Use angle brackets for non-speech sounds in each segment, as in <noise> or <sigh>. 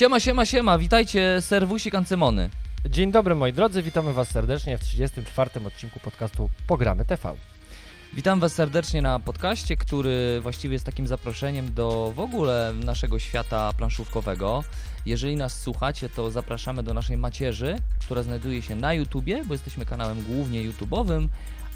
Siema, siema, siema, witajcie, serwusi kancymony. Dzień dobry moi drodzy, witamy Was serdecznie w 34. odcinku podcastu Pogramy TV. Witam Was serdecznie na podcaście, który właściwie jest takim zaproszeniem do w ogóle naszego świata planszówkowego. Jeżeli nas słuchacie, to zapraszamy do naszej macierzy, która znajduje się na YouTubie, bo jesteśmy kanałem głównie YouTube'owym,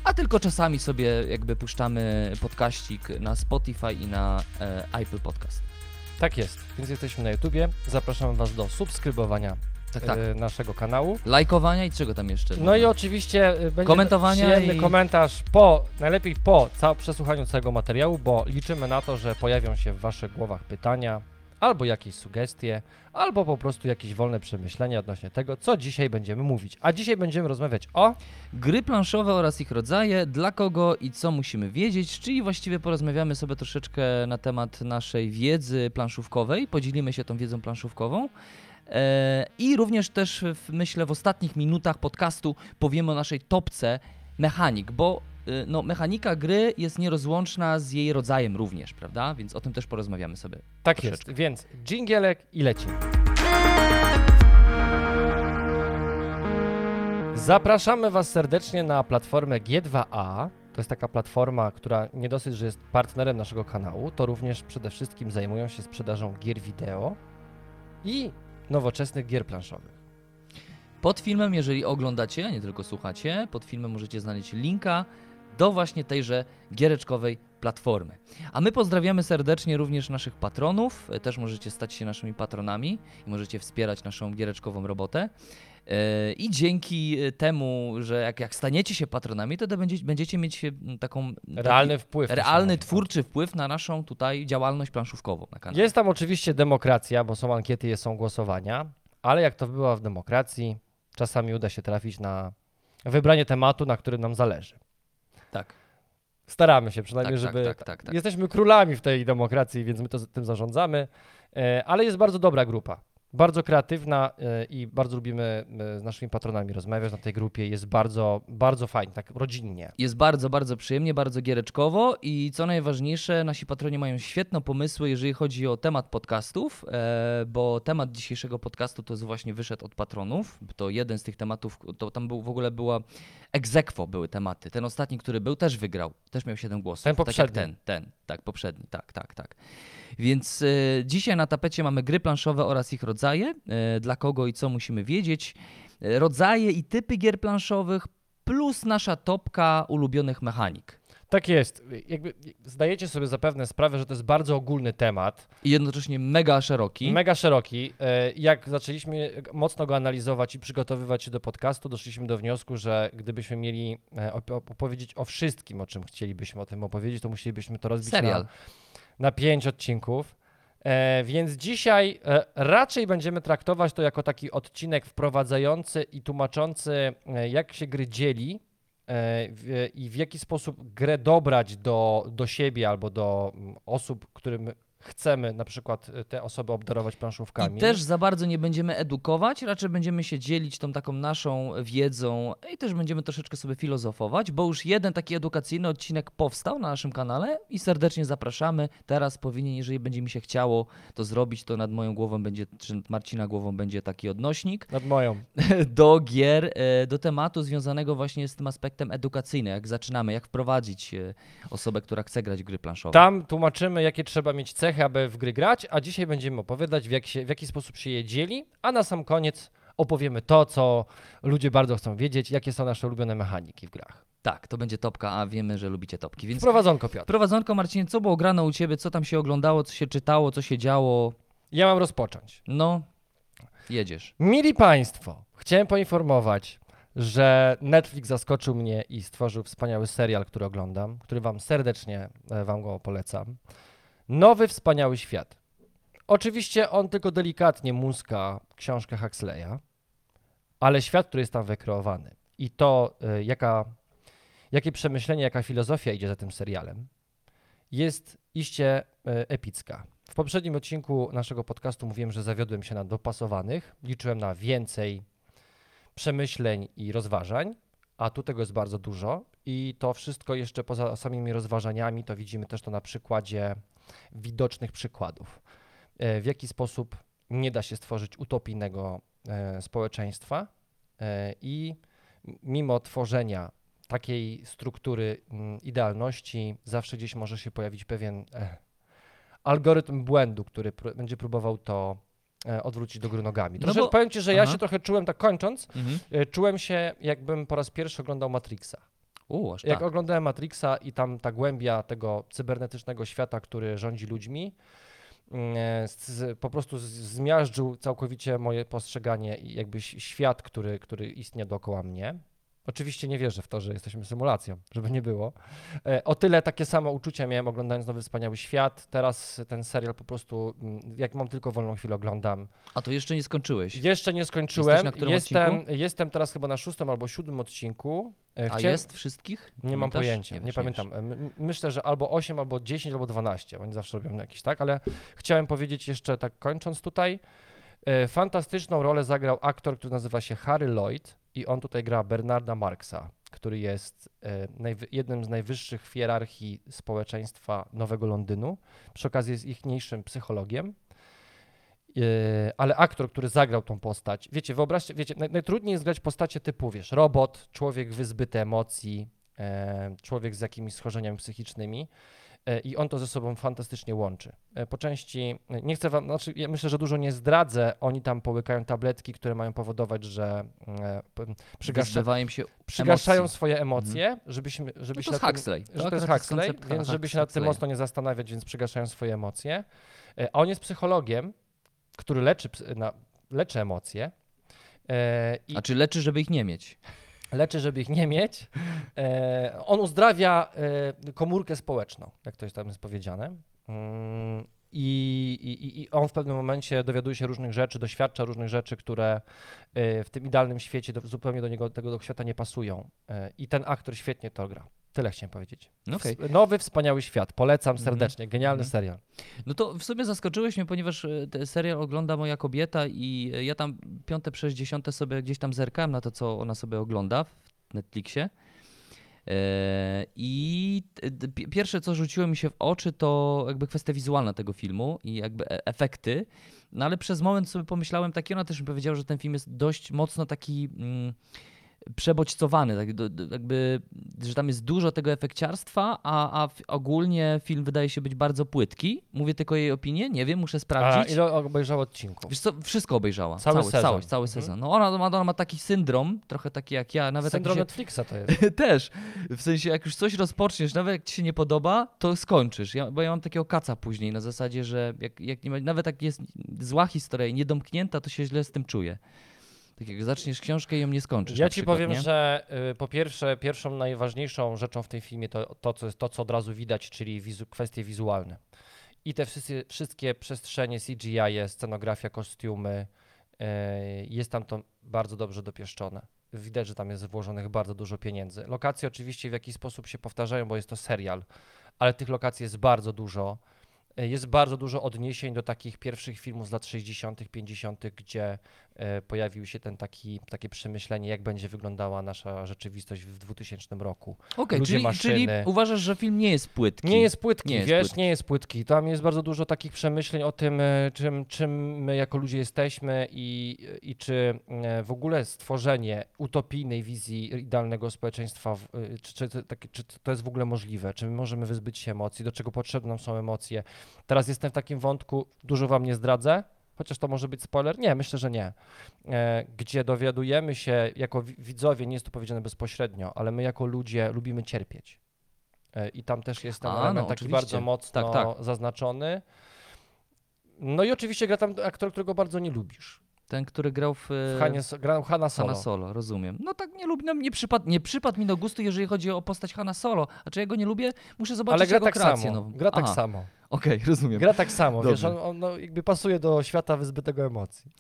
a tylko czasami sobie jakby puszczamy podkaścik na Spotify i na e, Apple Podcast. Tak jest, więc jesteśmy na YouTubie. Zapraszamy Was do subskrybowania Tak, tak. e, naszego kanału. Lajkowania i czego tam jeszcze? No i oczywiście e, będzie Komentowania przyjemny i- komentarz po, najlepiej po ca- przesłuchaniu całego materiału, bo liczymy na to, że pojawią się w Waszych głowach pytania, albo jakieś sugestie, albo po prostu jakieś wolne przemyślenia odnośnie tego, co dzisiaj będziemy mówić. A dzisiaj będziemy rozmawiać o... Gry planszowe oraz ich rodzaje, dla kogo i co musimy wiedzieć, czyli właściwie porozmawiamy sobie troszeczkę na temat naszej wiedzy planszówkowej, podzielimy się tą wiedzą planszówkową. E, I również też myślę w ostatnich minutach podcastu powiemy o naszej topce mechanik, bo no, mechanika gry jest nierozłączna z jej rodzajem również, prawda? Więc o tym też porozmawiamy sobie. Tak Troszeczkę. jest, więc dżingielek i lecimy. Zapraszamy Was serdecznie na platformę G2A. To jest taka platforma, która nie dosyć, że jest partnerem naszego kanału, to również przede wszystkim zajmują się sprzedażą gier wideo i nowoczesnych gier planszowych. Pod filmem, jeżeli oglądacie, a nie tylko słuchacie, pod filmem możecie znaleźć linka do właśnie tejże giereczkowej platformy. A my pozdrawiamy serdecznie również naszych patronów. E, Też możecie stać się naszymi patronami i możecie wspierać naszą giereczkową robotę. E, I dzięki e, temu, że jak, jak staniecie się patronami, to będziecie, będziecie mieć taką Realny wpływ. realny twórczy wpływ na naszą tutaj działalność planszówkową na kanale. Jest tam oczywiście demokracja, bo są ankiety są głosowania, ale jak to bywa w demokracji, czasami uda się trafić na wybranie tematu, na którym nam zależy. Tak, Staramy się przynajmniej, tak, tak, żeby. tak, tak, tak. Jesteśmy królami w tej demokracji, więc my to, tym zarządzamy. E, Ale jest bardzo dobra grupa. Bardzo kreatywna e, i bardzo lubimy e, z naszymi patronami rozmawiać na tej grupie. Jest bardzo, bardzo fajnie, tak rodzinnie. Jest bardzo, bardzo przyjemnie, bardzo giereczkowo i co najważniejsze, nasi patroni mają świetne pomysły, jeżeli chodzi o temat podcastów, e, bo temat dzisiejszego podcastu to jest właśnie wyszedł od patronów. To jeden z tych tematów, to tam był, w ogóle była egzekwo były tematy. Ten ostatni, który był, też wygrał, też miał 7 głosów. Ten Tak poprzedni. ten, ten, tak, poprzedni, tak, tak, tak. Więc e, dzisiaj na tapecie mamy gry planszowe oraz ich rodzaje, e, dla kogo i co musimy wiedzieć, e, rodzaje i typy gier planszowych, plus nasza topka ulubionych mechanik. Tak jest. Jakby zdajecie sobie zapewne sprawę, że to jest bardzo ogólny temat. I jednocześnie mega szeroki. Mega szeroki. Jak zaczęliśmy mocno go analizować i przygotowywać się do podcastu, doszliśmy do wniosku, że gdybyśmy mieli op- opowiedzieć o wszystkim, o czym chcielibyśmy o tym opowiedzieć, to musielibyśmy to rozbić Serial. na, na pięć odcinków. E, więc dzisiaj e, raczej będziemy traktować to jako taki odcinek wprowadzający i tłumaczący, e, jak się gry dzieli e, w, i w jaki sposób grę dobrać do, do siebie albo do mm, osób, którym chcemy na przykład e, te osoby obdarować planszówkami. I też za bardzo nie będziemy edukować, raczej będziemy się dzielić tą taką naszą wiedzą i też będziemy troszeczkę sobie filozofować, bo już jeden taki edukacyjny odcinek powstał na naszym kanale i serdecznie zapraszamy. Teraz powinien, jeżeli będzie mi się chciało to zrobić, to nad moją głową będzie, czy nad Marcina głową będzie taki odnośnik Nad moją. <laughs> do gier, e, do tematu związanego właśnie z tym aspektem edukacyjnym, jak zaczynamy, jak wprowadzić e, osobę, która chce grać gry planszowe. Tam tłumaczymy, jakie trzeba mieć cechy, aby w gry grać, a dzisiaj będziemy opowiadać, w jaki, się, w jaki sposób się je dzieli, a na sam koniec opowiemy to, co ludzie bardzo chcą wiedzieć, jakie są nasze ulubione mechaniki w grach. Tak, to będzie topka, a wiemy, że lubicie topki, więc Wprowadzonko, Piotr. Prowadzonko Marcinie, co było grane u Ciebie, co tam się oglądało, co się czytało, co się działo? Ja mam rozpocząć. No, jedziesz. Mili Państwo, chciałem poinformować, że Netflix zaskoczył mnie i stworzył wspaniały serial, który oglądam, który Wam serdecznie e, Wam go polecam. Nowy Wspaniały Świat. Oczywiście on tylko delikatnie muska książkę Huxleya, ale świat, który jest tam wykreowany i to, e, jaka, jakie przemyślenie, jaka filozofia idzie za tym serialem, jest iście e, epicka. W poprzednim odcinku naszego podcastu mówiłem, że zawiodłem się na dopasowanych, liczyłem na więcej przemyśleń i rozważań, a tu tego jest bardzo dużo i to wszystko jeszcze poza samymi rozważaniami, to widzimy też to na przykładzie widocznych przykładów. E, W jaki sposób nie da się stworzyć utopijnego e, społeczeństwa e, i mimo tworzenia takiej struktury mm, idealności zawsze gdzieś może się pojawić pewien algorytm błędu, który pró- będzie próbował to odwrócić do góry nogami. No bo- powiem ci, że ja Aha. się trochę czułem, tak kończąc, Mhm. czułem się jakbym po raz pierwszy oglądał Matrixa. U, aż Jak tak. oglądałem Matrixa i tam ta głębia tego cybernetycznego świata, który rządzi ludźmi, mm, z, po prostu zmiażdżył całkowicie moje postrzeganie i jakby świat, który, który istnieje dookoła mnie. Oczywiście nie wierzę w to, że jesteśmy symulacją, żeby nie było. E, O tyle takie samo uczucia miałem oglądając Nowy Wspaniały Świat. Teraz ten serial po prostu, mm, jak mam tylko wolną chwilę, oglądam. A to jeszcze nie skończyłeś. Jeszcze nie skończyłem. jestem, odcinku? jestem teraz chyba na szóstym albo siódmym odcinku. E, A chciałem- jest wszystkich? nie mam pojęcia, nie, wiesz, pamiętam. Myślę, że albo 8, albo 10, albo 12. Oni zawsze robią jakieś, tak? Ale chciałem powiedzieć jeszcze tak kończąc tutaj. e, Fantastyczną rolę zagrał aktor, który nazywa się Harry Lloyd i on tutaj gra Bernarda Marksa, który jest e, jednym z najwyższych w hierarchii społeczeństwa Nowego Londynu. Przy okazji jest ichniejszym psychologiem. E, Ale aktor, który zagrał tą postać, wiecie, wyobraźcie, wiecie, naj, najtrudniej jest grać postacie typu, wiesz, robot, człowiek wyzbyty emocji, e, człowiek z jakimiś schorzeniami psychicznymi i on to ze sobą fantastycznie łączy. E, Po części, e, nie chcę wam, znaczy ja myślę, że dużo nie zdradzę, oni tam połykają tabletki, które mają powodować, że e, przygasza, przygaszają emocji. swoje emocje, żebyśmy, No żeby to się jest tym- Huxley. że to jest Huxley, więc żeby się nad tym mocno nie zastanawiać, więc przygaszają swoje emocje. E, A on jest psychologiem, który leczy, leczy emocje e, i A czy leczy, żeby ich nie mieć? Leczy, żeby ich nie mieć. E, on uzdrawia e, komórkę społeczną, jak to jest tam jest powiedziane. Mm, I, i, I on w pewnym momencie dowiaduje się różnych rzeczy, doświadcza różnych rzeczy, które e, w tym idealnym świecie do, zupełnie do niego, tego do świata nie pasują. E, I ten aktor świetnie to gra. Tyle chciałem powiedzieć. No. Ws- Nowy, wspaniały świat. Polecam Mhm. serdecznie. Genialny Mhm. serial. No to w sumie zaskoczyłeś mnie, ponieważ e, serial ogląda moja kobieta i e, ja tam piąte przez dziesiąte sobie gdzieś tam zerkałem na to, co ona sobie ogląda w Netflixie. E, I pierwsze, co rzuciło mi się w oczy, to jakby kwestia wizualna tego filmu i jakby efekty. No ale przez moment sobie pomyślałem, taki ona też mi powiedziała, że ten film jest dość mocno taki mm, przebodźcowany, tak, jakby, że tam jest dużo tego efekciarstwa, a, a ogólnie film wydaje się być bardzo płytki. Mówię tylko jej opinię, nie wiem, muszę A sprawdzić. ile obejrzał odcinków? Wiesz co, wszystko obejrzała. Cały cały, sezon. Cały Mhm. sezon. No ona, ma, ona ma taki syndrom, trochę taki jak ja, nawet Syndrom jak Netflixa to <laughs> jest. się, też. W sensie, jak już coś rozpoczniesz, nawet jak ci się nie podoba, to skończysz. Ja, bo ja mam takiego kaca później na zasadzie, że jak, jak nie ma, nawet jak jest zła historia i niedomknięta, to się źle z tym czuję. Tak jak zaczniesz książkę i ją nie skończysz. Ja ci przykład, powiem, nie? że y, po pierwsze, pierwszą najważniejszą rzeczą w tym filmie to, to, co jest to, co od razu widać, czyli wizu, kwestie wizualne. I te wszyscy, wszystkie przestrzenie CGI, scenografia, kostiumy, y, jest tam to bardzo dobrze dopieszczone. Widać, że tam jest włożonych bardzo dużo pieniędzy. Lokacje oczywiście w jakiś sposób się powtarzają, bo jest to serial, ale tych lokacji jest bardzo dużo. Y, Jest bardzo dużo odniesień do takich pierwszych filmów z lat 60., 50., gdzie e, pojawił się ten taki, takie przemyślenie, jak będzie wyglądała nasza rzeczywistość w 2000 roku. Ludzie, czyli, czyli uważasz, że film nie jest płytki. Nie jest płytki, Nie jest wiesz, płytki. nie jest płytki. Tam jest bardzo dużo takich przemyśleń o tym, e, czym, czym my jako ludzie jesteśmy i, i czy e, w ogóle stworzenie utopijnej wizji idealnego społeczeństwa, e, czy, czy, czy to jest w ogóle możliwe, czy my możemy wyzbyć się emocji, do czego potrzebne nam są emocje. Teraz jestem w takim wątku, dużo wam nie zdradzę, chociaż to może być spoiler. Nie, myślę, że nie. E, Gdzie dowiadujemy się jako wi- widzowie, nie jest to powiedziane bezpośrednio, ale my jako ludzie lubimy cierpieć. E, I tam też jest ten A, element no, taki oczywiście. bardzo mocno Tak, zaznaczony. No i oczywiście gra tam aktor, którego bardzo nie lubisz. Ten, który grał w, W Hanie, grał Hanna Solo. Hanna Solo, rozumiem. No tak nie lubię, no, nie, przypad, nie przypadł mi do gustu, jeżeli chodzi o postać Hanna Solo. A czy ja go nie lubię? Muszę zobaczyć Ale gra jego tak kreację samo. nową. Gra tak samo. Okej, <laughs> rozumiem. Gra tak samo, wiesz, Dobrze. on, on no, jakby pasuje do świata wyzbytego emocji.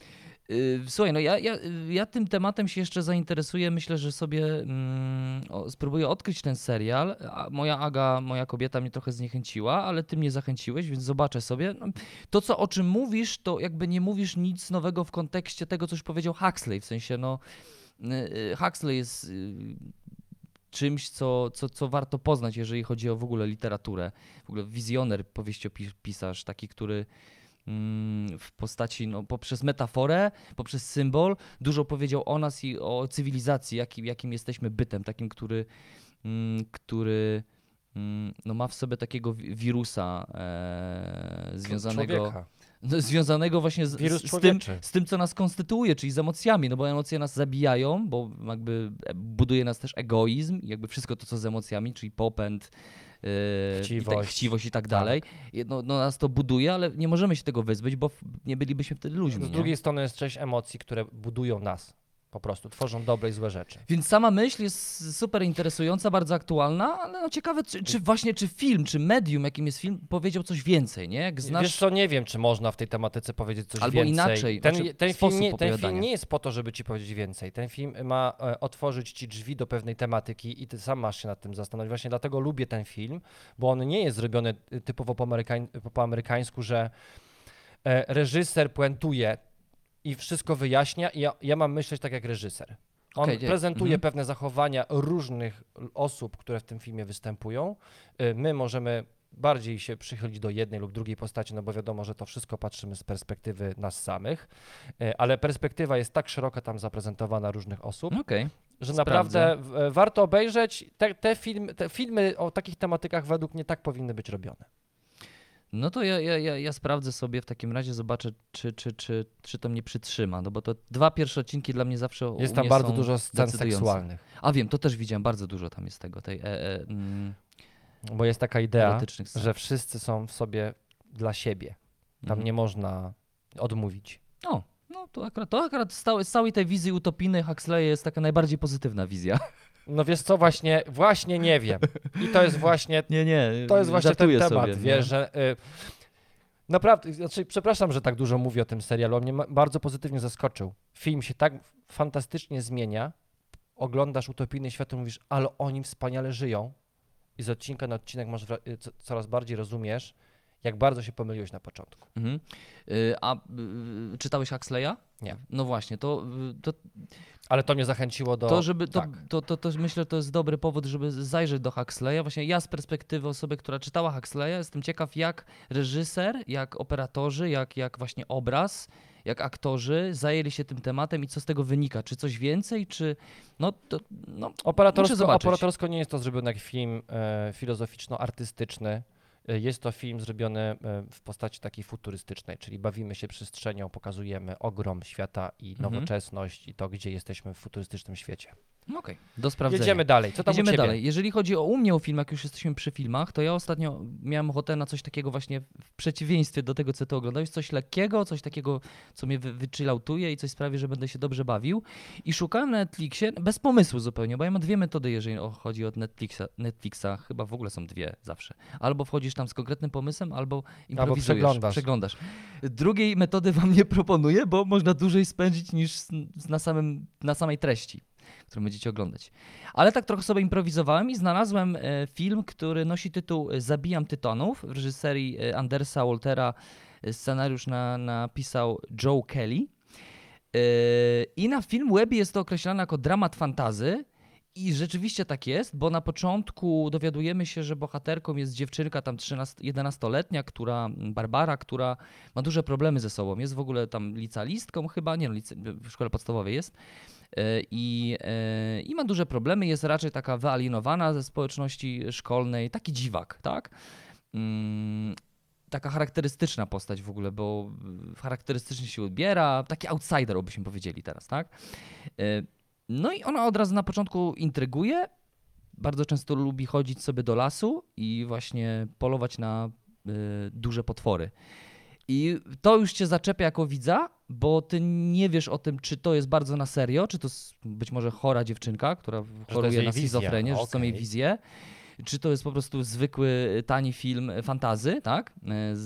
Y, Słuchaj, no ja, ja, ja tym tematem się jeszcze zainteresuję. Myślę, że sobie mm, o, spróbuję odkryć ten serial. A moja Aga, moja kobieta mnie trochę zniechęciła, ale ty mnie zachęciłeś, więc zobaczę sobie. No, To, co o czym mówisz, to jakby nie mówisz nic nowego w kontekście tego, co już powiedział Huxley. W sensie, no, y, y, Huxley jest czymś, co, co, co warto poznać, jeżeli chodzi o w ogóle literaturę. W ogóle wizjoner, powieściopisarz, taki, który mm, w postaci, no, poprzez metaforę, poprzez symbol, dużo powiedział o nas i o cywilizacji, jakim, jakim jesteśmy bytem, takim, który, mm, który mm, no, ma w sobie takiego wi- wirusa e, związanego, Człowieka. No, związanego właśnie z, z, z, tym, z tym, co nas konstytuuje, czyli z emocjami, no bo emocje nas zabijają, bo jakby buduje nas też egoizm, i jakby wszystko to, co z emocjami, czyli popęd, yy, i tak, Chciwość. chciwość i tak dalej. No, no nas to buduje, ale nie możemy się tego wyzbyć, bo nie bylibyśmy wtedy ludźmi. Z nie? drugiej strony jest część emocji, które budują nas. Po prostu tworzą dobre i złe rzeczy. Więc sama myśl jest super interesująca, bardzo aktualna, ale no ciekawe, czy, czy właśnie czy film, czy medium, jakim jest film, powiedział coś więcej, nie? Jak znasz... Wiesz co, nie wiem, czy można w tej tematyce powiedzieć coś Albo więcej. inaczej, Ten, znaczy ten, film nie, ten film nie jest po to, żeby ci powiedzieć więcej. Ten film ma e, otworzyć ci drzwi do pewnej tematyki i ty sam masz się nad tym zastanowić. Właśnie dlatego lubię ten film, bo on nie jest zrobiony y, typowo po, amerykań, po amerykańsku, że e, reżyser puentuje i wszystko wyjaśnia i ja, ja mam myśleć tak jak reżyser. On nie- prezentuje mhm. pewne zachowania różnych osób, które w tym filmie występują. Y, My możemy bardziej się przychylić do jednej lub drugiej postaci, no bo wiadomo, że to wszystko patrzymy z perspektywy nas samych, Y, ale perspektywa jest tak szeroka tam zaprezentowana różnych osób, Okej. że sprawdzę. naprawdę warto obejrzeć. Te, te, film, te filmy o takich tematykach według mnie tak powinny być robione. No to ja, ja, ja, ja sprawdzę sobie w takim razie, zobaczę, czy, czy, czy, czy to mnie przytrzyma, no bo to dwa pierwsze odcinki dla mnie zawsze Jest tam bardzo dużo scen seksualnych, A wiem, to też widziałem, bardzo dużo tam jest tego, tej e, e, mm, bo jest taka idea, że wszyscy są w sobie dla siebie. Tam Mhm. nie można odmówić. O, no to akurat, to akurat z całej, z całej tej wizji utopijnej Huxley jest taka najbardziej pozytywna wizja. No wiesz co, właśnie, właśnie nie wiem. I to jest właśnie Nie, nie, To jest właśnie ten temat, sobie, wiesz, nie? że y, naprawdę, znaczy, przepraszam, że tak dużo mówię o tym serialu, on mnie bardzo pozytywnie zaskoczył. Film się tak fantastycznie zmienia, oglądasz utopijny świat i mówisz, ale oni wspaniale żyją i z odcinka na odcinek masz y, co- coraz bardziej rozumiesz, jak bardzo się pomyliłeś na początku. Mhm. Y, A y, czytałeś Huxleya? Nie. No właśnie, to, y, to, Ale to mnie zachęciło do... to żeby, to, tak. to, to, to myślę, to jest dobry powód, żeby zajrzeć do Huxleya. Właśnie ja z perspektywy osoby, która czytała Huxleya, jestem ciekaw, jak reżyser, jak operatorzy, jak, jak właśnie obraz, jak aktorzy zajęli się tym tematem i co z tego wynika. Czy coś więcej, czy no, to, no Operatorsko, operatorsko nie jest to zrobione jak film e, filozoficzno-artystyczny. E, Jest to film zrobiony e, w postaci takiej futurystycznej, czyli bawimy się przestrzenią, pokazujemy ogrom świata i Mhm. nowoczesność i to, gdzie jesteśmy w futurystycznym świecie. Okej, do sprawdzenia. Jedziemy dalej. Co tam Jedziemy dalej. Jeżeli chodzi o u mnie o film, jak już jesteśmy przy filmach, to ja ostatnio miałem ochotę na coś takiego właśnie w przeciwieństwie do tego, co ty oglądałeś, coś lekkiego, coś takiego, co mnie wy- wychilloutuje i coś sprawi, że będę się dobrze bawił. I szukałem na Netflixie, bez pomysłu zupełnie, bo ja mam dwie metody, jeżeli chodzi o Netflixa, Netflixa, chyba w ogóle są dwie zawsze. Albo wchodzisz tam z konkretnym pomysłem, albo improwizujesz, przeglądasz. przeglądasz. Drugiej metody wam nie proponuję, bo można dłużej spędzić niż na, samym, na samej treści którą będziecie oglądać. Ale tak trochę sobie improwizowałem i znalazłem e, film, który nosi tytuł e, Zabijam Tytonów w reżyserii e, Andersa Waltera. Scenariusz na, napisał Joe Kelly. I na film webie jest to określane jako dramat fantazy. I rzeczywiście tak jest, bo na początku dowiadujemy się, że bohaterką jest dziewczynka tam 13, 11-letnia, która, Barbara, która ma duże problemy ze sobą. Jest w ogóle tam licealistką chyba, nie no, lice, w szkole podstawowej jest. E, I, e, I ma duże problemy, jest raczej taka wyalienowana ze społeczności szkolnej, taki dziwak, tak? Mm, taka charakterystyczna postać w ogóle, bo charakterystycznie się odbiera, taki outsider, byśmy powiedzieli teraz, tak? E, No i ona od razu na początku intryguje, bardzo często lubi chodzić sobie do lasu i właśnie polować na y, duże potwory. I to już cię zaczepia jako widza, bo ty nie wiesz o tym, czy to jest bardzo na serio, czy to jest być może chora dziewczynka, która choruje na schizofrenię, że są jej wizje, czy to jest po prostu zwykły, tani film fantazy, tak, z,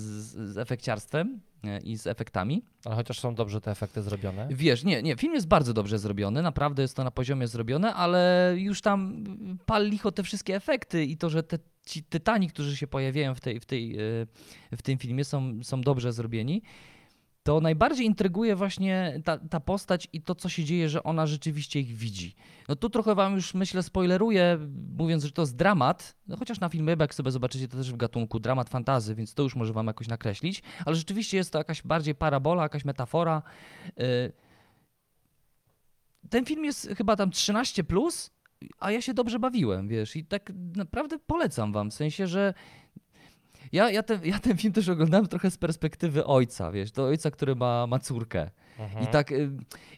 z efekciarstwem? e, i z efektami. Ale chociaż są dobrze te efekty zrobione. Wiesz, nie, nie, film jest bardzo dobrze zrobiony, naprawdę jest to na poziomie zrobione, ale już tam pal licho te wszystkie efekty i to, że te ci tytani, którzy się pojawiają w, tej, w, tej, e, w tym filmie są, są dobrze zrobieni, to najbardziej intryguje właśnie ta, ta postać i to, co się dzieje, że ona rzeczywiście ich widzi. No tu trochę wam już myślę spoileruję, mówiąc, że to jest dramat, no chociaż na filmie, jak sobie zobaczycie, to też w gatunku dramat fantazy, więc to już może wam jakoś nakreślić, ale rzeczywiście jest to jakaś bardziej parabola, jakaś metafora. Y, Ten film jest chyba tam 13+, plus, a ja się dobrze bawiłem, wiesz, i tak naprawdę polecam wam, w sensie, że ja, ja, ten, ja ten film też oglądałem trochę z perspektywy ojca, wiesz, to ojca, który ma, ma córkę. Mhm. I tak y,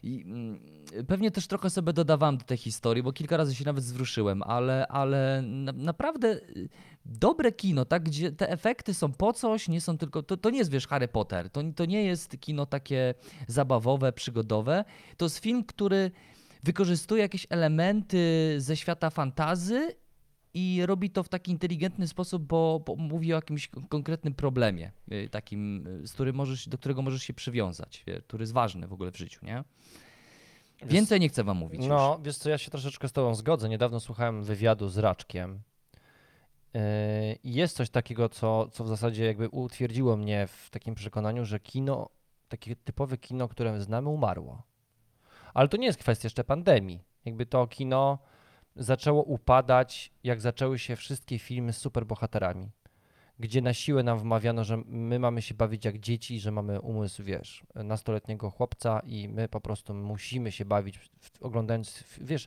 i, mm, pewnie też trochę sobie dodawałem do tej historii, bo kilka razy się nawet zwróciłem, ale, ale na, naprawdę y, dobre kino, tak, gdzie te efekty są po coś, nie są tylko, to, to nie jest, wiesz, Harry Potter, to, to nie jest kino takie zabawowe, przygodowe, to jest film, który wykorzystuje jakieś elementy ze świata fantazy i robi to w taki inteligentny sposób, bo, bo mówi o jakimś kon- konkretnym problemie, y, takim, y, z którym możesz, do którego możesz się przywiązać, wie, który jest ważny w ogóle w życiu, nie? Więcej nie chcę wam mówić. już. No, wiesz co, ja się troszeczkę z tobą zgodzę. Niedawno słuchałem wywiadu z Raczkiem. I jest coś takiego, co, co w zasadzie jakby utwierdziło mnie w takim przekonaniu, że kino, takie typowe kino, które znamy, umarło. Ale to nie jest kwestia jeszcze pandemii. Jakby to kino zaczęło upadać, jak zaczęły się wszystkie filmy z superbohaterami, gdzie na siłę nam wmawiano, że my mamy się bawić jak dzieci, że mamy umysł, wiesz, nastoletniego chłopca i my po prostu musimy się bawić oglądając, wiesz,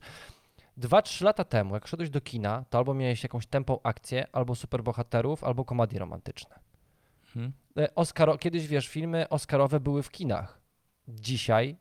dwa, trzy lata temu, jak szedłeś do kina, to albo miałeś jakąś tępą akcję, albo superbohaterów, albo komedie romantyczne. Mhm. E, Oscaro, kiedyś, wiesz, filmy oscarowe były w kinach. Dzisiaj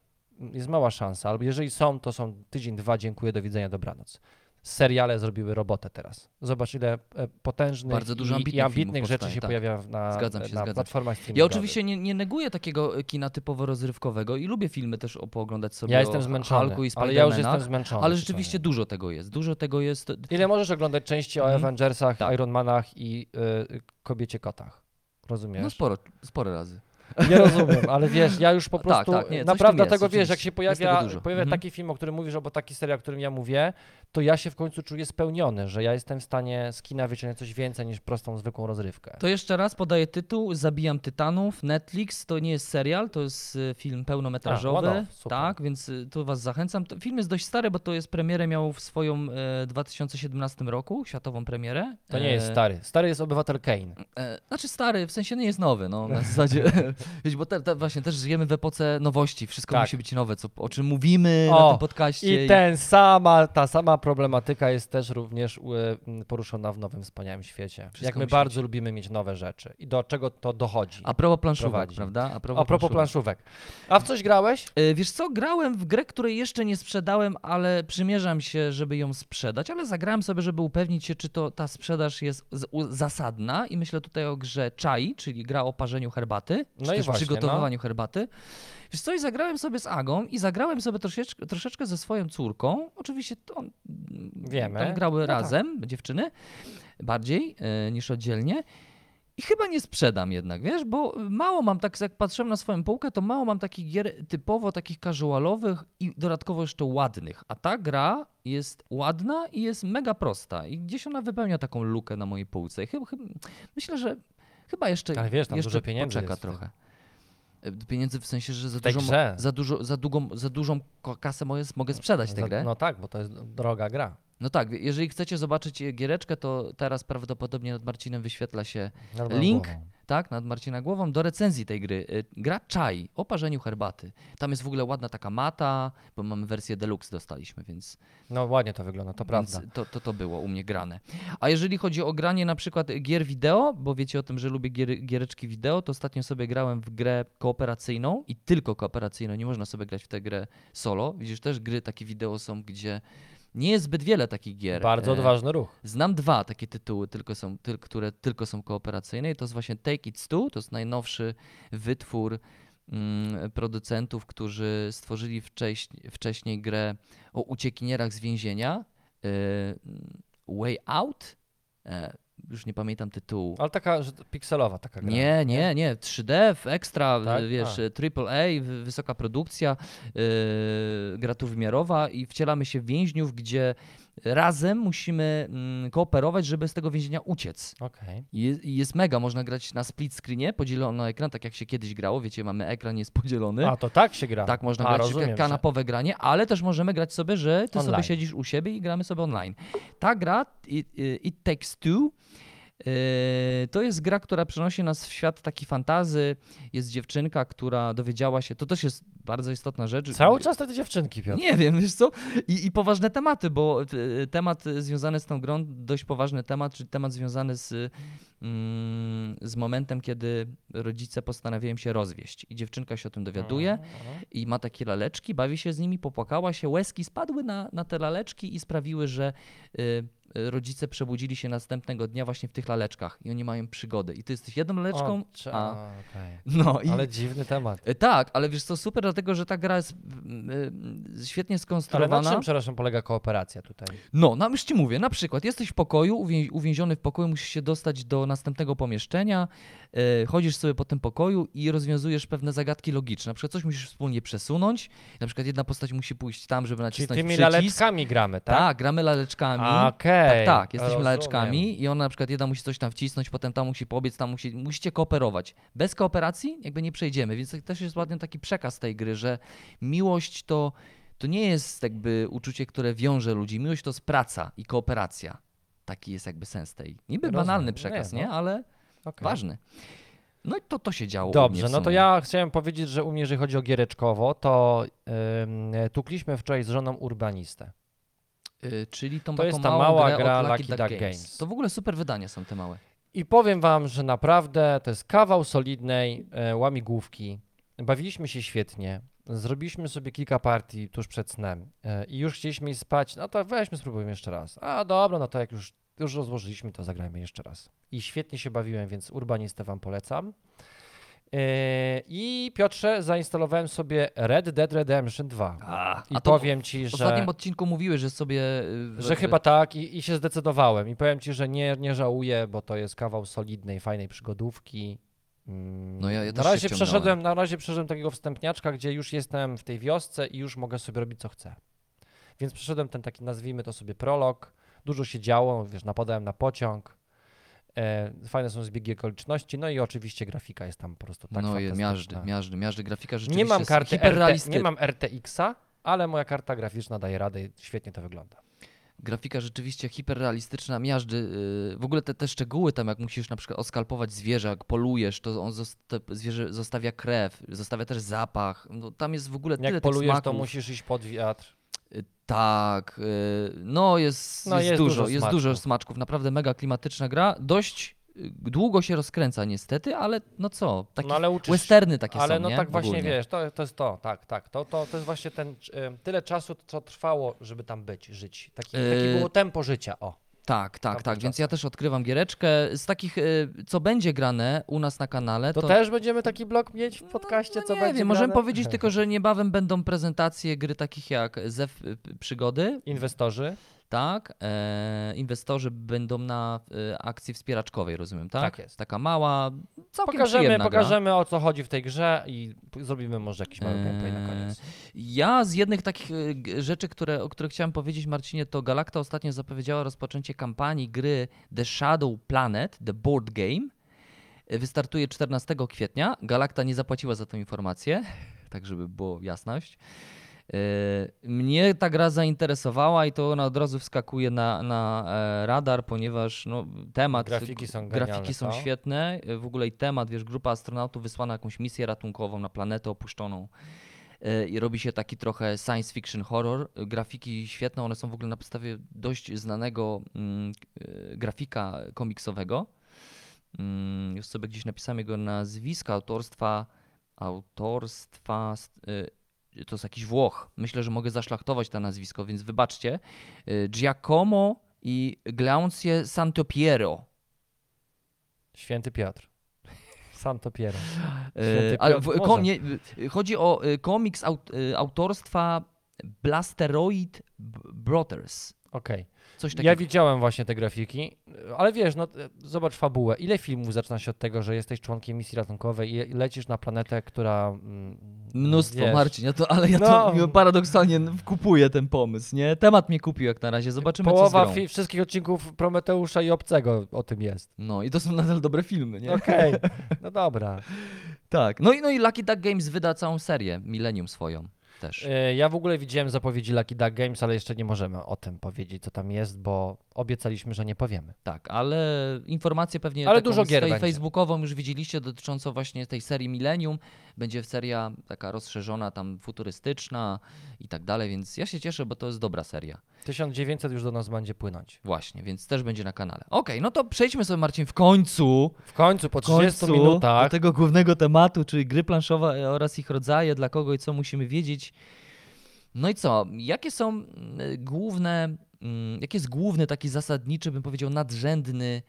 jest mała szansa, albo jeżeli są, to są tydzień, dwa, dziękuję, do widzenia, dobranoc. Seriale zrobiły robotę teraz. Zobacz, ile e, potężnych Bardzo dużo i, i ambitnych ambitnych rzeczy powstaje, się tak. pojawia na, Zgadzam się, na zgadzam. platformach Ja streamingowych. oczywiście nie, nie neguję takiego kina typowo rozrywkowego i lubię filmy też o- pooglądać sobie Ja jestem zmęczony, Hulku i ale ja już jestem zmęczony. Ale ci rzeczywiście dużo tego jest. Dużo tego jest. Ile możesz oglądać części o Mhm. Avengersach, Tak. Ironmanach i y, kobiecie kotach? Rozumiesz? No sporo, sporo razy. Nie rozumiem, ale wiesz, ja już po <laughs> Tak, prostu tak, nie, coś w naprawdę jest, dlatego wiesz, jak się pojawia, tego pojawia Mhm. taki film, o którym mówisz, albo taki serial, o którym ja mówię, to ja się w końcu czuję spełniony, że ja jestem w stanie z kina wyciągnąć coś więcej niż prostą, zwykłą rozrywkę. To jeszcze raz podaję tytuł Zabijam Tytanów. Netflix to nie jest serial, to jest y, film pełnometrażowy. A, super. tak, więc y, tu was zachęcam. Film jest dość stary, bo to jest premierę miał w swoją e, 2017 roku, światową premierę. To nie jest E, stary. Stary jest obywatel Kane. E, znaczy stary, w sensie nie jest nowy, no na zasadzie, <laughs> wiesz, bo te, te właśnie też żyjemy w epoce nowości, wszystko Tak. musi być nowe, co, o czym mówimy O, na tym podcaście. I ten sama, ta sama problematyka jest też również m, poruszona w Nowym Wspaniałym Świecie. Wszystko Jak my musi bardzo lubimy mieć nowe rzeczy i do czego to dochodzi. A propos planszówek, prowadzi. prawda? A propos planszówek. planszówek. A w coś grałeś? E, Wiesz co, grałem w grę, której jeszcze nie sprzedałem, ale przymierzam się, żeby ją sprzedać, ale zagrałem sobie, żeby upewnić się, czy to ta sprzedaż jest z- u- zasadna i myślę tutaj o grze Chai, czyli gra o parzeniu herbaty, No też właśnie, przygotowywaniu herbaty. Wiesz co, i zagrałem sobie z Agą i zagrałem sobie troszeczkę, troszeczkę ze swoją córką. Oczywiście to on, Wiemy. tam grały No tak. razem, dziewczyny, bardziej e, niż oddzielnie. I chyba nie sprzedam jednak, wiesz, bo mało mam, tak jak patrzyłem na swoją półkę, to mało mam takich gier typowo takich casualowych i dodatkowo jeszcze ładnych. A ta gra jest ładna i jest mega prosta. I gdzieś ona wypełnia taką lukę na mojej półce. I chyba, chyba, myślę, że chyba jeszcze, Ale wiesz, tam jeszcze dużo pieniędzy poczeka jest trochę. E, Pieniędzy w sensie, że za, dużą, za, dużo, za, długą, za dużą kasę mogę, mogę sprzedać tę grę. No tak, bo to jest droga gra. No tak, jeżeli chcecie zobaczyć e, giereczkę, to teraz prawdopodobnie nad Marcinem wyświetla się link, głową. Tak, nad Marcina głową do recenzji tej gry. Y, Gra Czaj o parzeniu herbaty. Tam jest w ogóle ładna taka mata, bo mamy wersję deluxe dostaliśmy, więc, No ładnie to wygląda, to prawda. to, to, to było u mnie grane. A jeżeli chodzi o granie na przykład gier wideo, bo wiecie o tym, że lubię gier, giereczki wideo, to ostatnio sobie grałem w grę kooperacyjną i tylko kooperacyjną, nie można sobie grać w tę grę solo. Widzisz, też gry takie wideo są, gdzie nie jest zbyt wiele takich gier. Bardzo E, odważny ruch. Znam dwa takie tytuły, tylko są, tyl, które tylko są kooperacyjne i to jest właśnie Take It Two, to jest najnowszy wytwór mm, producentów, którzy stworzyli wcześniej, wcześniej grę o uciekinierach z więzienia. y, Way Out? E, już nie pamiętam tytułu. Ale taka że pikselowa taka gra. Nie, nie, nie. 3D, w ekstra, Tak? wiesz, A. triple A, wy- wysoka produkcja, yy, gra tu wymiarowa i wcielamy się w więźniów, gdzie razem musimy mm, kooperować, żeby z tego więzienia uciec. I Jest, jest mega, można grać na split screenie, podzielono ekran, tak jak się kiedyś grało, wiecie, mamy ekran jest podzielony. A to tak się gra. Tak, można A, grać rozumiem, ka- że- kanapowe granie, ale też możemy grać sobie, że ty Online. sobie siedzisz u siebie i gramy sobie online. Ta gra, It, It Takes Two, to jest gra, która przenosi nas w świat taki fantazy. Jest dziewczynka, która dowiedziała się, to też jest bardzo istotna rzecz. Cały czas te dziewczynki, Piotr. Nie wiem, wiesz co? I, I poważne tematy, bo y, temat związany z tą grą, dość poważny temat, czyli temat związany z, mm, z momentem, kiedy rodzice postanawiają się rozwieść. I dziewczynka się o tym dowiaduje Mhm. i ma takie laleczki, bawi się z nimi, popłakała się, łezki spadły na, na te laleczki i sprawiły, że y, rodzice przebudzili się następnego dnia właśnie w tych laleczkach i oni mają przygody. I ty jesteś jedną laleczką, O, cze- a... okej. No i... Ale dziwny temat. Y, Tak, ale wiesz co, super, dlatego że ta gra jest y, y, świetnie Ale skonstruowana. na czym, przepraszam, polega kooperacja tutaj? No, no już ci mówię, na przykład jesteś w pokoju, uwię- uwięziony w pokoju, musisz się dostać do następnego pomieszczenia, e, chodzisz sobie po tym pokoju i rozwiązujesz pewne zagadki logiczne. Na przykład coś musisz wspólnie przesunąć, na przykład jedna postać musi pójść tam, żeby Czyli nacisnąć tymi przycisk. laleczkami gramy, tak? Tak, gramy laleczkami. Okej. Tak, tak, jesteśmy rozumiem. laleczkami i ona na przykład jedna musi coś tam wcisnąć, potem tam musi pobiec, tam musi, musicie kooperować. Bez kooperacji jakby nie przejdziemy, więc to też jest ładny taki przekaz tej gry, że miłość to, to nie jest jakby uczucie, które wiąże ludzi. Miłość to jest praca i kooperacja. Taki jest jakby sens tej. Niby Rozumiem. banalny Nie, przekaz, no. nie? Ale Okej. ważny. No i to, to się działo. u mnie Dobrze, w no to sumie. ja chciałem powiedzieć, że u mnie, jeżeli chodzi o giereczkowo, to ym, tukliśmy wczoraj z żoną urbanistę. Y, czyli tą To jest ta mała gra Lucky, Lucky Duck, Duck Games. Games. To w ogóle super wydania są te małe. I powiem wam, że naprawdę to jest kawał solidnej e, łamigłówki. Bawiliśmy się świetnie. Zrobiliśmy sobie kilka partii tuż przed snem e, i już chcieliśmy iść spać. No to weźmy, spróbujmy jeszcze raz. A dobra, no to jak już, już rozłożyliśmy, to zagrajmy jeszcze raz. I świetnie się bawiłem, więc urbanistę wam polecam. E, I Piotrze, zainstalowałem sobie Red Dead Redemption 2. A, I a powiem ci, W że. ostatnim odcinku mówiłeś, że sobie... y, Że chyba tak i, i się zdecydowałem. I powiem ci, że nie, nie żałuję, bo to jest kawał solidnej, fajnej przygodówki. Mm, No ja- ja na razie przeszedłem, na razie przeszedłem takiego wstępniaczka, gdzie już jestem w tej wiosce i już mogę sobie robić co chcę. Więc przeszedłem ten taki, nazwijmy to sobie prolog. Dużo się działo, wiesz, napadałem na pociąg. E, fajne są zbiegi okoliczności, no i oczywiście grafika jest tam po prostu tak no je miażdy, fantastyczna. miażdy, miażdy. Grafika rzeczywiście Nie mam karty RT, nie mam RTX-a, ale moja karta graficzna daje radę i świetnie to wygląda. Grafika rzeczywiście hiperrealistyczna, miażdy. yy, W ogóle te, te szczegóły tam, jak musisz na przykład oskalpować zwierzę, jak polujesz, to on zosta zwierzę zostawia krew, zostawia też zapach. No, tam jest w ogóle tyle Jak polujesz, to musisz iść pod wiatr. Y, Tak, yy, no jest, No jest, jest dużo, dużo jest dużo smaczków. Naprawdę mega klimatyczna gra. Dość y, długo się rozkręca niestety, ale no co, takie no ale uczysz westerny takie Ale są, no nie? tak właśnie Ogólnie. wiesz, to, to jest to, tak, tak. To, to, to jest właśnie ten y, tyle czasu, co trwało, żeby tam być, żyć. Taki, takie było tempo życia. O. Tak, tak, tak. Więc ja też odkrywam giereczkę. Z takich, y, co będzie grane u nas na kanale, To, to, też będziemy taki blok mieć w podcaście, no co nie będzie wiem, możemy grane? powiedzieć tylko, że <laughs> niebawem będą prezentacje gry takich jak Zew y, Przygody, Inwestorzy. Tak? E, inwestorzy będą na e, akcji wspieraczkowej, rozumiem, tak? Tak jest. Taka mała, całkiem Pokażemy, przyjemna gra. pokażemy o co chodzi w tej grze i zrobimy może jakiś mały Eee, gameplay na koniec. Ja z jednych takich e, rzeczy, które, o których chciałem powiedzieć, Marcinie, to Galacta ostatnio zapowiedziała rozpoczęcie kampanii gry The Shadow Planet, The Board Game. E, Wystartuje 14 kwietnia. Galacta nie zapłaciła za tę informację, <laughs> tak żeby było jasność. E, Mnie ta gra zainteresowała i to ona od razu wskakuje na, na e, radar, ponieważ no, temat, Grafiki są grafiki genialne, są świetne. E, W ogóle i temat, wiesz, grupa astronautów wysłana na jakąś misję ratunkową na planetę opuszczoną. E, I robi się taki trochę science fiction horror. Grafiki świetne, one są w ogóle na podstawie dość znanego mm, grafika komiksowego. Mm, Już sobie gdzieś napisałem jego nazwisko, autorstwa, autorstwa, st- e, to jest jakiś Włoch. Myślę, że mogę zaszlachtować to nazwisko, więc wybaczcie. E, Giacomo i Glaucie Santopiero. Święty Piotr. Santo Piero. E, <laughs> Święty ale Piotr, kom, nie, y, chodzi o y, komiks aut, y, autorstwa Blasteroid Brothers. Okej. Coś Ja takiego. widziałem właśnie te grafiki, ale wiesz, no zobacz fabułę. Ile filmów zaczyna się od tego, że jesteś członkiem misji ratunkowej i lecisz na planetę, która mm, Mnóstwo, Wiesz. Marcin, ja to, ale ja No. to mimo kupuję ten pomysł, nie? Temat mnie kupił jak na razie, zobaczymy co z Połowa fi- wszystkich odcinków Prometeusza i Obcego o tym jest. No i to są nadal dobre filmy, nie? Okej, <laughs> no dobra. Tak. No i, no i Lucky Duck Games wyda całą serię, Millennium swoją też. E, Ja w ogóle widziałem zapowiedzi Lucky Duck Games, ale jeszcze nie możemy o tym powiedzieć, co tam jest, bo obiecaliśmy, że nie powiemy. Tak, ale informację pewnie Ale dużo gier facebookową już widzieliście dotyczącą właśnie tej serii Millennium. Będzie seria taka rozszerzona, tam futurystyczna i tak dalej, więc ja się cieszę, bo to jest dobra seria. 1900 już do nas będzie płynąć. Właśnie, więc też będzie na kanale. Okej, no to przejdźmy sobie Marcin w końcu, W końcu, po w 30 końcu minutach, do tego głównego tematu, czyli gry planszowe oraz ich rodzaje, dla kogo i co musimy wiedzieć. No i co, jakie są mm, główne, mm, jaki jest główny taki zasadniczy, bym powiedział, nadrzędny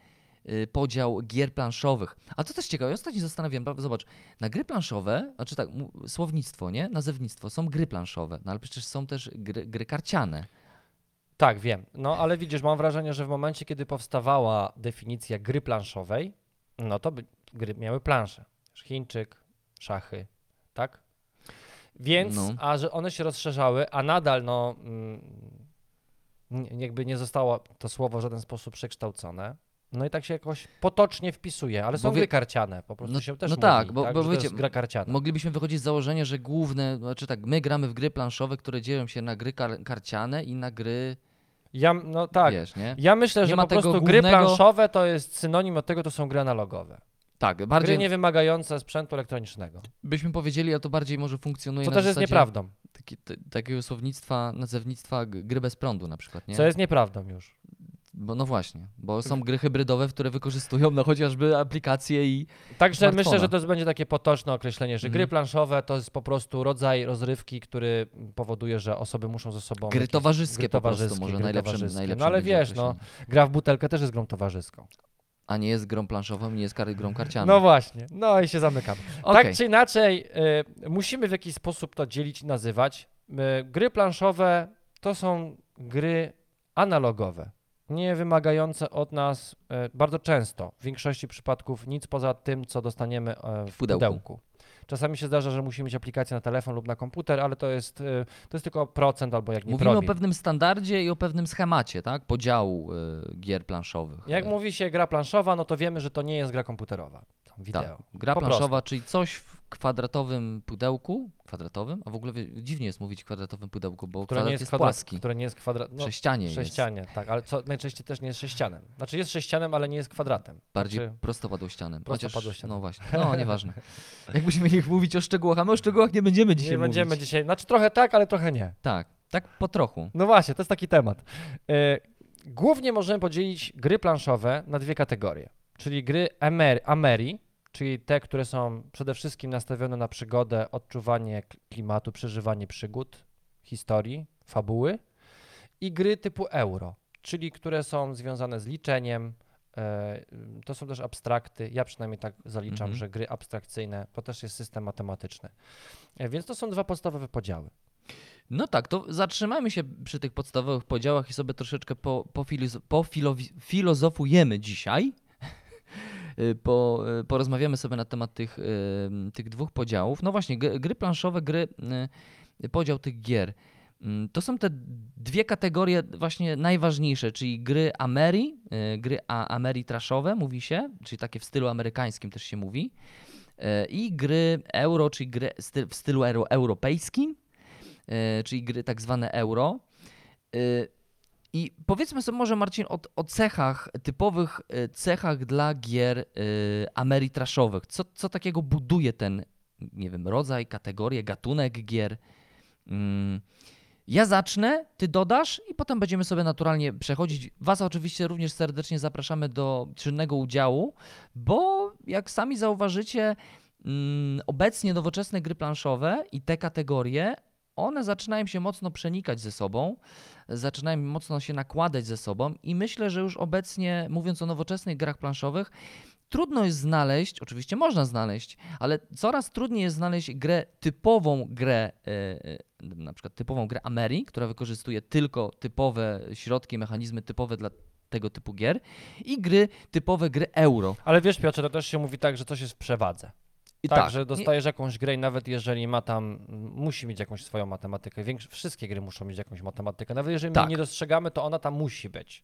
podział gier planszowych. A to też ciekawe, ja ostatnio zastanawiam, zobacz, na gry planszowe, znaczy tak, słownictwo, nie, nazewnictwo, są gry planszowe, no ale przecież są też gry, gry karciane. tak, wiem. No ale widzisz, mam wrażenie, że w momencie, kiedy powstawała definicja gry planszowej, no to by, gry miały plansze. Chińczyk, szachy, tak? Więc, No. a że one się rozszerzały, a nadal, no, mm, jakby nie zostało to słowo w żaden sposób przekształcone. No i tak się jakoś potocznie wpisuje, ale są wie- gry karciane, po prostu No- się też no mówi, tak, bo- tak, bo to wiecie, gra karciana. Moglibyśmy wychodzić z założenia, że główne, znaczy tak, my gramy w gry planszowe, które dzielą się na gry kar karciane i na gry, Ja, no tak, wiesz, nie? ja myślę, Nie że po prostu tego gry głównego- planszowe to jest synonim od tego, to są gry analogowe. Tak, bardziej Gry nie wymagające sprzętu elektronicznego. byśmy powiedzieli, a to bardziej może funkcjonuje Co na też jest nieprawdą. Taki, takiego słownictwa, nazewnictwa gry bez prądu na przykład, nie? Co jest nieprawdą już. Bo no właśnie, bo są gry hybrydowe, które wykorzystują no chociażby aplikacje i Także Smartfona. myślę, że to będzie takie potoczne określenie, że Mhm. gry planszowe to jest po prostu rodzaj rozrywki, który powoduje, że osoby muszą ze sobą. gry jakieś- towarzyskie gry po prostu towarzyskie, może najlepszym No ale wiesz, no, gra w butelkę też jest grą towarzyską. A nie jest grą planszową, nie jest grą karcianą. No właśnie, no i się zamykamy. Okej. Tak czy inaczej, y, musimy w jakiś sposób to dzielić i nazywać. Y, gry planszowe to są gry analogowe, nie wymagające od nas y, bardzo często, w większości przypadków, nic poza tym, co dostaniemy e, w pudełku. pudełku. Czasami się zdarza, że musimy mieć aplikację na telefon lub na komputer, ale to jest, y, to jest tylko procent albo jak nie Mówimy o pewnym standardzie i o pewnym schemacie, tak? Podziału y, gier planszowych. Jak mówi się gra planszowa, no to wiemy, że to nie jest gra komputerowa. Tam wideo. Tak. Gra Po planszowa, czyli coś w kwadratowym pudełku. Kwadratowym? A w ogóle dziwnie jest mówić kwadratowym pudełku, bo Które kwadrat jest, jest kwadrat, płaski. które nie jest kwadrat. No, Sześcianie jest. Sześcianie, tak, ale co najczęściej też nie jest sześcianem. Znaczy jest sześcianem, ale nie jest kwadratem. Bardziej Znaczy, prostopadłościanem. Prostopadłościanem. No właśnie. <laughs> No, nieważne. Jakbyśmy mieli mówić o szczegółach, a my o szczegółach nie będziemy dzisiaj nie będziemy mówić. dzisiaj. Znaczy trochę tak, ale trochę nie. Tak, tak po trochu. No właśnie, to jest taki temat. E, głównie możemy podzielić gry planszowe na dwie kategorie. Czyli gry Amer Ameri, czyli te, które są przede wszystkim nastawione na przygodę, odczuwanie klimatu, przeżywanie przygód, historii, fabuły. I gry typu euro, czyli które są związane z liczeniem. e, To są też abstrakty. Ja przynajmniej tak zaliczam, Mhm. że gry abstrakcyjne to też jest system matematyczny. E, Więc to są dwa podstawowe podziały. No tak, to zatrzymajmy się przy tych podstawowych podziałach i sobie troszeczkę po, pofiliz- pofilowi- filozofujemy dzisiaj. Y, Po, y, porozmawiamy sobie na temat tych, y, tych dwóch podziałów. No właśnie, gry, planszowe, gry, podział tych gier. Mm, To są te dwie kategorie właśnie najważniejsze, czyli gry Ameri, gry a- Ameritraszowe mówi się, czyli takie w stylu amerykańskim też się mówi, i gry euro, czyli gry w stylu euro, europejskim, czyli gry tak zwane euro. I powiedzmy sobie może Marcin o, o cechach, typowych e, cechach dla gier e, ameritraszowych. Co, co takiego buduje ten, nie wiem, rodzaj, kategorię, gatunek gier? Mm, Ja zacznę, ty dodasz i potem będziemy sobie naturalnie przechodzić. Was oczywiście również serdecznie zapraszamy do czynnego udziału, bo jak sami zauważycie, mm, obecnie nowoczesne gry planszowe i te kategorie, one zaczynają się mocno przenikać ze sobą, zaczynają mocno się nakładać ze sobą i myślę, że już obecnie, mówiąc o nowoczesnych grach planszowych, trudno jest znaleźć, oczywiście można znaleźć, ale coraz trudniej jest znaleźć grę, typową grę, e, e, na przykład typową grę Ameri, która wykorzystuje tylko typowe środki, mechanizmy typowe dla tego typu gier i gry, typowe gry euro. Ale wiesz, Piotrze, to też się mówi tak, że coś jest w przewadze. I tak, tak, że dostajesz jakąś grę i nawet jeżeli ma tam, musi mieć jakąś swoją matematykę. Wszystkie gry muszą mieć jakąś matematykę. Nawet jeżeli my Tak. nie dostrzegamy, to ona tam musi być.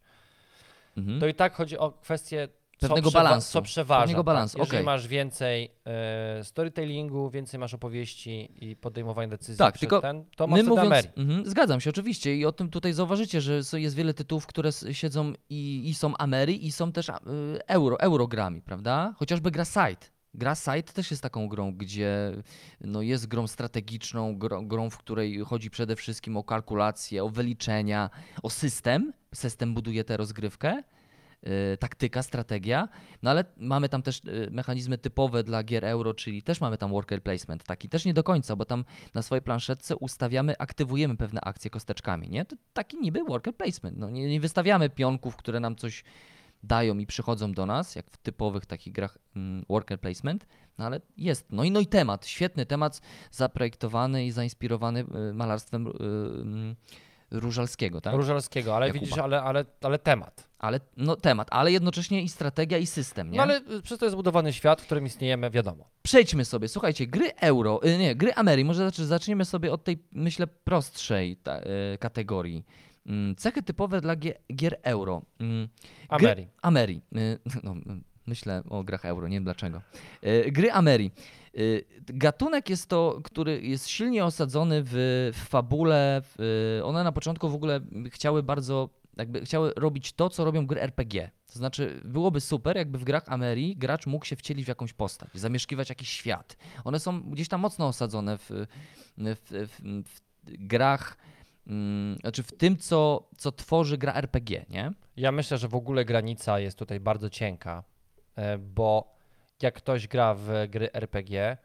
Mhm. To i tak chodzi o kwestię co Pewnego przewa- balansu. Co przeważa. Pewnego balansu, Tak? Jeżeli okej. masz więcej e, storytellingu, więcej masz opowieści i podejmowania decyzji Tak, tylko ten, to My mówiąc, mhm, zgadzam się oczywiście i o tym tutaj zauważycie, że jest wiele tytułów, które siedzą i, i są Amery i są też y, euro, eurogrami, prawda? Chociażby gra Site. Gra Site też jest taką grą, gdzie no, jest grą strategiczną, grą, grą, w której chodzi przede wszystkim o kalkulację, o wyliczenia, o system. System buduje tę rozgrywkę. y, Taktyka, strategia, no ale mamy tam też y, mechanizmy typowe dla gier euro, czyli też mamy tam worker placement, taki też nie do końca, bo tam na swojej planszetce ustawiamy, aktywujemy pewne akcje kosteczkami, nie? To taki niby worker placement. No, nie, nie wystawiamy pionków, które nam coś dają i przychodzą do nas, jak w typowych takich grach mm, worker placement, no ale jest. No i, no i temat, świetny temat, zaprojektowany i zainspirowany y, malarstwem y, mm, Różalskiego, tak? Różalskiego, ale Jakuba. widzisz, ale, ale, ale temat. Ale no temat, ale jednocześnie i strategia i system, nie? No ale y, przez to jest zbudowany świat, w którym istniejemy, wiadomo. Przejdźmy sobie, słuchajcie, gry euro, nie, gry Ameri, może zacz- zaczniemy sobie od tej, myślę, prostszej ta, y, kategorii. Mm, Cechy typowe dla gier, euro. Mm, Gry, Ameri. Ameri. y, <laughs> No, myślę o grach euro, nie wiem dlaczego. Y, Gry Ameri. Y, Gatunek jest to, który jest silnie osadzony w, w fabule. W, one na początku w ogóle chciały bardzo, jakby chciały robić to, co robią gry RPG. To znaczy, byłoby super, jakby w grach Ameri gracz mógł się wcielić w jakąś postać, zamieszkiwać jakiś świat. One są gdzieś tam mocno osadzone w, w, grach, znaczy w tym, co, co tworzy gra RPG, nie? Ja myślę, że w ogóle granica jest tutaj bardzo cienka, e, bo jak ktoś gra w gry RPG,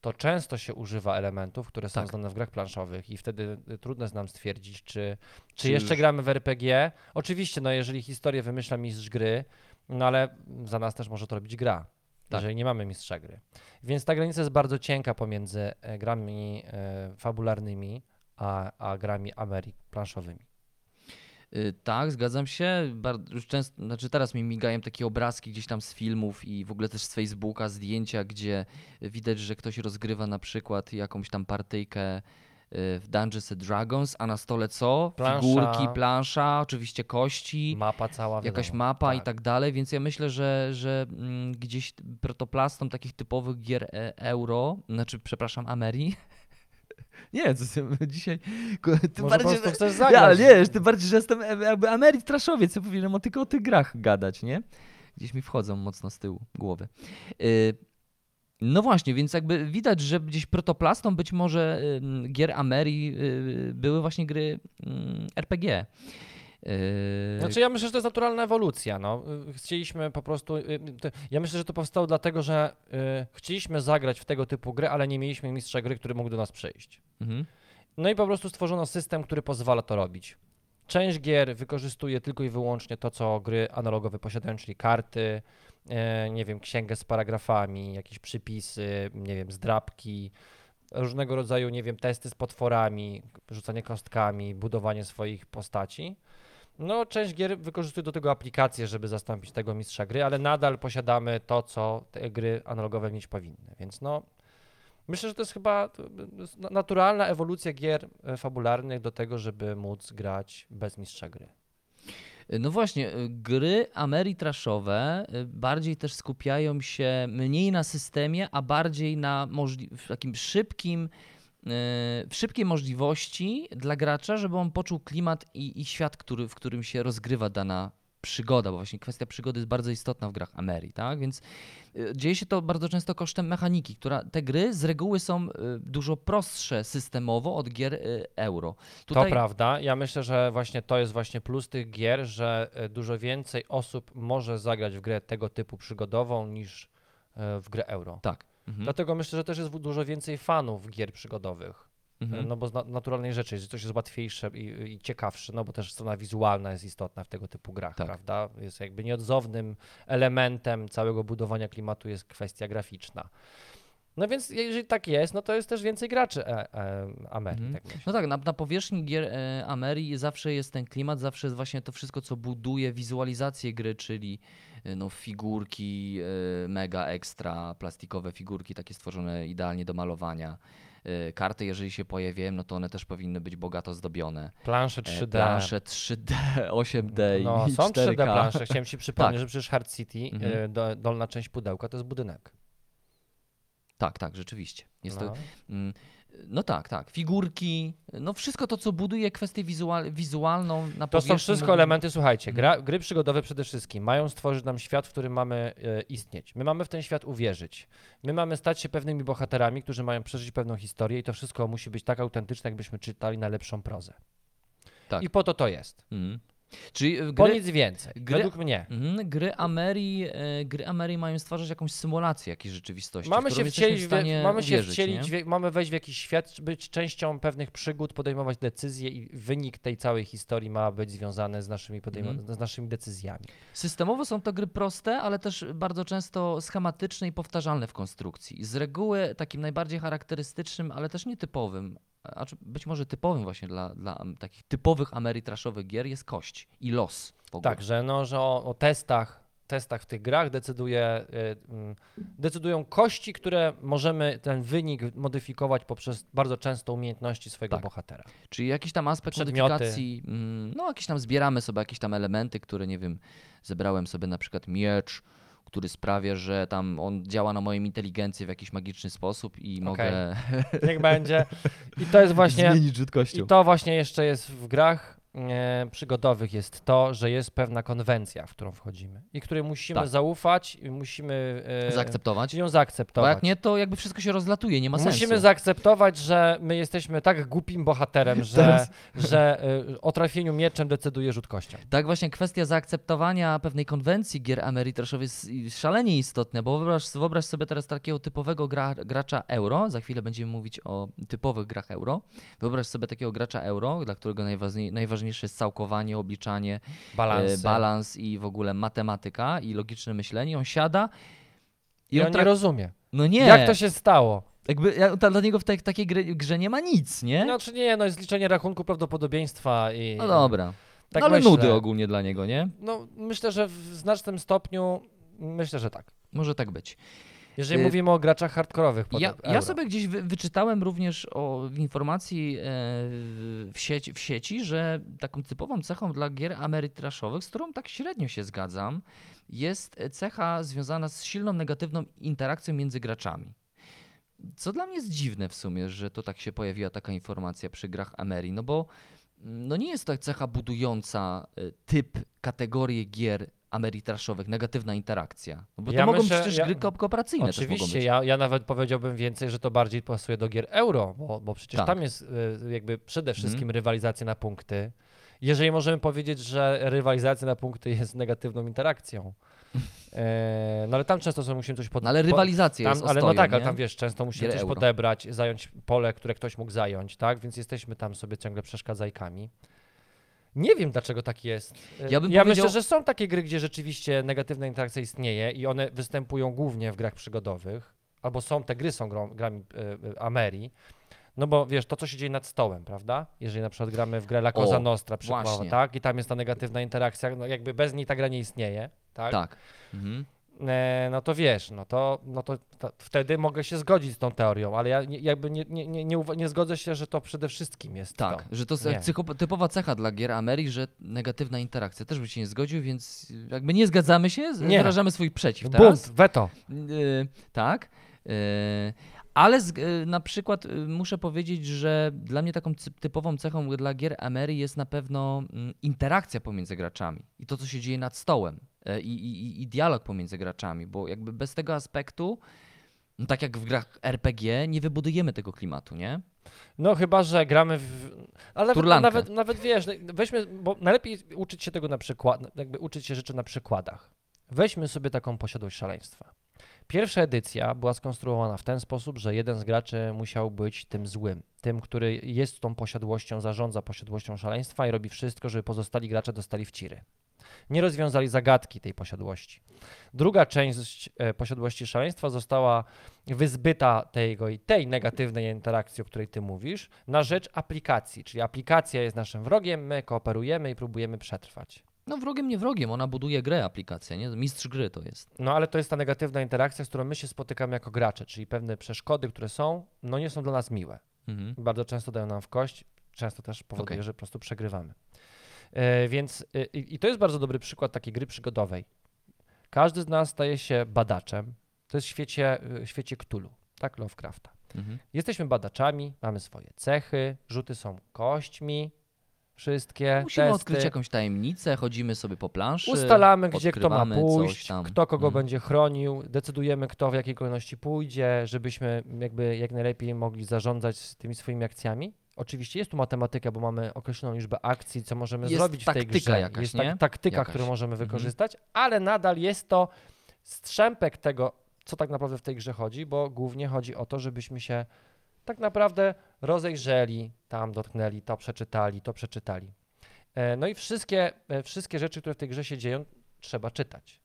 to często się używa elementów, które są Tak. znane w grach planszowych i wtedy y, trudno jest nam stwierdzić, czy, czy, Czy jeszcze już- gramy w RPG. Oczywiście, no jeżeli historię wymyśla mistrz gry, no ale za nas też może to robić gra, Tak. jeżeli nie mamy mistrza gry. Więc ta granica jest bardzo cienka pomiędzy e, grami e, fabularnymi a, a grami Ameryk planszowymi. Y, Tak, zgadzam się. Bardzo, już często, znaczy teraz mi migają takie obrazki gdzieś tam z filmów i w ogóle też z Facebooka, zdjęcia, gdzie widać, że ktoś rozgrywa na przykład jakąś tam partyjkę y, w Dungeons and Dragons, a na stole co? Plansza. Figurki, plansza, oczywiście kości, Mapa cała, jakaś wiadomo. mapa i tak dalej, więc ja myślę, że, że mm, gdzieś protoplastą takich typowych gier e, euro, znaczy przepraszam, Ameri. <laughs> <laughs> Nie, co <laughs> dzisiaj. Tym Może po bardziej, prostu że- chcesz ja, zagrać. ale nie, tym bardziej, że jestem jakby Ameryk Traszowiec, ja powinienem o tylko o tych grach gadać, nie? Gdzieś mi wchodzą mocno z tyłu głowy. Y, No właśnie, więc jakby widać, że gdzieś protoplastą być może gier Ameri y, były właśnie gry ym, RPG. Y, Znaczy ja myślę, że to jest naturalna ewolucja. No. Chcieliśmy po prostu. y, to- Ja myślę, że to powstało dlatego, że y, chcieliśmy zagrać w tego typu gry, ale nie mieliśmy mistrza gry, który mógł do nas przyjść. mhm. No i po prostu stworzono system, który pozwala to robić. Część gier wykorzystuje tylko i wyłącznie to, co gry analogowe posiadają, czyli karty, nie wiem, księgę z paragrafami, jakieś przypisy, nie wiem, zdrabki, różnego rodzaju, nie wiem, testy z potworami, rzucanie kostkami, budowanie swoich postaci. No, część gier wykorzystuje do tego aplikacje, żeby zastąpić tego mistrza gry, ale nadal posiadamy to, co te gry analogowe mieć powinny. Więc no, myślę, że to jest chyba naturalna ewolucja gier e, fabularnych do tego, żeby móc grać bez mistrza gry. No właśnie, y, gry Ameritraszowe y, bardziej też skupiają się mniej na systemie, a bardziej na możli- takim szybkim, y, w szybkiej możliwości dla gracza, żeby on poczuł klimat i, i świat, który, w którym się rozgrywa dana przygoda, bo właśnie kwestia przygody jest bardzo istotna w grach Ameri, tak? Więc y, dzieje się to bardzo często kosztem mechaniki, która te gry z reguły są y, dużo prostsze systemowo od gier euro. To prawda. Ja myślę, że właśnie to jest właśnie plus tych gier, że dużo więcej osób może zagrać w grę tego typu przygodową niż w grę euro. Tak. Mhm. Dlatego myślę, że też jest dużo więcej fanów gier przygodowych. Mhm. No bo z na- naturalnej rzeczy, że coś jest łatwiejsze i, i ciekawsze, no bo też strona wizualna jest istotna w tego typu grach, Tak. prawda? Jest jakby nieodzownym elementem całego budowania klimatu jest kwestia graficzna. No więc jeżeli tak jest, no to jest też więcej graczy e, e. Mhm. Tak. No tak, na, na powierzchni gier e, zawsze jest ten klimat, zawsze jest właśnie to wszystko, co buduje wizualizację gry, czyli no, figurki y, mega ekstra, plastikowe figurki, takie stworzone idealnie do malowania. Y, Karty, jeżeli się pojawiają, no to one też powinny być bogato zdobione. Plansze E, 3D. Plansze 3D, 8D <laughs> No, i są 3D 4K. plansze. Chciałem ci <laughs> przypomnieć, Tak. że przecież Hard City, Mhm. e, do, dolna część pudełka, to jest budynek. Tak, tak, rzeczywiście. Jest no. to, mm, no tak, tak. Figurki, no wszystko to, co buduje kwestię wizual, wizualną na To są wszystko elementy, słuchajcie, Mhm. gra, gry przygodowe przede wszystkim mają stworzyć nam świat, w którym mamy e, istnieć. My mamy w ten świat uwierzyć. My mamy stać się pewnymi bohaterami, którzy mają przeżyć pewną historię i to wszystko musi być tak autentyczne, jakbyśmy czytali najlepszą prozę. Tak. I po to to jest. Mhm. Czyli Po gry, nic więcej, gry- według mnie. Mhm, gry Amerii, e, gry mają stwarzać jakąś symulację jakiejś rzeczywistości. Mamy się wcielić, w stanie mamy się uwierzyć, wcielić, w, mamy wejść w jakiś świat, być częścią pewnych przygód, podejmować decyzje i wynik tej całej historii ma być związany z naszymi, podejmo- Mhm. z naszymi decyzjami. Systemowo są to gry proste, ale też bardzo często schematyczne i powtarzalne w konstrukcji. Z reguły takim najbardziej charakterystycznym, ale też nietypowym, a być może typowym właśnie dla, dla takich typowych amerytraszowych gier jest kość i los. Tak, że, no, że o, o testach, testach w tych grach decyduje, y, mm, decydują kości, które możemy ten wynik modyfikować poprzez bardzo często umiejętności swojego Tak. bohatera. Czyli jakiś tam aspekt Przedmioty. modyfikacji, mm, no jakieś tam zbieramy sobie jakieś tam elementy, które nie wiem, zebrałem sobie na przykład miecz, który sprawia, że tam on działa na moją inteligencję w jakiś magiczny sposób i mogę Niech będzie. I to jest <laughs> właśnie, zmienić i to właśnie jeszcze jest w grach przygodowych jest to, że jest pewna konwencja, w którą wchodzimy i której musimy Tak. zaufać i musimy e, Zaakceptować. ją Bo zaakceptować. jak nie, to jakby wszystko się rozlatuje, nie ma sensu. Musimy zaakceptować, że my jesteśmy tak głupim bohaterem, że, Teraz- że y, o trafieniu mieczem decyduje rzut kością. Tak właśnie kwestia zaakceptowania pewnej konwencji gier Ameritraszowych jest szalenie istotna, bo wyobraź, wyobraź sobie teraz takiego typowego gra, gracza euro, za chwilę będziemy mówić o typowych grach euro. Wyobraź sobie takiego gracza euro, dla którego najważniej, najważniejsze jest całkowanie, obliczanie, Balans. e, balans i w ogóle matematyka i logiczne myślenie. On siada I on on nie rozumie. No nie, Jak to się stało? jakby ja- dla niego w takiej gry, grze nie ma nic, nie? No czy nie, no jest liczenie rachunku prawdopodobieństwa i... No dobra. Tak no ale myślę. nudy ogólnie dla niego, nie? No myślę, że w znacznym stopniu, myślę, że tak. Może tak być. Jeżeli Y, mówimy o graczach hardkorowych Ja, ja sobie gdzieś wy, wyczytałem również o w informacji e, w, sieci, w sieci, że taką typową cechą dla gier amerytraszowych, z którą tak średnio się zgadzam, jest cecha związana z silną negatywną interakcją między graczami. Co dla mnie jest dziwne w sumie, że to tak się pojawiła taka informacja przy grach Ameri, no bo mm, no nie jest to cecha budująca e, typ, kategorię gier amerytraszowych, negatywna interakcja. No bo Ja to mogą myślę- przecież ja- gry ko- kooperacyjne mogą Oczywiście, ja, ja nawet powiedziałbym więcej, że to bardziej pasuje do gier euro, bo, bo przecież Tak. Tam jest y, jakby przede wszystkim rywalizacja na punkty. Jeżeli możemy powiedzieć, że rywalizacja na punkty jest negatywną interakcją. E, no ale tam często sobie musimy coś pod... No ale po- rywalizacja tam, jest Ale no ostoją, tak, ale tam wiesz, często musimy Gier coś euro. podebrać, zająć pole, które ktoś mógł zająć, tak? Więc jesteśmy tam sobie ciągle przeszkadzajkami. Nie wiem, dlaczego tak jest. E, Ja bym ja powiedział- myślę, że są takie gry, gdzie rzeczywiście negatywna interakcja istnieje i one występują głównie w grach przygodowych, albo są, te gry są grą, grami e, e, Amerii. No bo wiesz, to co się dzieje nad stołem, prawda? Jeżeli na przykład gramy w grę La Cosa O, Nostra, przykładowo, tak? I tam jest ta negatywna interakcja, no jakby bez niej ta gra nie istnieje, tak? Tak. Mhm. E, no to wiesz, no to, no to, to wtedy mogę się zgodzić z tą teorią, ale ja nie, jakby nie, nie, nie, nie, nie zgodzę się, że to przede wszystkim jest Tak, to. że to jest typowa cecha dla gier Ameri, że negatywna interakcja. Też bym się nie zgodził, więc jakby nie zgadzamy się, Nie. wyrażamy swój przeciw Bunt, teraz. weto. Yy, tak. Yy, ale z, yy, na przykład yy, muszę powiedzieć, że dla mnie taką typową cechą dla gier Ameri jest na pewno mm, interakcja pomiędzy graczami i to, co się dzieje nad stołem i, i, i dialog pomiędzy graczami, bo jakby bez tego aspektu, no tak jak w grach RPG, nie wybudujemy tego klimatu, nie? No chyba, że gramy w... Ale nawet, Turlankę. nawet, nawet wiesz, no, weźmy, bo najlepiej uczyć się tego na przykład, jakby uczyć się rzeczy na przykładach. Weźmy sobie taką posiadłość szaleństwa. Pierwsza edycja była skonstruowana w ten sposób, że jeden z graczy musiał być tym złym, tym, który jest tą posiadłością, zarządza posiadłością szaleństwa i robi wszystko, żeby pozostali gracze dostali wciry. Nie rozwiązali zagadki tej posiadłości. Druga część e, posiadłości szaleństwa została wyzbyta tego i tej negatywnej interakcji, o której ty mówisz, na rzecz aplikacji. Czyli aplikacja jest naszym wrogiem, my kooperujemy i próbujemy przetrwać. No wrogiem, nie wrogiem, ona buduje grę, aplikacja, nie? Mistrz gry to jest. No ale to jest ta negatywna interakcja, z którą my się spotykamy jako gracze, czyli pewne przeszkody, które są, no nie są dla nas miłe. Mhm. Bardzo często dają nam w kość, często też powoduje, Okej. że po prostu przegrywamy. E, więc e, i, to jest bardzo dobry przykład takiej gry przygodowej. Każdy z nas staje się badaczem. To jest w świecie, świecie Cthulhu, tak, Lovecrafta. Mhm. Jesteśmy badaczami, mamy swoje cechy, rzuty są kośćmi, wszystkie Musimy testy. odkryć jakąś tajemnicę, chodzimy sobie po planszy. Ustalamy, gdzie kto ma pójść, kto kogo Mhm. będzie chronił, decydujemy, kto w jakiej kolejności pójdzie, żebyśmy jakby jak najlepiej mogli zarządzać tymi swoimi akcjami. Oczywiście jest tu matematyka, bo mamy określoną liczbę akcji, co możemy Jest zrobić w tej grze. jakaś, jest tak, taktyka, Jakaś. którą możemy Mhm. wykorzystać, ale nadal jest to strzępek tego, co tak naprawdę w tej grze chodzi, bo głównie chodzi o to, żebyśmy się tak naprawdę rozejrzeli, tam dotknęli, to przeczytali, to przeczytali. E, No i wszystkie, e, wszystkie rzeczy, które w tej grze się dzieją, trzeba czytać.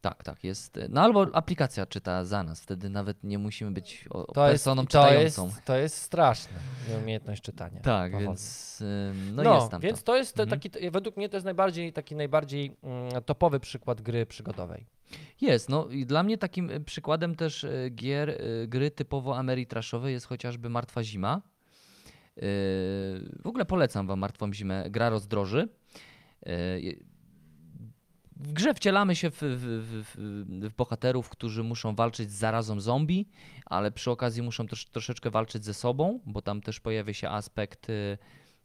Tak, tak, jest. No albo aplikacja czyta za nas, wtedy nawet nie musimy być o, To jest, personą to, jest, czytającą. to jest straszne, nieumiejętność czytania. Tak, więc no, No, jest tam więc to. to jest Mhm. taki, według mnie to jest najbardziej, taki najbardziej mm, topowy przykład gry przygodowej. Jest, no i dla mnie takim y, przykładem też y, gier, y, gry typowo ameritraszowej jest chociażby Martwa Zima. W ogóle polecam wam Martwą Zimę, gra rozdroży. W grze wcielamy się w, w, w, w, bohaterów, którzy muszą walczyć z zarazą zombie, ale przy okazji muszą też troszeczkę walczyć ze sobą, bo tam też pojawia się aspekt y,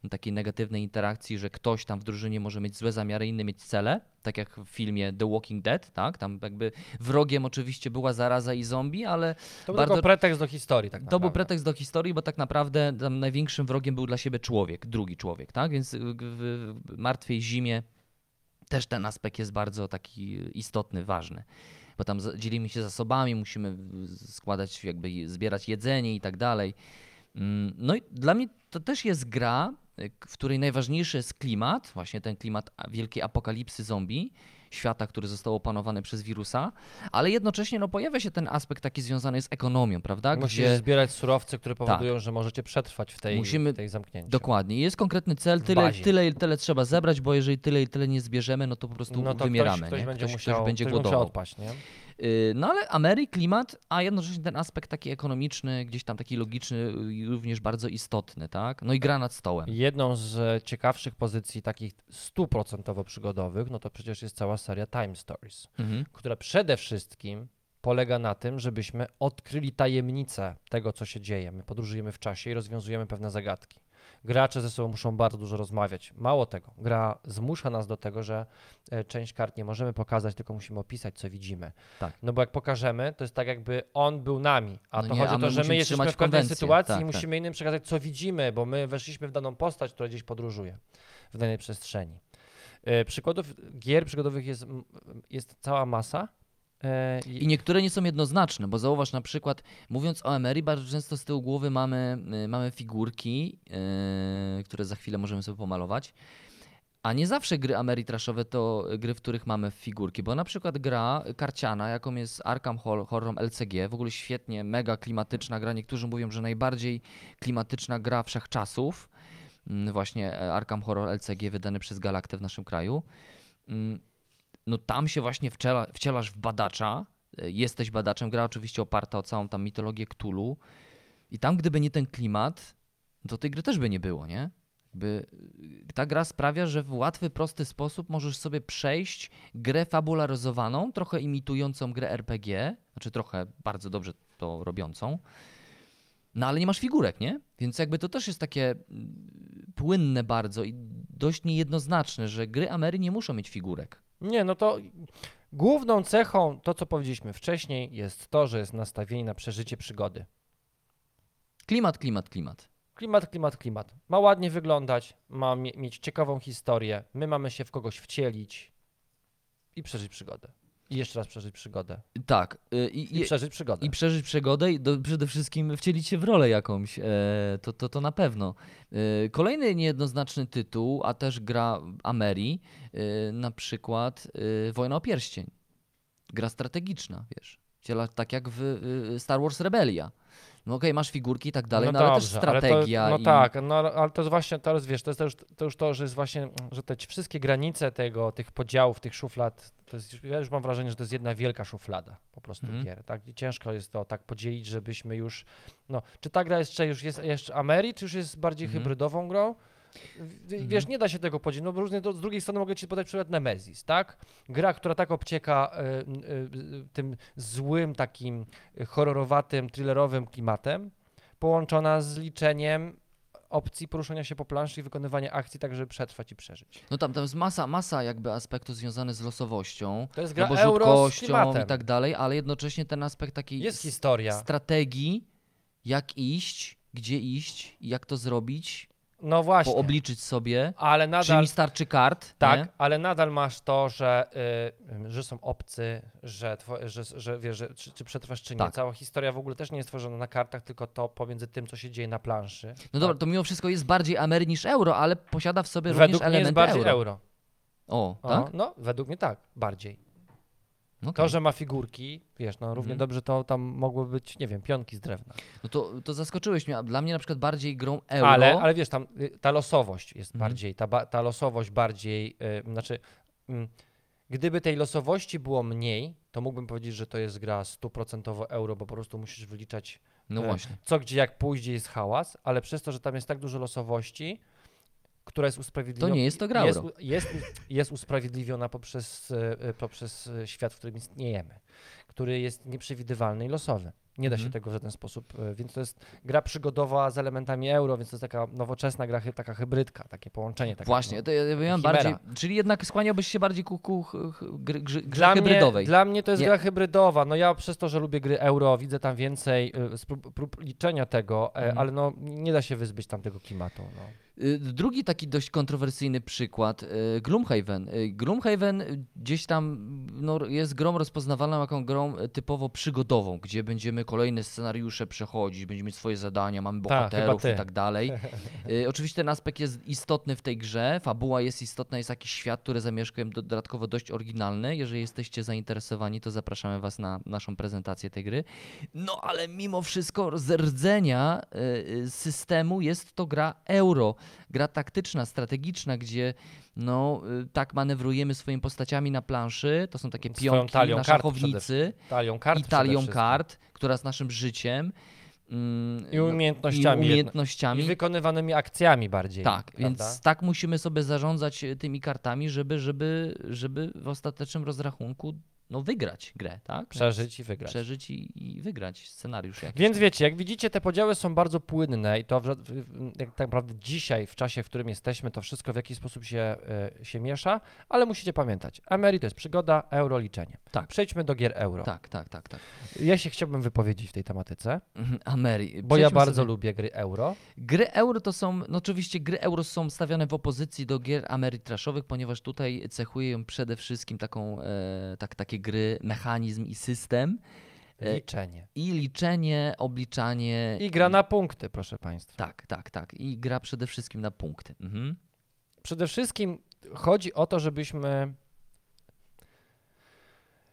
takiej negatywnej interakcji, że ktoś tam w drużynie może mieć złe zamiary, inny mieć cele, tak jak w filmie The Walking Dead, tak? Tam jakby wrogiem oczywiście była zaraza i zombie, ale To był Bardzo- pretekst do historii tak to naprawdę. był pretekst do historii, bo tak naprawdę tam największym wrogiem był dla siebie człowiek, drugi człowiek, tak? Więc w martwej zimie też ten aspekt jest bardzo taki istotny, ważny. Bo tam dzielimy się zasobami, musimy składać, jakby zbierać jedzenie i tak dalej. Mm, No i dla mnie to też jest gra, y, w której najważniejszy jest klimat, właśnie ten klimat wielkiej apokalipsy zombie, świata, który został opanowany przez wirusa, ale jednocześnie no, pojawia się ten aspekt taki związany z ekonomią, prawda? Musisz zbierać surowce, które powodują, że możecie przetrwać w tej, Musimy- w tej zamknięciu. Dokładnie. Jest konkretny cel, tyle, tyle i tyle trzeba zebrać, bo jeżeli tyle i tyle nie zbierzemy, no to po prostu No to wymieramy. ktoś, ktoś nie? będzie ktoś, musiał, ktoś będzie ktoś głodował. odpaść, nie? Yy, No ale Amery, klimat, a jednocześnie ten aspekt taki ekonomiczny, gdzieś tam taki logiczny, y, również bardzo istotny, tak? No i gra nad stołem. Jedną z e, ciekawszych pozycji takich stuprocentowo przygodowych, no to przecież jest cała seria Time Stories, Mhm. która przede wszystkim polega na tym, żebyśmy odkryli tajemnicę tego, co się dzieje. My podróżujemy w czasie i rozwiązujemy pewne zagadki. Gracze ze sobą muszą bardzo dużo rozmawiać. Mało tego, gra zmusza nas do tego, że e, część kart nie możemy pokazać, tylko musimy opisać, co widzimy. Tak. No bo jak pokażemy, to jest tak, jakby on był nami, a No to nie, chodzi a o to, że my jesteśmy w pewnej sytuacji Tak, i tak. musimy innym przekazać, co widzimy, bo my weszliśmy w daną postać, która gdzieś podróżuje w danej przestrzeni. E, Przykładów gier przygodowych jest, jest cała masa. E, I niektóre nie są jednoznaczne, bo zauważ na przykład, mówiąc o Emery, bardzo często z tyłu głowy mamy, y, mamy figurki, y, które za chwilę możemy sobie pomalować. A nie zawsze gry Ameritraszowe to gry, w których mamy figurki, bo na przykład gra karciana, jaką jest Arkham Hor- Horror LCG, w ogóle świetnie, mega klimatyczna gra. Niektórzy mówią, że najbardziej klimatyczna gra wszechczasów. Mm, Właśnie e, Arkham Horror LCG wydany przez Galaktę w naszym kraju. No tam się właśnie wciela, wcielasz w badacza, e, jesteś badaczem, gra oczywiście oparta o całą tam mitologię Cthulhu i tam gdyby nie ten klimat, to tej gry też by nie było, nie? Jakby y, ta gra sprawia, że w łatwy, prosty sposób możesz sobie przejść grę fabularyzowaną, trochę imitującą grę RPG, znaczy trochę bardzo dobrze to robiącą, no ale nie masz figurek, nie? Więc jakby to też jest takie mm, płynne bardzo i dość niejednoznaczne, że gry Amery nie muszą mieć figurek. Nie, no to główną cechą, to co powiedzieliśmy wcześniej, jest to, że jest nastawienie na przeżycie przygody. Klimat, klimat, klimat. Klimat, klimat, klimat. Ma ładnie wyglądać, ma mie- mieć ciekawą historię. My mamy się w kogoś wcielić i przeżyć przygodę. I jeszcze raz przeżyć przygodę. Tak. y, I, I, przeżyć przygodę. i przeżyć przygodę i do, przede wszystkim wcielić się w rolę jakąś. E, to, to, to na pewno. E, kolejny niejednoznaczny tytuł, a też gra Ameri, e, na przykład e, Wojna o Pierścień. Gra strategiczna, wiesz. Tak jak w Star Wars Rebellia. No okej, masz figurki i tak dalej, no, no ale dobrze, też strategia. Ale to, no i... tak, no ale to jest właśnie, teraz wiesz, to jest to już, to już to, że jest właśnie, że te wszystkie granice tego, tych podziałów, tych szuflad, to jest, ja już mam wrażenie, że to jest jedna wielka szuflada po prostu Mhm. gier, tak? I ciężko jest to tak podzielić, żebyśmy już, no, czy ta gra jeszcze już jest jeszcze Ameri, czy już jest bardziej Mhm. hybrydową grą? W- Wiesz, nie da się tego podzielić, no bo różnie, to, z drugiej strony mogę ci podać przykład Nemesis, tak? Gra, która tak obcieka y, y, tym złym, takim horrorowatym, thrillerowym klimatem, połączona z liczeniem opcji poruszania się po planszy i wykonywania akcji tak, żeby przetrwać i przeżyć. No tam, tam jest masa, masa jakby aspektów związanych z losowością, To jest gra albo euro i tak dalej, ale jednocześnie ten aspekt takiej Jest historia. strategii, jak iść, gdzie iść, jak to zrobić, No właśnie, poobliczyć sobie, ale czy nadal... mi starczy kart, Tak, nie? ale nadal masz to, że, y, że są obcy, że, two, że, że wiesz, że, czy, czy przetrwasz, czy nie. Tak. Cała historia w ogóle też nie jest tworzona na kartach, tylko to pomiędzy tym, co się dzieje na planszy. No dobra, to mimo wszystko jest bardziej Amery niż euro, ale posiada w sobie Według również mnie elementy jest bardziej euro. euro. O, O, tak? No, według mnie tak, bardziej. No, To, że ma figurki, wiesz, no równie Mhm. dobrze to tam mogły być, nie wiem, pionki z drewna. no to, to zaskoczyłeś mnie. a Dla mnie na przykład bardziej grą euro. Ale, ale wiesz, tam y, ta losowość jest Mhm. bardziej, ta, ta losowość bardziej, y, znaczy, mm, gdyby tej losowości było mniej, to mógłbym powiedzieć, że to jest gra stuprocentowo euro, bo po prostu musisz wyliczać No e, właśnie. co, gdzie, jak pójść, gdzie jest hałas, ale przez to, że tam jest tak dużo losowości, która jest usprawiedliwiona. To nie jest to gra jest, jest, jest usprawiedliwiona poprzez, e, poprzez e, świat, w którym istniejemy, który jest nieprzewidywalny i losowy. Nie da się Mhm. tego w żaden sposób, e, więc to jest gra przygodowa z elementami euro, więc to jest taka nowoczesna gra, taka hybrydka, takie połączenie. Takie, Właśnie, no. to ja chimera. bardziej. Czyli jednak skłaniałbyś się bardziej ku, ku grze, Dla mnie, hybrydowej. dla mnie to jest Nie- gra hybrydowa. No ja przez to, że lubię gry euro, widzę tam więcej y, sprób, prób liczenia tego, e, Mhm. ale no nie da się wyzbyć tamtego klimatu. No. Y, Drugi taki dość kontrowersyjny przykład, Gloomhaven. Y, Gloomhaven gdzieś tam no, jest grą rozpoznawalną jako grą y, typowo przygodową, gdzie będziemy kolejne scenariusze przechodzić, będziemy mieć swoje zadania, mamy Tak, bohaterów ty. i tak dalej. Y, Oczywiście ten aspekt jest istotny w tej grze, fabuła jest istotna, jest jakiś świat, który zamieszkuję, do- dodatkowo dość oryginalny. Jeżeli jesteście zainteresowani, to zapraszamy Was na naszą prezentację tej gry. No ale mimo wszystko z rdzenia y, systemu jest to gra euro, gra taktyczna, strategiczna, gdzie no y, tak manewrujemy swoimi postaciami na planszy, to są takie pionki talią na kart szachownicy Talią kart i talią kart, która z naszym życiem mm, I no, umiejętnościami. i jedno- umiejętnościami I wykonywanymi akcjami bardziej. tak, prawda? więc tak musimy sobie zarządzać e, tymi kartami, żeby, żeby, żeby w ostatecznym rozrachunku no, wygrać grę, tak? Przeżyć i wygrać. Przeżyć i, i wygrać scenariusz jakiś. Więc wiecie, jak widzicie, te podziały są bardzo płynne i to w, w, tak naprawdę dzisiaj, w czasie, w którym jesteśmy, to wszystko w jakiś sposób się, e, się miesza, ale musicie pamiętać, Ameri to jest przygoda, euro liczenie. Tak. Przejdźmy do gier euro. Tak, tak, tak, tak. Ja się chciałbym wypowiedzieć w tej tematyce, Mhm, Ameri. bo ja bardzo sobie- lubię gry euro. Gry euro to są, no oczywiście gry euro są stawiane w opozycji do gier amerytraszowych, ponieważ tutaj cechuje ją przede wszystkim taką, e, tak, takie gry, mechanizm i system E, Liczenie. i liczenie, obliczanie. I gra na punkty, proszę Państwa. Tak, tak, tak. I gra przede wszystkim na punkty. Mhm. Przede wszystkim chodzi o to, żebyśmy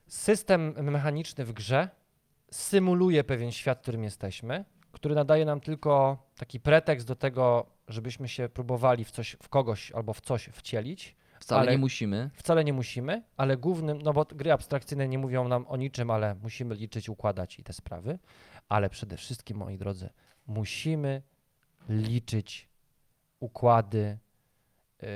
system mechaniczny w grze symuluje pewien świat, w którym jesteśmy, który nadaje nam tylko taki pretekst do tego, żebyśmy się próbowali w coś, w kogoś albo w coś wcielić. Wcale Ale- nie musimy. Wcale nie musimy, ale głównym, no bo gry abstrakcyjne nie mówią nam o niczym, ale musimy liczyć, układać i te sprawy. Ale przede wszystkim, moi drodzy, musimy liczyć układy, y,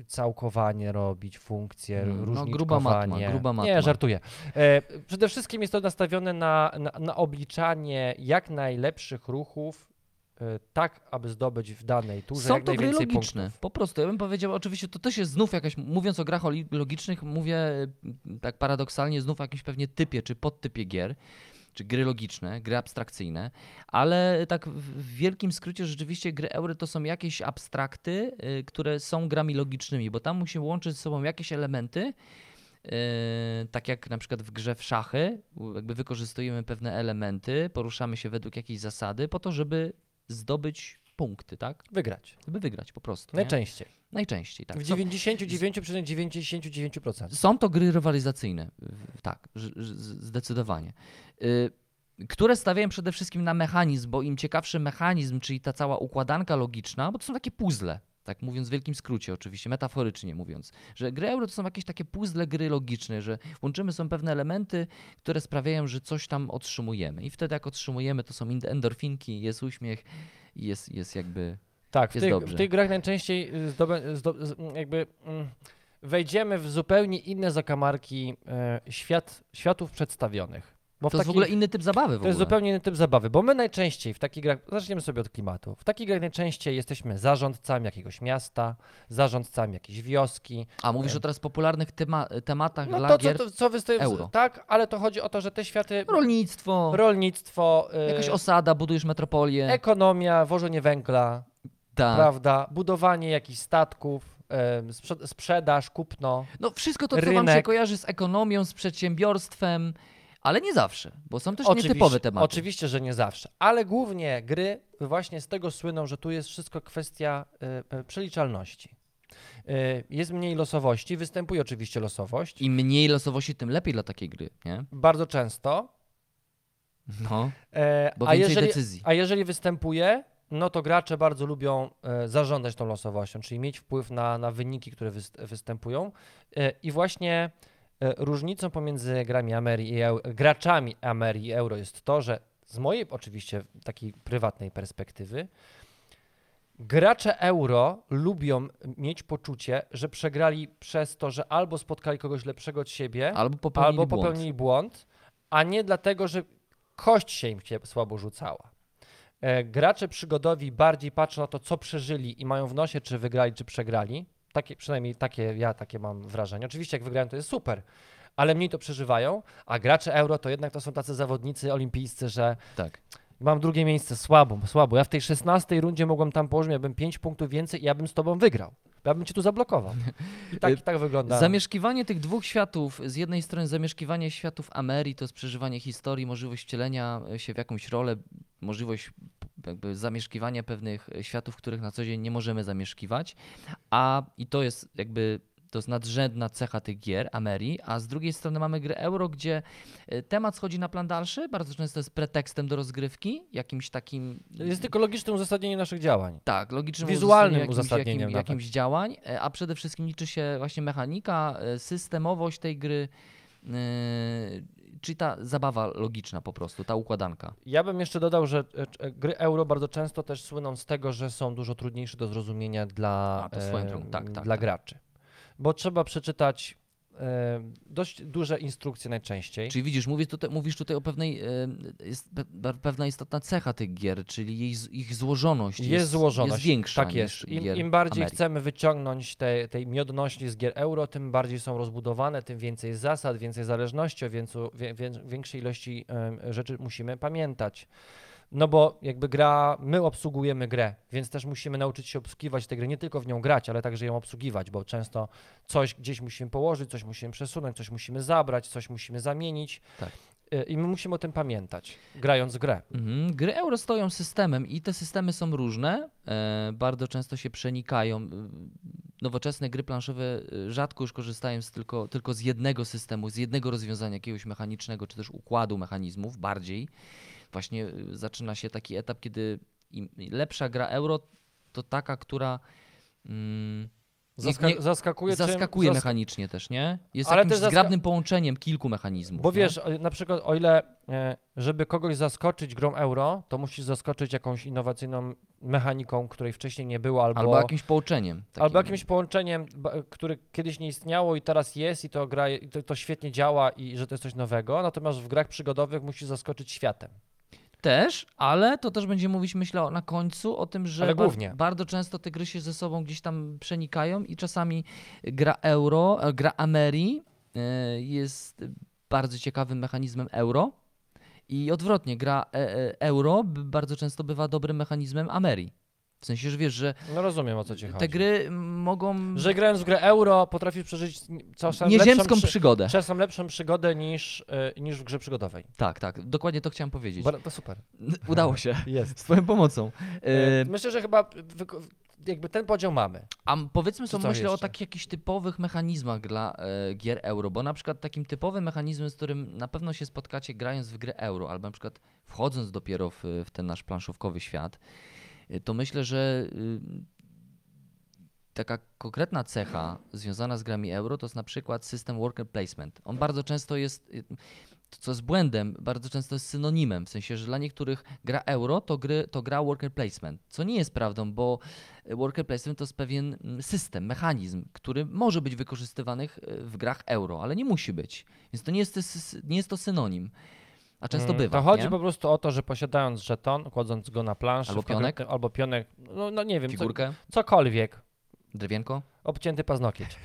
y, całkowanie robić, funkcje, Mm, no, różniczkowanie. gruba matma, gruba matma. Nie, żartuję. E, przede wszystkim jest to nastawione na, na, na obliczanie jak najlepszych ruchów, tak, aby zdobyć w danej turze Są jak to gry logiczne. punktów. Po prostu. Ja bym powiedział, oczywiście to też jest znów jakaś, mówiąc o grach logicznych, mówię e, tak paradoksalnie znów o jakimś pewnie typie czy podtypie gier. Czy gry logiczne, gry abstrakcyjne, ale tak w wielkim skrócie rzeczywiście gry euro to są jakieś abstrakty, y, które są grami logicznymi, bo tam musimy łączyć ze sobą jakieś elementy, Yy, tak jak na przykład w grze w szachy, jakby wykorzystujemy pewne elementy, poruszamy się według jakiejś zasady po to, żeby zdobyć punkty, tak? Wygrać. Żeby wygrać po prostu. nie? Najczęściej. Najczęściej, tak. W Są, 99,99%. są to gry rywalizacyjne, tak, zdecydowanie. Yy, które stawiają przede wszystkim na mechanizm, bo im ciekawszy mechanizm, czyli ta cała układanka logiczna, bo to są takie puzzle, tak mówiąc w wielkim skrócie oczywiście, metaforycznie mówiąc, że gry euro to są jakieś takie puzzle gry logiczne, że łączymy są pewne elementy, które sprawiają, że coś tam otrzymujemy i wtedy jak otrzymujemy, to są endorfinki, jest uśmiech, jest, jest jakby... Tak, w tych, dobrze. w tych grach najczęściej zdobę, zdo, z- m, jakby mm, wejdziemy w zupełnie inne zakamarki e, świat, światów przedstawionych. Bo To jest w ogóle inny typ zabawy To jest zupełnie inny typ zabawy, bo my najczęściej w takich grach, zaczniemy sobie od klimatu, w takich grach najczęściej jesteśmy zarządcami jakiegoś miasta, zarządcami jakiejś wioski. A mówisz o teraz popularnych tema tematach No dla to, co, gier? to, co wystaje, euro. tak, ale to chodzi o to, że te światy, Rolnictwo, rolnictwo, y, jakaś osada, budujesz metropolię. ekonomia, wożenie węgla, tak. prawda, budowanie jakichś statków, sprzedaż, kupno. No wszystko to, co wam się Rynek. kojarzy z ekonomią, z przedsiębiorstwem, ale nie zawsze, bo są też Oczywiście- nietypowe tematy. Oczywiście, że nie zawsze, ale głównie gry właśnie z tego słyną, że tu jest wszystko kwestia y, y, przeliczalności. Y, jest mniej losowości, występuje oczywiście losowość. Im mniej losowości, tym lepiej dla takiej gry, nie? Bardzo często. No, E, bo a, więcej jeżeli, decyzji. a jeżeli występuje, no to gracze bardzo lubią e, zarządzać tą losowością, czyli mieć wpływ na, na wyniki, które wyst- występują. E, I właśnie różnicą pomiędzy grami Ameri i graczami Ameri i Euro jest to, że z mojej oczywiście takiej prywatnej perspektywy, gracze Euro lubią mieć poczucie, że przegrali przez to, że albo spotkali kogoś lepszego od siebie, Albo popełnili albo błąd. popełnili błąd, a nie dlatego, że kość się im się słabo rzucała. E, gracze przygodowi bardziej patrzą na to, co przeżyli i mają w nosie, czy wygrali, czy przegrali. Takie, przynajmniej takie, ja takie mam wrażenie. Oczywiście jak wygrają, to jest super, ale mniej to przeżywają, a gracze euro to jednak to są tacy zawodnicy olimpijscy, że Tak. mam drugie miejsce, słabo, słabo. Ja w tej 16 rundzie mogłem tam położyć, miałbym 5 punktów więcej i ja bym z tobą wygrał. Ja bym cię tu zablokował. Tak, tak wygląda. Zamieszkiwanie tych dwóch światów, z jednej strony zamieszkiwanie światów Amerii, to jest przeżywanie historii, możliwość wcielenia się w jakąś rolę, możliwość jakby zamieszkiwania pewnych światów, których na co dzień nie możemy zamieszkiwać, a i to jest jakby to jest nadrzędna cecha tych gier, Amerii, a z drugiej strony mamy grę Euro, gdzie e, temat schodzi na plan dalszy, bardzo często jest pretekstem do rozgrywki, jakimś takim Jest tylko logiczne uzasadnienie naszych działań. tak, logicznym Wizualnym jakimś, uzasadnieniem jakim, nawet. jakimś działań, e, a przede wszystkim liczy się właśnie mechanika, e, systemowość tej gry, e, czyli ta zabawa logiczna po prostu, ta układanka. Ja bym jeszcze dodał, że gry euro bardzo często też słyną z tego, że są dużo trudniejsze do zrozumienia dla, A, to swoją drogą, tak, tak, dla tak. graczy. Bo trzeba przeczytać e, dość duże instrukcje najczęściej. Czyli widzisz, mówisz tutaj, mówisz tutaj o pewnej, e, jest pe- pewna istotna cecha tych gier, czyli jej, ich złożoność Jest, złożoność. jest większa Tak jest. Im, Im bardziej Ameriki. chcemy wyciągnąć te, tej miodności z gier euro, tym bardziej są rozbudowane, tym więcej zasad, więcej zależności, wie, większej ilości rzeczy musimy pamiętać. No bo jakby gra, my obsługujemy grę, więc też musimy nauczyć się obsługiwać tę grę, nie tylko w nią grać, ale także ją obsługiwać, bo często coś gdzieś musimy położyć, coś musimy przesunąć, coś musimy zabrać, coś musimy zamienić. Tak. Y, I my musimy o tym pamiętać, grając grę. Mhm. Gry euro stoją systemem i te systemy są różne, e, bardzo często się przenikają. E, Nowoczesne gry planszowe e, rzadko już korzystają z tylko, tylko z jednego systemu, z jednego rozwiązania jakiegoś mechanicznego, czy też układu mechanizmów bardziej. Właśnie e, zaczyna się taki etap, kiedy im lepsza gra euro to taka, która mm, Zaska- nie- zaskakuje czym- zaskakuje zask- mechanicznie też, nie? Jest Ale jakimś zgrabnym połączeniem kilku mechanizmów. Bo nie? wiesz, o- na przykład o ile, e, żeby kogoś zaskoczyć grą euro, to musisz zaskoczyć jakąś innowacyjną mechaniką, której wcześniej nie było, albo, Albo jakimś połączeniem. albo takim. jakimś połączeniem, które kiedyś nie istniało i teraz jest i to gra, i to, to świetnie działa i że to jest coś nowego. Natomiast w grach przygodowych musisz zaskoczyć światem. Też, ale to też będzie mówić, myślę, na końcu o tym, że bardzo często te gry się ze sobą gdzieś tam przenikają i czasami gra euro, e, gra Ameri e, jest bardzo ciekawym mechanizmem euro i odwrotnie, gra e, euro bardzo często bywa dobrym mechanizmem Ameri. W sensie, że wiesz, że No rozumiem o co ci chodzi. te gry mogą Że grając w grę euro potrafisz przeżyć czasem nieziemską lepszą, przy- przygodę. czasem lepszą przygodę niż, e, niż w grze przygodowej. Tak, tak, dokładnie to chciałem powiedzieć. Bar- To super. Udało się. <laughs> Jest. Z twoją pomocą. E, E, Myślę, że chyba jakby ten podział mamy. A powiedzmy sobie, myślę o jeszcze? takich jakichś typowych mechanizmach dla gier euro, bo na przykład takim typowym mechanizmem, z którym na pewno się spotkacie grając w grę euro, albo na przykład wchodząc dopiero w, w ten nasz planszówkowy świat, to myślę, że y, taka konkretna cecha związana z grami euro to jest na przykład system worker placement. On bardzo często jest, y, co jest błędem, bardzo często jest synonimem, w sensie, że dla niektórych gra euro to, gry, to gra worker placement, co nie jest prawdą, bo worker placement to jest pewien mm, system, mechanizm, który może być wykorzystywany ch- w grach euro, ale nie musi być. Więc to nie jest, nie jest to synonim. A często Mm, bywa. To chodzi nie? po prostu o to, że posiadając żeton, kładąc go na planszy, Albo pionek. albo pionek, no, no nie wiem, co, Figurkę, cokolwiek, drewienko, obcięty paznokieć. <laughs>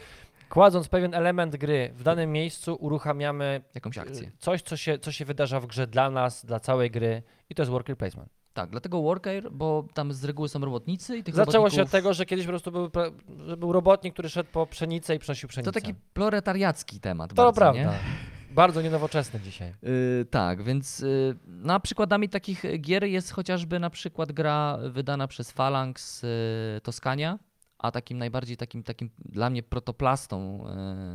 Kładąc pewien element gry w danym miejscu, uruchamiamy jakąś y, akcję. coś, co się, co się wydarza w grze dla nas, dla całej gry i to jest worker placement. Tak, dlatego worker, bo tam z reguły są robotnicy i tych Zaczęło się robotników- od tego, że kiedyś po prostu był, był robotnik, który szedł po pszenicę i przynosił pszenicę. To taki proletariacki temat To bardzo, prawda. nie? Bardzo nienowoczesny dzisiaj. Yy, tak, więc yy, no, a przykładami takich gier jest chociażby na przykład gra wydana przez Phalanx yy, Toskania, a takim najbardziej takim, takim dla mnie protoplastą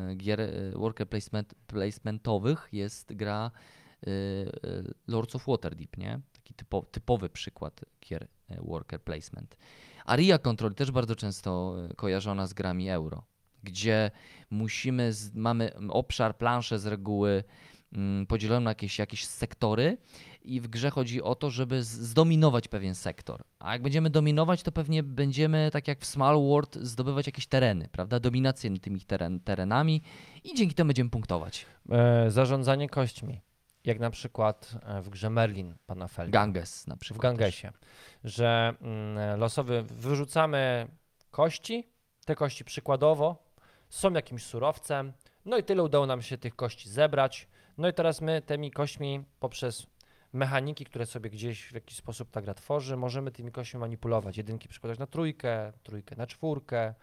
yy, gier yy, worker placement, placementowych jest gra yy, yy, Lords of Waterdeep, nie? Taki typo, typowy przykład gier yy, worker placement. Aria Control też bardzo często kojarzona z grami euro, gdzie musimy, mamy obszar, planszę z reguły mm, podzieloną na jakieś, jakieś sektory i w grze chodzi o to, żeby zdominować pewien sektor. A jak będziemy dominować, to pewnie będziemy, tak jak w Small World, zdobywać jakieś tereny, prawda? Dominację tymi teren, terenami i dzięki temu będziemy punktować. E, zarządzanie kośćmi. Jak na przykład e, w grze Merlin pana Felga. Ganges na w przykład. Gangesie. Że mm, losowy wyrzucamy kości, te kości przykładowo są jakimś surowcem, no i tyle udało nam się tych kości zebrać. No i teraz my tymi kośćmi poprzez mechaniki, które sobie gdzieś w jakiś sposób ta gra tworzy, możemy tymi kośćmi manipulować. Jedynki przykładać na trójkę, trójkę na czwórkę,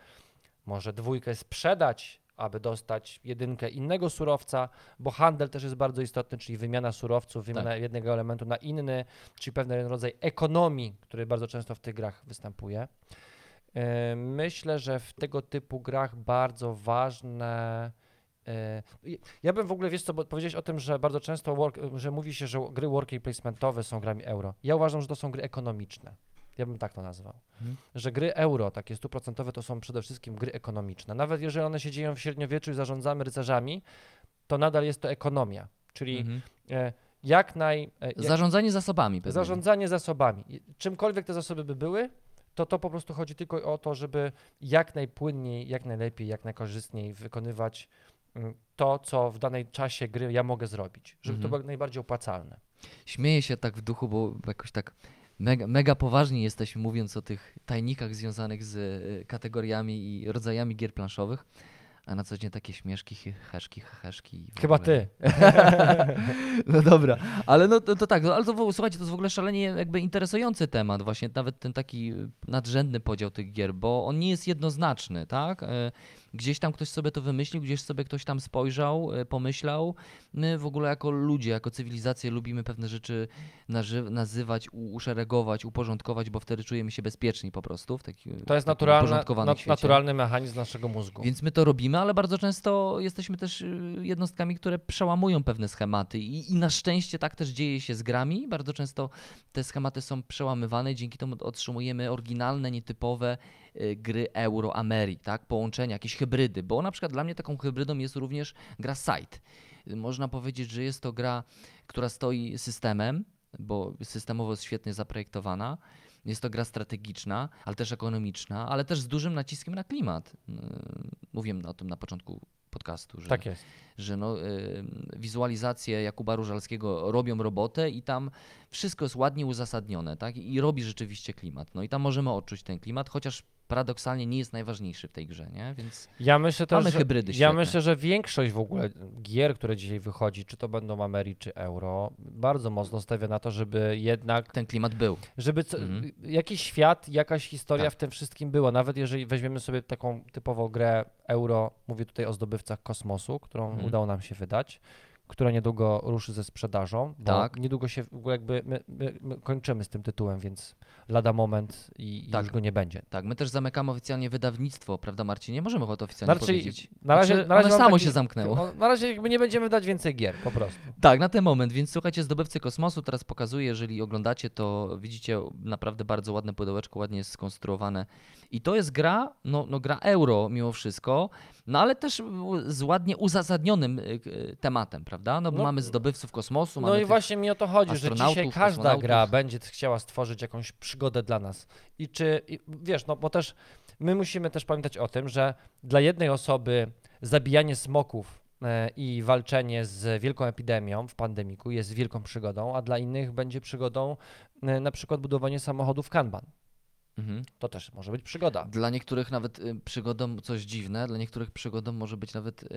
może dwójkę sprzedać, aby dostać jedynkę innego surowca, bo handel też jest bardzo istotny, czyli wymiana surowców, wymiana jednego elementu na inny, czyli pewien rodzaj ekonomii, który bardzo często w tych grach występuje. E, Myślę, że w tego typu grach bardzo ważne. e, Ja bym w ogóle, wiesz co, bo powiedziałeś o tym, że bardzo często, work, że mówi się, że gry worker placementowe są grami euro. Ja uważam, że to są gry ekonomiczne. Ja bym tak to nazwał. Mhm. Że gry euro, takie stuprocentowe, to są przede wszystkim gry ekonomiczne. Nawet jeżeli one się dzieją w średniowieczu i zarządzamy rycerzami, to nadal jest to ekonomia. Czyli e, jak naj. jak, Zarządzanie zasobami pewnie. Zarządzanie zasobami. Czymkolwiek te zasoby by były, to to po prostu chodzi tylko o to, żeby jak najpłynniej, jak najlepiej, jak najkorzystniej wykonywać mm, to, co w danej czasie gry ja mogę zrobić, żeby to Mhm. było jak najbardziej opłacalne. Śmieję się tak w duchu, bo jakoś tak mega, mega poważni jesteśmy mówiąc o tych tajnikach związanych z y, kategoriami i rodzajami gier planszowych, a na co dzień takie śmieszki, hy- heszki, heszki. i w Chyba ty. <laughs> No dobra, ale no to, to tak, no, ale to słuchajcie, to jest w ogóle szalenie jakby interesujący temat, właśnie nawet ten taki nadrzędny podział tych gier, bo on nie jest jednoznaczny, tak? Gdzieś tam ktoś sobie to wymyślił, gdzieś sobie ktoś tam spojrzał, e, pomyślał. My w ogóle jako ludzie, jako cywilizacje lubimy pewne rzeczy nazywać, uszeregować, uporządkować, bo wtedy czujemy się bezpieczni po prostu w taki, To jest nat- naturalny mechanizm naszego mózgu. Więc my to robimy, ale bardzo często jesteśmy też y, jednostkami, które przełamują pewne schematy i, i na szczęście tak też dzieje się z grami. Bardzo często te schematy są przełamywane dzięki temu otrzymujemy oryginalne, nietypowe gry Euro-Ameri, tak? Połączenia, jakieś hybrydy, bo na przykład dla mnie taką hybrydą jest również gra Sight. Y, Można powiedzieć, że jest to gra, która stoi systemem, bo systemowo jest świetnie zaprojektowana. Jest to gra strategiczna, ale też ekonomiczna, ale też z dużym naciskiem na klimat. Yy, Mówiłem o tym na początku podcastu, że, Tak jest. że no, yy, wizualizacje Jakuba Różalskiego robią robotę i tam wszystko jest ładnie uzasadnione tak? i robi rzeczywiście klimat. No i tam możemy odczuć ten klimat, chociaż paradoksalnie nie jest najważniejszy w tej grze, nie? Więc Ja myślę też, Mamy że, hybrydy ja myślę, że większość w ogóle gier, które dzisiaj wychodzi, czy to będą Ameri, czy Euro, bardzo mocno stawia na to, żeby jednak ten klimat był. Żeby co, Mhm. jakiś świat, jakaś historia Tak. w tym wszystkim była. Nawet jeżeli weźmiemy sobie taką typową grę euro, mówię tutaj o zdobywcach kosmosu, którą Mhm. udało nam się wydać, która niedługo ruszy ze sprzedażą. Bo Tak. Niedługo się jakby my, my, my kończymy z tym tytułem, więc lada moment i, i Tak. już go nie będzie. Tak, my też zamykamy oficjalnie wydawnictwo, prawda Marcin? Nie możemy chyba to oficjalnie Znaczy, powiedzieć. na razie, Znaczy, na razie samo taki- się zamknęło. Na razie jakby nie będziemy dać więcej gier, po prostu. <laughs> Tak, na ten moment, więc słuchajcie, Zdobywcy Kosmosu teraz pokazuję, jeżeli oglądacie, to widzicie naprawdę bardzo ładne pudełeczko, ładnie jest skonstruowane. I to jest gra, no, no gra euro mimo wszystko, no ale też z ładnie uzasadnionym y, y, tematem, prawda? No bo No, mamy zdobywców kosmosu, No i tych- właśnie mi o to chodzi, że dzisiaj każda gra będzie chciała stworzyć jakąś przygodę dla nas. I czy, i, wiesz, no bo też my musimy też pamiętać o tym, że dla jednej osoby zabijanie smoków e, i walczenie z wielką epidemią w pandemiku jest wielką przygodą, a dla innych będzie przygodą e, na przykład budowanie samochodów Kanban. Mhm. To też może być przygoda. Dla niektórych nawet y, przygodą, coś dziwne, dla niektórych przygodą może być nawet y,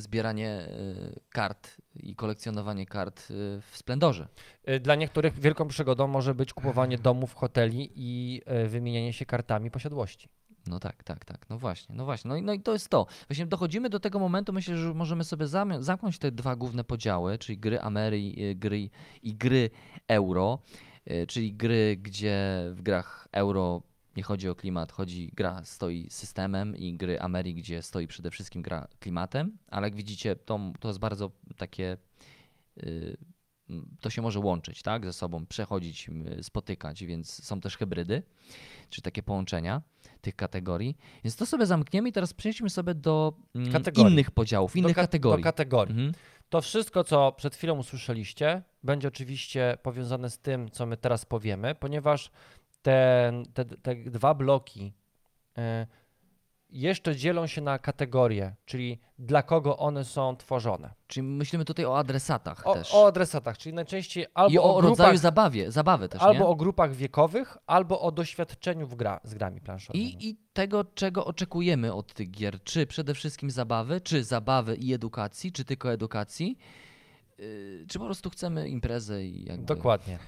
zbieranie y, kart i kolekcjonowanie kart y, w Splendorze. E, Dla niektórych wielką przygodą może być kupowanie domów, hoteli i e, wymienianie się kartami posiadłości. No tak, tak, tak. No właśnie, no właśnie. No i, no i to jest to. Właśnie dochodzimy do tego momentu, myślę, że możemy sobie zam- zamknąć te dwa główne podziały, czyli gry Amery y, gry i gry euro, y, czyli gry, gdzie w grach euro nie chodzi o klimat, chodzi gra stoi systemem i gry Amery, gdzie stoi przede wszystkim gra klimatem, ale jak widzicie, to, to jest bardzo takie y, to się może łączyć, tak, ze sobą, przechodzić, spotykać, więc są też hybrydy, czy takie połączenia tych kategorii. Więc to sobie zamkniemy i teraz przejdźmy sobie do mm, innych podziałów, innych do, ka- kategorii. Do kategorii. Mhm. To wszystko, co przed chwilą usłyszeliście, będzie oczywiście powiązane z tym, co my teraz powiemy, ponieważ te, te, te dwa bloki e, jeszcze dzielą się na kategorie, czyli dla kogo one są tworzone. Czyli myślimy tutaj o adresatach O, też. o adresatach, czyli najczęściej albo I o, grupach, rodzaju zabawie, zabawy też, albo nie? o grupach wiekowych, albo o doświadczeniu w gra, z grami planszowymi. I, I tego, czego oczekujemy od tych gier. Czy przede wszystkim zabawy, czy zabawy i edukacji, czy tylko edukacji, yy, czy po prostu chcemy imprezę i jakby... Dokładnie.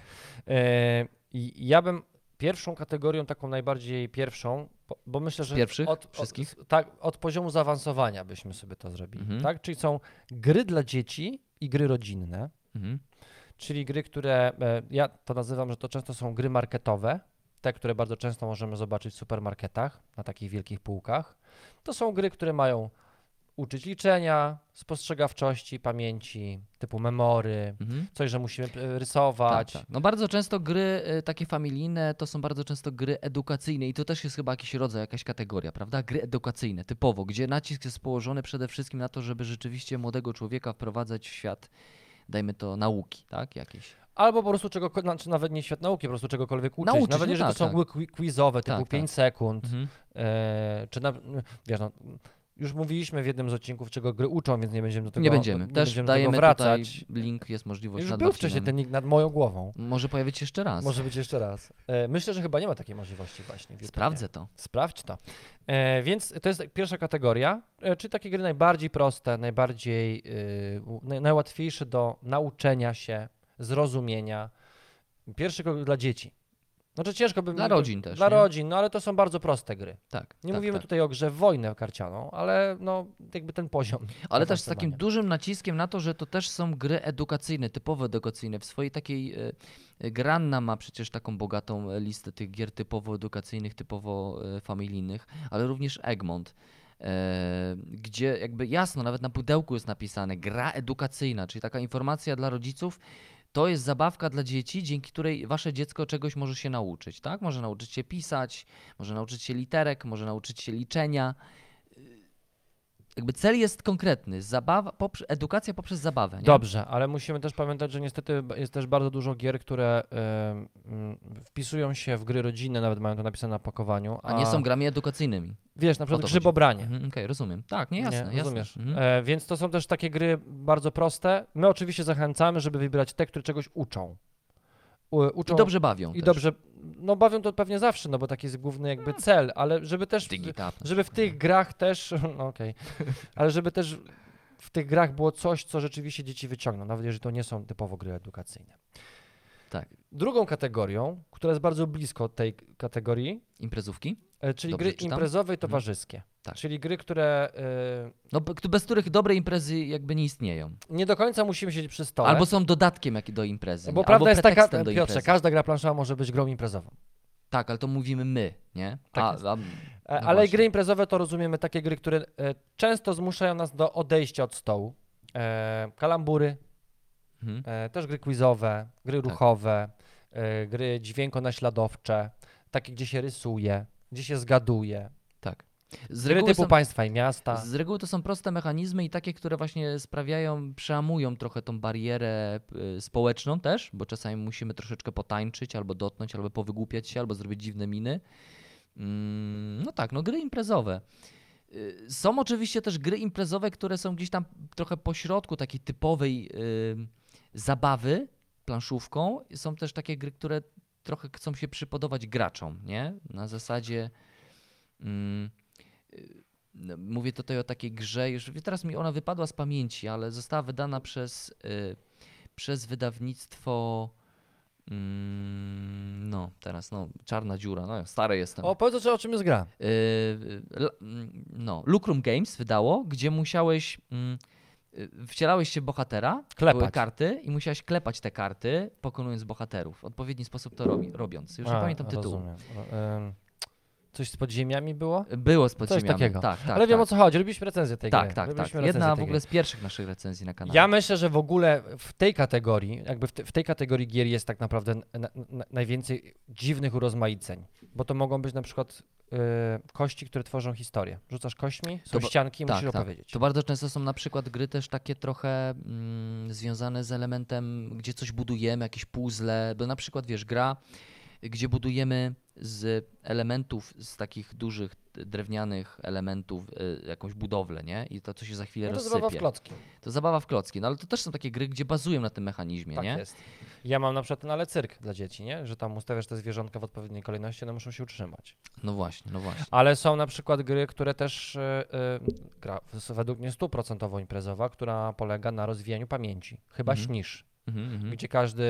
I ja bym pierwszą kategorią, taką najbardziej pierwszą, bo- myślę, że pierwszych od, wszystkich? Od, tak, od poziomu zaawansowania byśmy sobie to zrobili. Mhm. Tak? Czyli są gry dla dzieci i gry rodzinne, Mhm. czyli gry, które e, ja to nazywam, że to często są gry marketowe, te, które bardzo często możemy zobaczyć w supermarketach, na takich wielkich półkach. To są gry, które mają uczyć liczenia, spostrzegawczości, pamięci, typu memory, Mhm. coś, że musimy e, Tak, rysować. tak. No bardzo często gry y, takie familijne to są bardzo często gry edukacyjne i to też jest chyba jakiś rodzaj, jakaś kategoria, prawda? Gry edukacyjne, typowo, gdzie nacisk jest położony przede wszystkim na to, żeby rzeczywiście młodego człowieka wprowadzać w świat, dajmy to, nauki, tak? Jakieś. Albo po prostu czego, znaczy nawet nie świat nauki, po prostu czegokolwiek uczyć. Nauczyć, nawet no jeżeli tak, to są tak. quizowe, typu Tak, 5 tak. sekund, Mhm. e, czy na, wiesz, no, już mówiliśmy w jednym z odcinków, czego gry uczą, więc nie będziemy do tego Nie będziemy. nie Też będziemy do dajemy tego wracać. tutaj link, jest możliwość Już nad był wcześniej ten link nad moją głową. Może pojawić się jeszcze raz. Może być jeszcze raz. E, myślę, że chyba nie ma takiej możliwości właśnie. w YouTubie. Sprawdzę to. Sprawdź to. E, więc to jest pierwsza kategoria, e, czyli takie gry najbardziej proste, najbardziej y, u- naj, najłatwiejsze do nauczenia się, zrozumienia. Pierwszy krok dla dzieci. Znaczy ciężko by Dla rodzin też, Dla nie? rodzin, no ale to są bardzo proste gry. Tak. Nie tak, mówimy tak. tutaj o grze w wojnę karcianą, ale no jakby ten poziom. Ale też z takim dużym naciskiem na to, że to też są gry edukacyjne, typowo edukacyjne. W swojej takiej e, Granna ma przecież taką bogatą e, listę tych gier typowo edukacyjnych, typowo e, familijnych, ale również Egmont. Gdzie jakby jasno, nawet na pudełku jest napisane gra edukacyjna, czyli taka informacja dla rodziców, to jest zabawka dla dzieci, dzięki której wasze dziecko czegoś może się nauczyć, tak? Może nauczyć się pisać, może nauczyć się literek, może nauczyć się liczenia. Jakby cel jest konkretny, zabawa, poprze, edukacja poprzez zabawę. Nie? Dobrze, ale musimy też pamiętać, że niestety jest też bardzo dużo gier, które em, mm, wpisują się w gry rodzinne, nawet mają to napisane na pakowaniu. A nie są grami edukacyjnymi. Wiesz, na przykład grzybobranie. Mhm, Okej, rozumiem. Tak, nie jasne, jasne. rozumiesz. Mhm. E, więc to są też takie gry bardzo proste. My oczywiście zachęcamy, żeby wybierać te, które czegoś uczą. U, uczą I dobrze bawią i też. dobrze, no bawią to pewnie zawsze, no bo taki jest główny jakby cel, ale żeby też, Digitap. żeby w tych grach też, <laughs> no okej, ale żeby też w tych grach było coś, co rzeczywiście dzieci wyciągną, nawet jeżeli to nie są typowo gry edukacyjne. Tak. Drugą kategorią, która jest bardzo blisko tej kategorii, Imprezówki? e, czyli Dobrze gry czytam? imprezowe i Mhm. towarzyskie. Tak. Czyli gry, które y, No, bez których dobre imprezy jakby nie istnieją. nie do końca musimy siedzieć przy stole. Albo są dodatkiem jak do imprezy. bo prawda jest taka, do Piotrze, imprezy. każda gra planszowa może być grą imprezową. Tak, ale to mówimy my, nie? Tak a, a, E, No Ale właśnie. gry imprezowe to rozumiemy takie gry, które często zmuszają nas do odejścia od stołu. E, kalambury, mhm. e, też gry quizowe, gry Tak. ruchowe, e, gry dźwiękonaśladowcze, takie gdzie się rysuje, gdzie się zgaduje. Tak. Z Gry reguły, typu są, państwa i miasta. z reguły to są proste mechanizmy i takie, które właśnie sprawiają, przełamują trochę tą barierę y, społeczną też, bo czasami musimy troszeczkę potańczyć, albo dotknąć, albo powygłupiać się, albo zrobić dziwne miny. Mm, no tak, no gry imprezowe. Są oczywiście też gry imprezowe, które są gdzieś tam trochę pośrodku takiej typowej y, zabawy planszówką. Są też takie gry, które trochę chcą się przypodobać graczom, nie? Na zasadzie mm, y, no, mówię tutaj o takiej grze, już teraz mi ona wypadła z pamięci, ale została wydana przez, y, przez wydawnictwo mm, no teraz no Czarna Dziura, no stary jestem. O, powiedz o czym jest gra. Y, y, mm, no, Lucrum Games wydało, gdzie musiałeś, mm, wcielałeś się bohatera, Klepać. były karty i musiałeś klepać te karty, pokonując bohaterów. W odpowiedni sposób to robi, robiąc. Już nie A, pamiętam tytułu. Rozumiem. Em, coś z podziemiami było? Było z Coś podziemiami. takiego. Tak, tak, Ale wiem tak. o co chodzi, robiliśmy recenzję tej Tak, gry. tak, tak. Robiliśmy Jedna recenzję w ogóle z pierwszych naszych recenzji na kanale. Ja myślę, że w ogóle w tej kategorii, jakby w, te, w tej kategorii gier jest tak naprawdę na, na, najwięcej dziwnych urozmaiceń, bo to mogą być na przykład y, kości, które tworzą historię. Rzucasz kośćmi, są To ścianki i tak, musisz tak. opowiedzieć. To bardzo często są na przykład gry też takie trochę mm, związane z elementem, gdzie coś budujemy, jakieś puzzle, bo na przykład wiesz, gra, gdzie budujemy z elementów, z takich dużych drewnianych elementów y, jakąś budowlę, nie? I to, co się za chwilę No to rozsypie. zabawa w klocki. To zabawa w klocki, no ale to też są takie gry, gdzie bazują na tym mechanizmie, Tak nie? jest. Ja mam na przykład ten ale cyrk dla dzieci, nie? że tam ustawiasz te zwierzątka w odpowiedniej kolejności, one muszą się utrzymać. No właśnie, no właśnie. Ale są na przykład gry, które też, y, y, gra według mnie stuprocentowo imprezowa, która polega na rozwijaniu pamięci. Chyba Mhm. śnisz, Mhm, mhm. gdzie każdy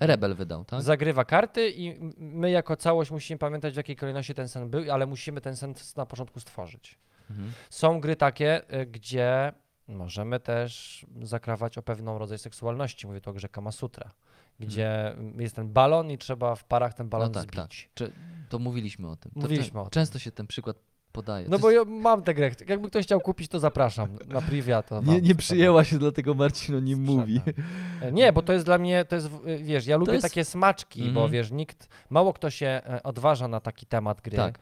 y, Rebel wydał, tak? zagrywa karty i my jako całość musimy pamiętać w jakiej kolejności ten sen był, ale musimy ten sen na początku stworzyć. Mhm. Są gry takie, y, gdzie możemy też zakrawać o pewną rodzaj seksualności. Mówię tu o grze Kama Sutra, gdzie jest ten balon i trzeba w parach ten balon Mhm. tak, zbić. Czy, to mówiliśmy o tym. To, Mówiliśmy to, o tym. Często się ten przykład podaje. No To bo jest- ja mam tę grę. Jakby ktoś chciał kupić, to zapraszam. Na privia to wam się, dlatego Marcin o nim sprzedam. E, Nie, bo to jest dla mnie, to jest, w- wiesz, ja lubię jest- takie smaczki, bo Mhm. wiesz, nikt, mało kto się e, odważa na taki temat gry. Tak.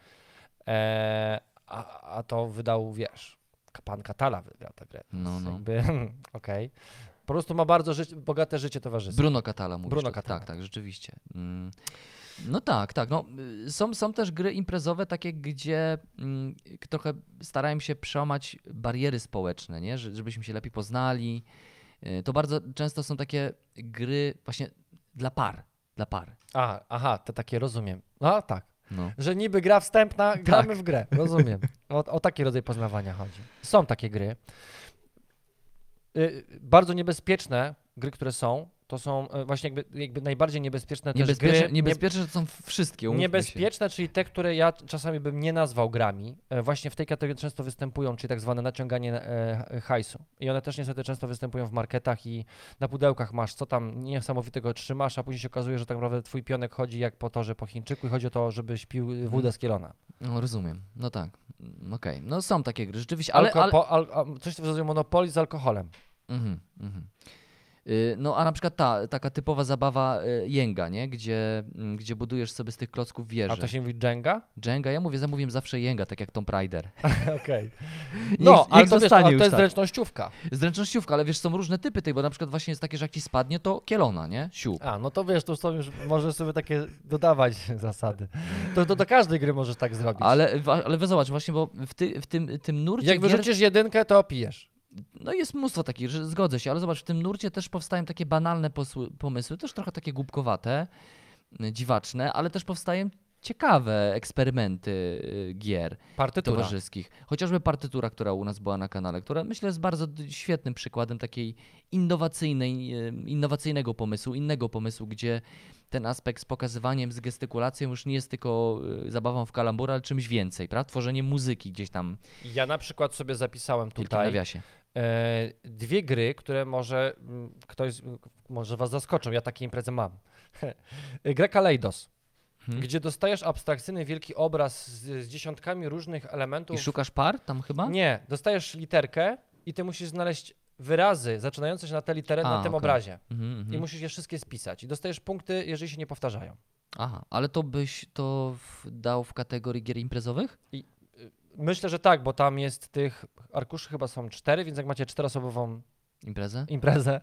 E, a, a to wydał, wiesz, pan Katala wydał tę grę. No, no. Jakby, <laughs> okej. Po prostu ma bardzo ży- bogate życie towarzyskie. Bruno Catala mówisz. Bruno Catala. Tak, tak, rzeczywiście. Mm. No tak, tak. No, y, są, są też gry imprezowe takie, gdzie mm, trochę starają się przełamać bariery społeczne, nie? Że- żebyśmy się lepiej poznali. Y, To bardzo często są takie gry właśnie dla par. Dla par. A, aha, to takie rozumiem. No tak. No. Że niby gra wstępna, <laughs> Tak. gramy w grę. Rozumiem. O, o taki rodzaj poznawania chodzi. Są takie gry. Y, bardzo niebezpieczne gry, które są, to są y, właśnie jakby, jakby najbardziej niebezpieczne też Niebezpieczne, gry. niebezpieczne to są wszystkie. nie, umówmy się. niebezpieczne, czyli te, które ja czasami bym nie nazwał grami. E, Właśnie w tej kategorii często występują, czyli tak zwane naciąganie e, hajsu. I one też niestety często występują w marketach i na pudełkach masz, co tam niesamowitego trzymasz, a później się okazuje, że tak naprawdę twój pionek chodzi jak po torze po Chińczyku i chodzi o to, żebyś pił Mhm. wódę z kielona. No rozumiem. No tak. Mm, Okej. No są takie gry, rzeczywiście. Ale, Alko, ale... po, al, coś w rodzaju monopoli z alkoholem. Mhm, mhm. Y, No a na przykład ta, taka typowa zabawa y, Jenga, nie? Gdzie, mm, gdzie budujesz sobie z tych klocków wieże. A to się mówi Jenga? Jenga, ja mówię, zamówiłem zawsze Jenga, tak jak Tomb Raider. <laughs> Okej. <laughs> Niech- No, ale niech to, wiesz, ale to jest tak. zręcznościówka. Zręcznościówka, ale wiesz, są różne typy tej, bo na przykład właśnie jest takie, że jak ci spadnie, to kielona, nie? Siup. A, no to wiesz, to są już, możesz sobie takie dodawać <laughs> zasady. To, to do każdej gry możesz tak zrobić. Ale, ale wy zobacz, właśnie, bo w, ty, w tym, tym nurcie Jak gier, wyrzucisz jedynkę, to pijesz. No jest mnóstwo takich, że zgodzę się, ale zobacz, w tym nurcie też powstają takie banalne pomysły, też trochę takie głupkowate, y, dziwaczne, ale też powstają ciekawe eksperymenty y, gier Partytura. towarzyskich. Chociażby partytura, która u nas była na kanale, która myślę jest bardzo świetnym przykładem takiej innowacyjnej, y, innowacyjnego pomysłu, innego pomysłu, gdzie ten aspekt z pokazywaniem, z gestykulacją już nie jest tylko zabawą w kalambura, ale czymś więcej, prawda? Tworzenie muzyki gdzieś tam Ja na przykład sobie zapisałem tutaj nawiasie. E, dwie gry, które może mm, ktoś, może was zaskoczą. Ja takie imprezy mam. <laughs> Grę Kaleidos, Mhm. gdzie dostajesz abstrakcyjny wielki obraz z, z dziesiątkami różnych I elementów. szukasz par tam chyba? Nie, dostajesz literkę i ty musisz znaleźć wyrazy zaczynające się na tę literę A, na tym okej. obrazie. Mhm, I mhm. musisz je wszystkie spisać. I dostajesz punkty, jeżeli się nie powtarzają. Aha, ale to byś to dał w kategorii gier imprezowych? Myślę, że tak, bo tam jest tych arkuszy chyba są cztery, więc jak macie czteroosobową Imprezę? imprezę.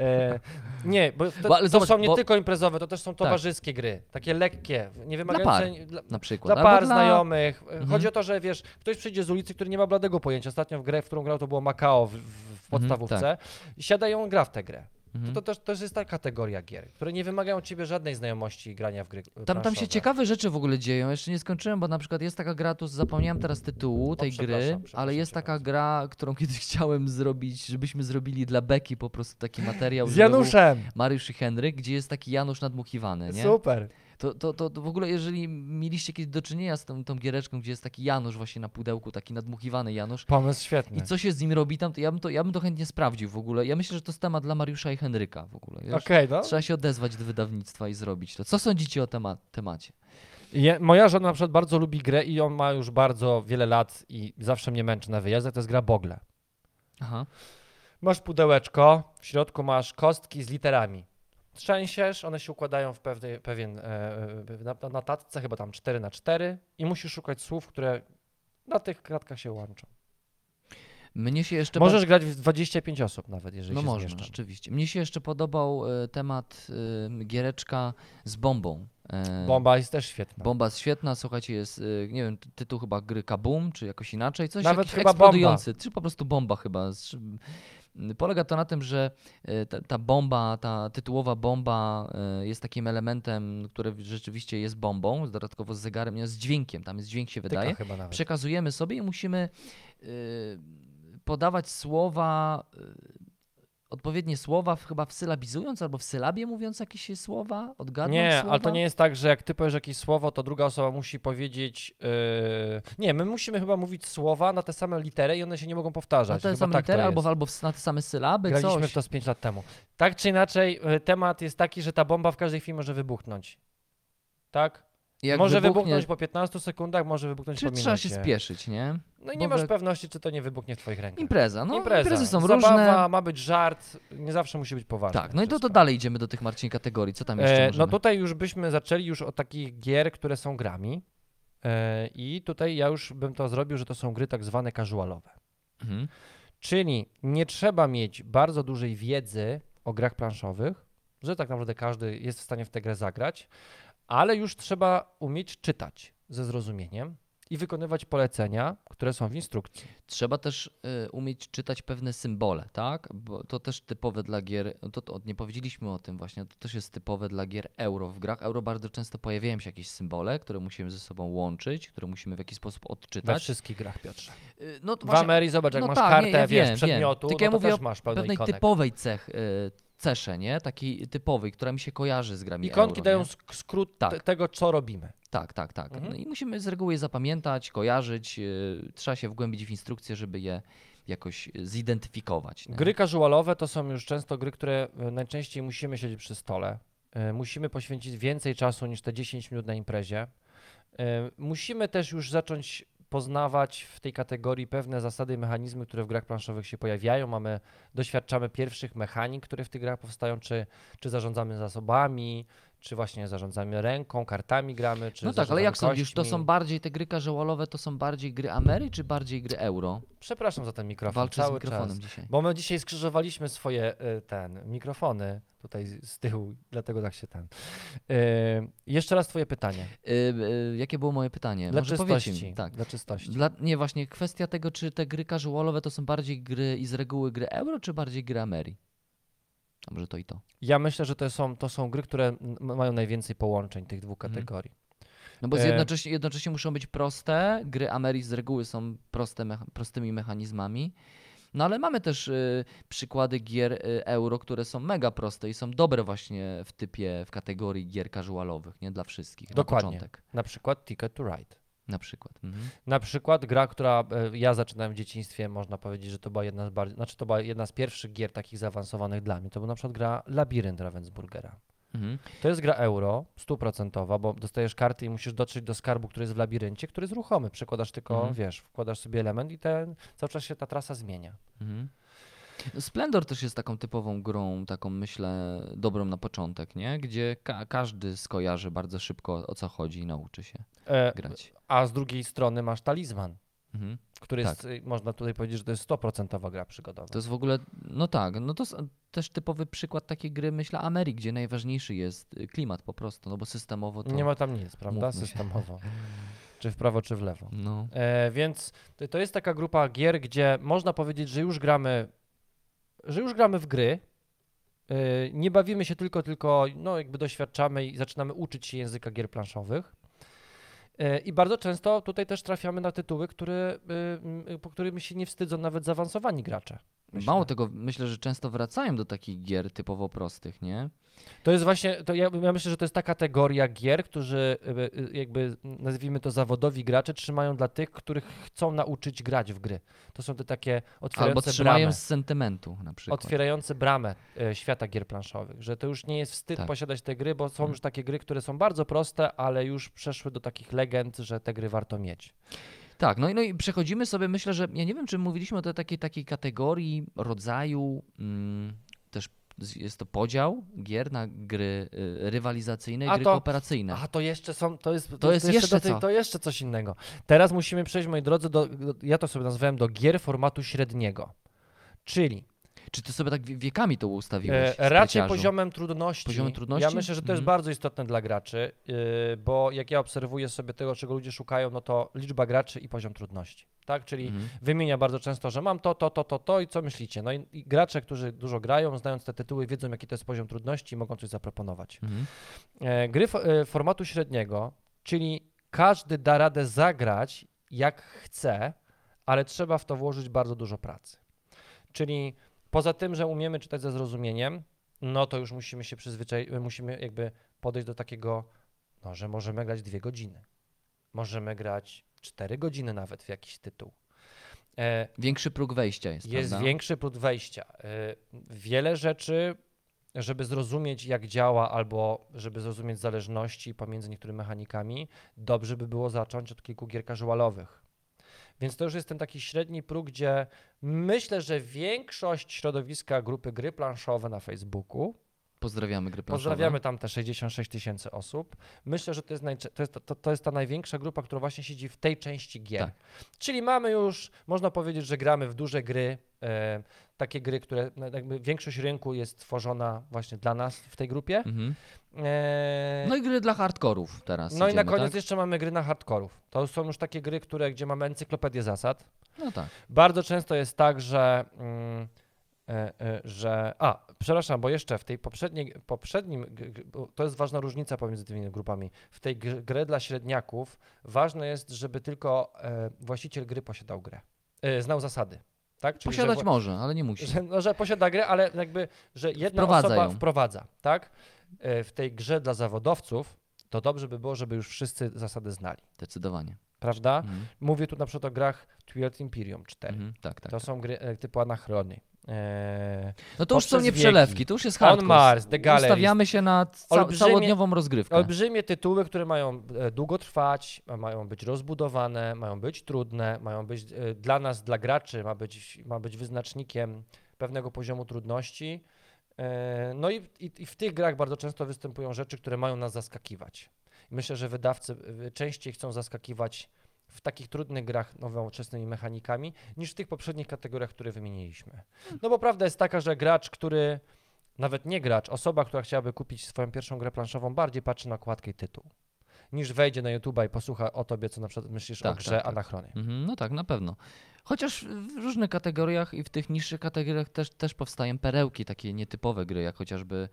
E, <laughs> nie, bo to, Bo, ale to zobacz, są nie bo- tylko imprezowe, to też są towarzyskie gry. Takie lekkie, nie par, wymagające. Dla, Na przykład. dla par znajomych. E, Mhm. Chodzi o to, że wiesz, ktoś przyjdzie z ulicy, który nie ma bladego pojęcia. Ostatnio w grę, w którą grał, to było Macao w, w, w podstawówce. I siada i on gra w tę grę. Mhm. To, to też, też jest ta kategoria gier, które nie wymagają od ciebie żadnej znajomości grania w gry. Tam, tam się ciekawe rzeczy w ogóle dzieją. Jeszcze nie skończyłem, bo na przykład jest taka gra, tu zapomniałem teraz tytułu tej gry, przepraszam, przepraszam ale jest taka gra, którą <laughs> kiedyś chciałem zrobić, żebyśmy zrobili dla Beki po prostu taki materiał. Z Januszem! Mariusz i Henryk, gdzie jest taki Janusz nadmuchiwany, nie? Super. To, to, to, to w ogóle, jeżeli mieliście kiedyś do czynienia z tą, tą giereczką, gdzie jest taki Janusz właśnie na pudełku, taki nadmuchiwany Janusz, Pomysł świetny. i co się z nim robi tam, to ja bym to, ja bym to chętnie sprawdził w ogóle. Ja myślę, że to jest temat dla Mariusza i Henryka w ogóle. wiesz? Okej, no. Trzeba się odezwać do wydawnictwa i zrobić to. Co sądzicie o tema- temacie? Je, moja żona na przykład bardzo lubi grę i on ma już bardzo wiele lat i zawsze mnie męczy na wyjazdach, to jest gra Bogle. Aha. Masz pudełeczko, w środku masz kostki z literami. Trzęsiesz, one się układają w pewny, pewien, e, e, na, na notatce, chyba tam 4 na 4 i musisz szukać słów, które na tych kratkach się łączą. Mnie się jeszcze Możesz grać w 25 osób nawet, jeżeli No się można, zmieszczą. rzeczywiście. Mnie się jeszcze podobał e, temat giereczka z bombą. Bomba jest też świetna. Bomba jest świetna, słuchajcie, jest, nie wiem, ty- tytuł chyba gry Kaboom, czy jakoś inaczej, coś Nawet chyba eksplodujący, czy po prostu bomba chyba. Polega to na tym, że e, ta, ta bomba, ta tytułowa bomba e, jest takim elementem, który rzeczywiście jest bombą, dodatkowo z zegarem, nie, z dźwiękiem, tam jest dźwięk się wydaje. Przekazujemy sobie i musimy y, podawać słowa, odpowiednie słowa, w- chyba wsylabizując albo w sylabie mówiąc jakieś słowa, odgadnąć Nie, słowa. ale to nie jest tak, że jak ty powiesz jakieś słowo, to druga osoba musi powiedzieć. Yy... Nie, my musimy chyba mówić słowa na te same litery i one się nie mogą powtarzać. Na te Chyba same tak litery, albo, albo na te same sylaby, Graliśmy coś. w to z 5 lat temu. Tak czy inaczej, y, temat jest taki, że ta bomba w każdej chwili może wybuchnąć. Tak? Jak może wybuchnie, wybuchnąć po 15 sekundach, może wybuchnąć czy po trzeba się spieszyć, nie? No i Bo nie masz we- pewności, czy to nie wybuchnie w twoich rękach. Impreza, no Impreza. imprezy są Zabawa, różne. ma być żart, nie zawsze musi być poważne. Tak, no i to, to wszystko. dalej idziemy do tych Marcin kategorii, co tam jeszcze E, możemy? no tutaj już byśmy zaczęli już od takich gier, które są grami. E, I tutaj ja już bym to zrobił, że to są gry tak zwane casualowe. Mhm. Czyli nie trzeba mieć bardzo dużej wiedzy o grach planszowych, że tak naprawdę każdy jest w stanie w tę grę zagrać, ale już trzeba umieć czytać ze zrozumieniem i wykonywać polecenia, które są w instrukcji. Trzeba też y, umieć czytać pewne symbole, tak? Bo to też typowe dla gier, no to, to nie powiedzieliśmy o tym właśnie, to też jest typowe dla gier euro. W grach euro bardzo często pojawiają się jakieś symbole, które musimy ze sobą łączyć, które musimy w jakiś sposób We odczytać. wszystkich grach, Piotrze. Y, No to W właśnie zobacz, jak no masz tak, kartę, nie, ja wiesz, wiem, przedmiotu, wiem. Tylko no ja mówię też masz pewnej ikonek. typowej cech, y, cesze, nie? Takiej typowej, która mi się kojarzy z grami Ikonki euro, dają nie? skrót Tak. te- tego, co robimy. Tak, tak, tak. Mhm. No i musimy z reguły je zapamiętać, kojarzyć, y, trzeba się wgłębić w instrukcję, żeby je jakoś y, zidentyfikować. nie? Gry casualowe to są już często gry, które e, najczęściej musimy siedzieć przy stole. E, Musimy poświęcić więcej czasu niż te 10 minut na imprezie. E, Musimy też już zacząć poznawać w tej kategorii pewne zasady i mechanizmy, które w grach planszowych się pojawiają. Mamy, doświadczamy pierwszych mechanik, które w tych grach powstają, czy, czy zarządzamy zasobami, czy właśnie zarządzamy ręką, kartami gramy, czy No tak, ale jak zarządzamy sądzisz, to są kośćmi. bardziej te gry casualowe, to są bardziej gry Amery, czy bardziej gry euro? Przepraszam za ten mikrofon. Walczę z cały mikrofonem czas. dzisiaj. Bo my dzisiaj skrzyżowaliśmy swoje y, ten mikrofony tutaj z z tyłu, dlatego tak się ten. Y, jeszcze raz twoje pytanie. Y, y, jakie było moje pytanie? Dla Może czystości. Tak. Dla czystości. Dla, nie, właśnie kwestia tego, czy te gry casualowe to są bardziej gry i z reguły gry euro, czy bardziej gry Amery? A może to i to. Ja myślę, że to są, to są gry, które mają najwięcej połączeń tych dwóch Mhm. kategorii. No bo E, jednocześnie, jednocześnie muszą być proste. Gry Ameri z reguły są proste, mecha- prostymi mechanizmami. No ale mamy też y, przykłady gier y, euro, które są mega proste i są dobre właśnie w typie, w kategorii gier casualowych, nie dla wszystkich. Dokładnie. Na początek Na przykład Ticket to Ride. Na przykład. Mhm. Na przykład gra, która e, ja zaczynałem w dzieciństwie, można powiedzieć, że to była jedna z bardziej, znaczy to była jedna z pierwszych gier takich zaawansowanych dla mnie. To była na przykład gra Labirynt Ravensburgera. Mhm. To jest gra euro, stuprocentowa, bo dostajesz karty i musisz dotrzeć do skarbu, który jest w labiryncie, który jest ruchomy. Przekładasz tylko, Mhm. wiesz, wkładasz sobie element i ten, cały czas się ta trasa zmienia. Mhm. Splendor też jest taką typową grą, taką myślę dobrą na początek, nie? Gdzie ka- każdy skojarzy bardzo szybko o co chodzi i nauczy się E, grać. a z drugiej strony masz talizman, Mhm. który Tak. jest, y, można tutaj powiedzieć, że to jest 100% gra przygodowa. To jest w ogóle, no tak, no to też typowy przykład takiej gry, myślę, Ameri, gdzie najważniejszy jest y, klimat po prostu, no bo systemowo to... Nie ma tam nic, prawda? Systemowo. czy w prawo, czy w lewo. No, E, więc to jest taka grupa gier, gdzie można powiedzieć, że już gramy, że już gramy w gry. E, nie bawimy się tylko, tylko no, jakby doświadczamy i zaczynamy uczyć się języka gier planszowych. E, I bardzo często tutaj też trafiamy na tytuły, które, y, y, po którymi się nie wstydzą nawet zaawansowani gracze. Myślę. mało tego, myślę, że często wracają do takich gier typowo prostych, nie? To jest właśnie, to ja, ja myślę, że to jest ta kategoria gier, którzy jakby nazwijmy to zawodowi gracze trzymają dla tych, których chcą nauczyć grać w gry. To są te takie Albo otwierające trzymają bramę, z sentymentu na przykład. otwierające bramę e, świata gier planszowych, że to już nie jest wstyd Tak. posiadać te gry, bo są Mhm. już takie gry, które są bardzo proste, ale już przeszły do takich legend, że te gry warto mieć. Tak, no i, no i przechodzimy sobie, myślę, że ja nie wiem, czy mówiliśmy o tej takiej, takiej kategorii, rodzaju, mm, też jest to podział gier na gry y, rywalizacyjne i A gry to- kooperacyjne. A to jeszcze są, to jest, to, jest jeszcze, jeszcze tej, co? to jeszcze coś innego. Teraz musimy przejść, moi drodzy, do, do, ja to sobie nazwałem do gier formatu średniego. Czyli Czy ty sobie tak wie- wiekami to ustawiłeś? E, raczej poziomem trudności. Poziomem trudności? Ja myślę, że to jest Mhm. bardzo istotne dla graczy, yy, bo jak ja obserwuję sobie tego, czego ludzie szukają, no to liczba graczy i poziom trudności. Tak? Czyli Mhm. wymienia bardzo często, że mam to, to, to, to, to i co myślicie? No i, i gracze, którzy dużo grają, znając te tytuły, wiedzą, jaki to jest poziom trudności i mogą coś zaproponować. E, gry e, formatu średniego, czyli każdy da radę zagrać jak chce, ale trzeba w to włożyć bardzo dużo pracy. Czyli poza tym, że umiemy czytać ze zrozumieniem, no to już musimy się przyzwyczaić, musimy jakby podejść do takiego, no, że możemy grać dwie godziny. Możemy grać cztery godziny nawet w jakiś tytuł. E, Większy próg wejścia jest, jest prawda? większy próg wejścia. Y, Wiele rzeczy, żeby zrozumieć, jak działa, albo żeby zrozumieć zależności pomiędzy niektórymi mechanikami, dobrze by było zacząć od kilku gier casualowych. Więc to już jest ten taki średni próg, gdzie myślę, że większość środowiska grupy gry planszowe na Facebooku, Pozdrawiamy gry planszowe. pozdrawiamy tam te 66 tysięcy osób, myślę, że to jest, to, jest, to, to jest ta największa grupa, która właśnie siedzi w tej części gier. Tak. Czyli mamy już, można powiedzieć, że gramy w duże gry, e, takie gry, które no, jakby większość rynku jest tworzona właśnie dla nas w tej grupie. Mhm. E, No i gry dla hardkorów teraz no i na koniec tak? jeszcze mamy gry na hardkorów. To są już takie gry, które, gdzie mamy encyklopedię zasad. No tak. Bardzo często jest tak, że, mm, e, e, że. A, przepraszam, bo jeszcze w tej poprzedniej, poprzednim. To jest ważna różnica pomiędzy tymi grupami. W tej gr- grze dla średniaków ważne jest, żeby tylko e, właściciel gry posiadał grę. Znał zasady. Tak? Czyli, że Posiadać wła- może, ale nie musi. <laughs> że, no, że posiada grę, ale jakby, że jedna Wprowadza osoba ją. wprowadza, tak? E, W tej grze dla zawodowców to dobrze by było, żeby już wszyscy zasady znali, Zdecydowanie. prawda? Mhm. Mówię tu na przykład o grach Twilight Imperium 4. Mhm. Tak, tak. To są gry e, typu anachrony. E, No to już są nie przelewki, to już jest On hardcore. Mars, The Gallery. Ustawiamy się na ca- Olbrzymie- całodniową rozgrywkę. olbrzymie tytuły, które mają e, długo trwać, mają być rozbudowane, mają być trudne, mają być dla nas, dla graczy, ma być, ma być wyznacznikiem pewnego poziomu trudności. E, No i, i, i w tych grach bardzo często występują rzeczy, które mają nas zaskakiwać. Myślę, że wydawcy częściej chcą zaskakiwać w takich trudnych grach nowoczesnymi mechanikami, niż w tych poprzednich kategoriach, które wymieniliśmy. No bo prawda jest taka, że gracz, który nawet nie gracz, osoba, która chciałaby kupić swoją pierwszą grę planszową, bardziej patrzy na okładkę i tytuł, niż wejdzie na YouTube'a i posłucha o tobie, co na przykład myślisz Tak, o grze tak, tak. Anachrony. Mhm, no tak, na pewno. Chociaż w różnych kategoriach i w tych niższych kategoriach też, też powstają perełki, takie nietypowe gry, jak chociażby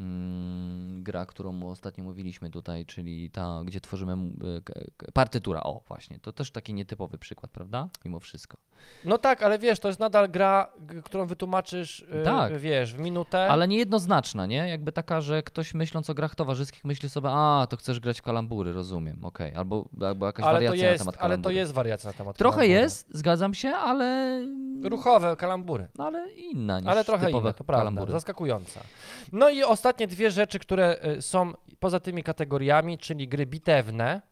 mm, gra, którą ostatnio mówiliśmy tutaj, czyli ta, gdzie tworzymy e, partytura. O, właśnie, to też taki nietypowy przykład, prawda? Mimo wszystko. No tak, ale wiesz, to jest nadal gra, którą wytłumaczysz, y, Tak. wiesz, w minutę. Ale niejednoznaczna, nie? Jakby taka, że ktoś myśląc o grach towarzyskich myśli sobie, a, to chcesz grać w kalambury, rozumiem, okej. Albo, albo jakaś ale wariacja na jest, temat ale to kalambury. jest wariacja na temat Trochę kalambury. jest, zgadzam się, ale... Ruchowe kalambury. No, ale inna niż Ale trochę inne, to prawda, kalambury. zaskakująca. No i ostatnie dwie rzeczy, które y, są poza tymi kategoriami, czyli gry bitewne,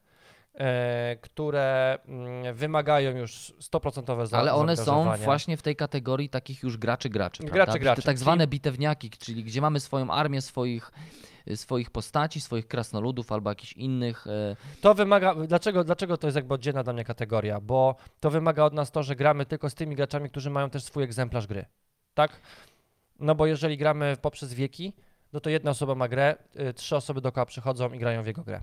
które mm, wymagają już 100% za Ale one są właśnie w tej kategorii takich już graczy graczy, Graczy, prawda? graczy, Te tak zwane bitewniaki, czyli gdzie mamy swoją armię swoich, swoich postaci, swoich krasnoludów albo jakichś innych. e, To wymaga, dlaczego, dlaczego to jest jakby oddzielna dla mnie kategoria? Bo to wymaga od nas to, że gramy tylko z tymi graczami, którzy mają też swój egzemplarz gry, tak? No bo jeżeli gramy poprzez wieki, no to jedna osoba ma grę, y, trzy osoby dookoła przychodzą i grają w jego grę.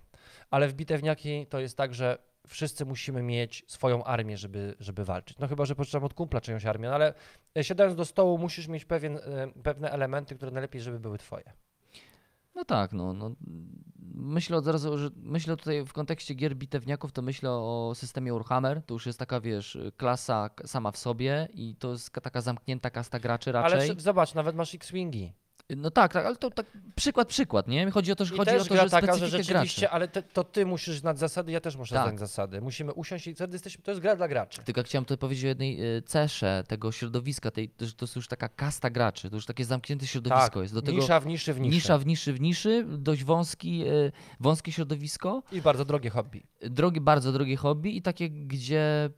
Ale w bitewniaki to jest tak, że wszyscy musimy mieć swoją armię, żeby, żeby walczyć. No chyba, że potrzebujemy od kumpla czyjąś armię, no ale y, siadając do stołu musisz mieć pewien, y, pewne elementy, które najlepiej, żeby były twoje. No tak, no, no. Myślę od razu, że myślę tutaj w kontekście gier bitewniaków, to myślę o systemie Warhammer. To już jest taka, wiesz, klasa sama w sobie i to jest ka- taka zamknięta kasta graczy raczej. Ale zobacz, nawet masz X-Wingi. No tak, tak, ale to tak przykład, przykład, nie? Chodzi o to, że I chodzi też o to, że taka, że rzeczywiście, graczy. ale te, to ty musisz znać zasady, ja też muszę Tak. znać zasady. Musimy usiąść i wtedy jesteśmy, to jest gra dla graczy. Tylko chciałem tutaj powiedzieć o jednej y, cesze tego środowiska, tej, że to jest już taka kasta graczy, to już takie zamknięte środowisko tak, jest. Do tego nisza w niszy w niszy. nisza w niszy w niszy, dość wąski, y, wąskie środowisko, I bardzo drogie hobby. drogie, bardzo drogie hobby i takie, gdzie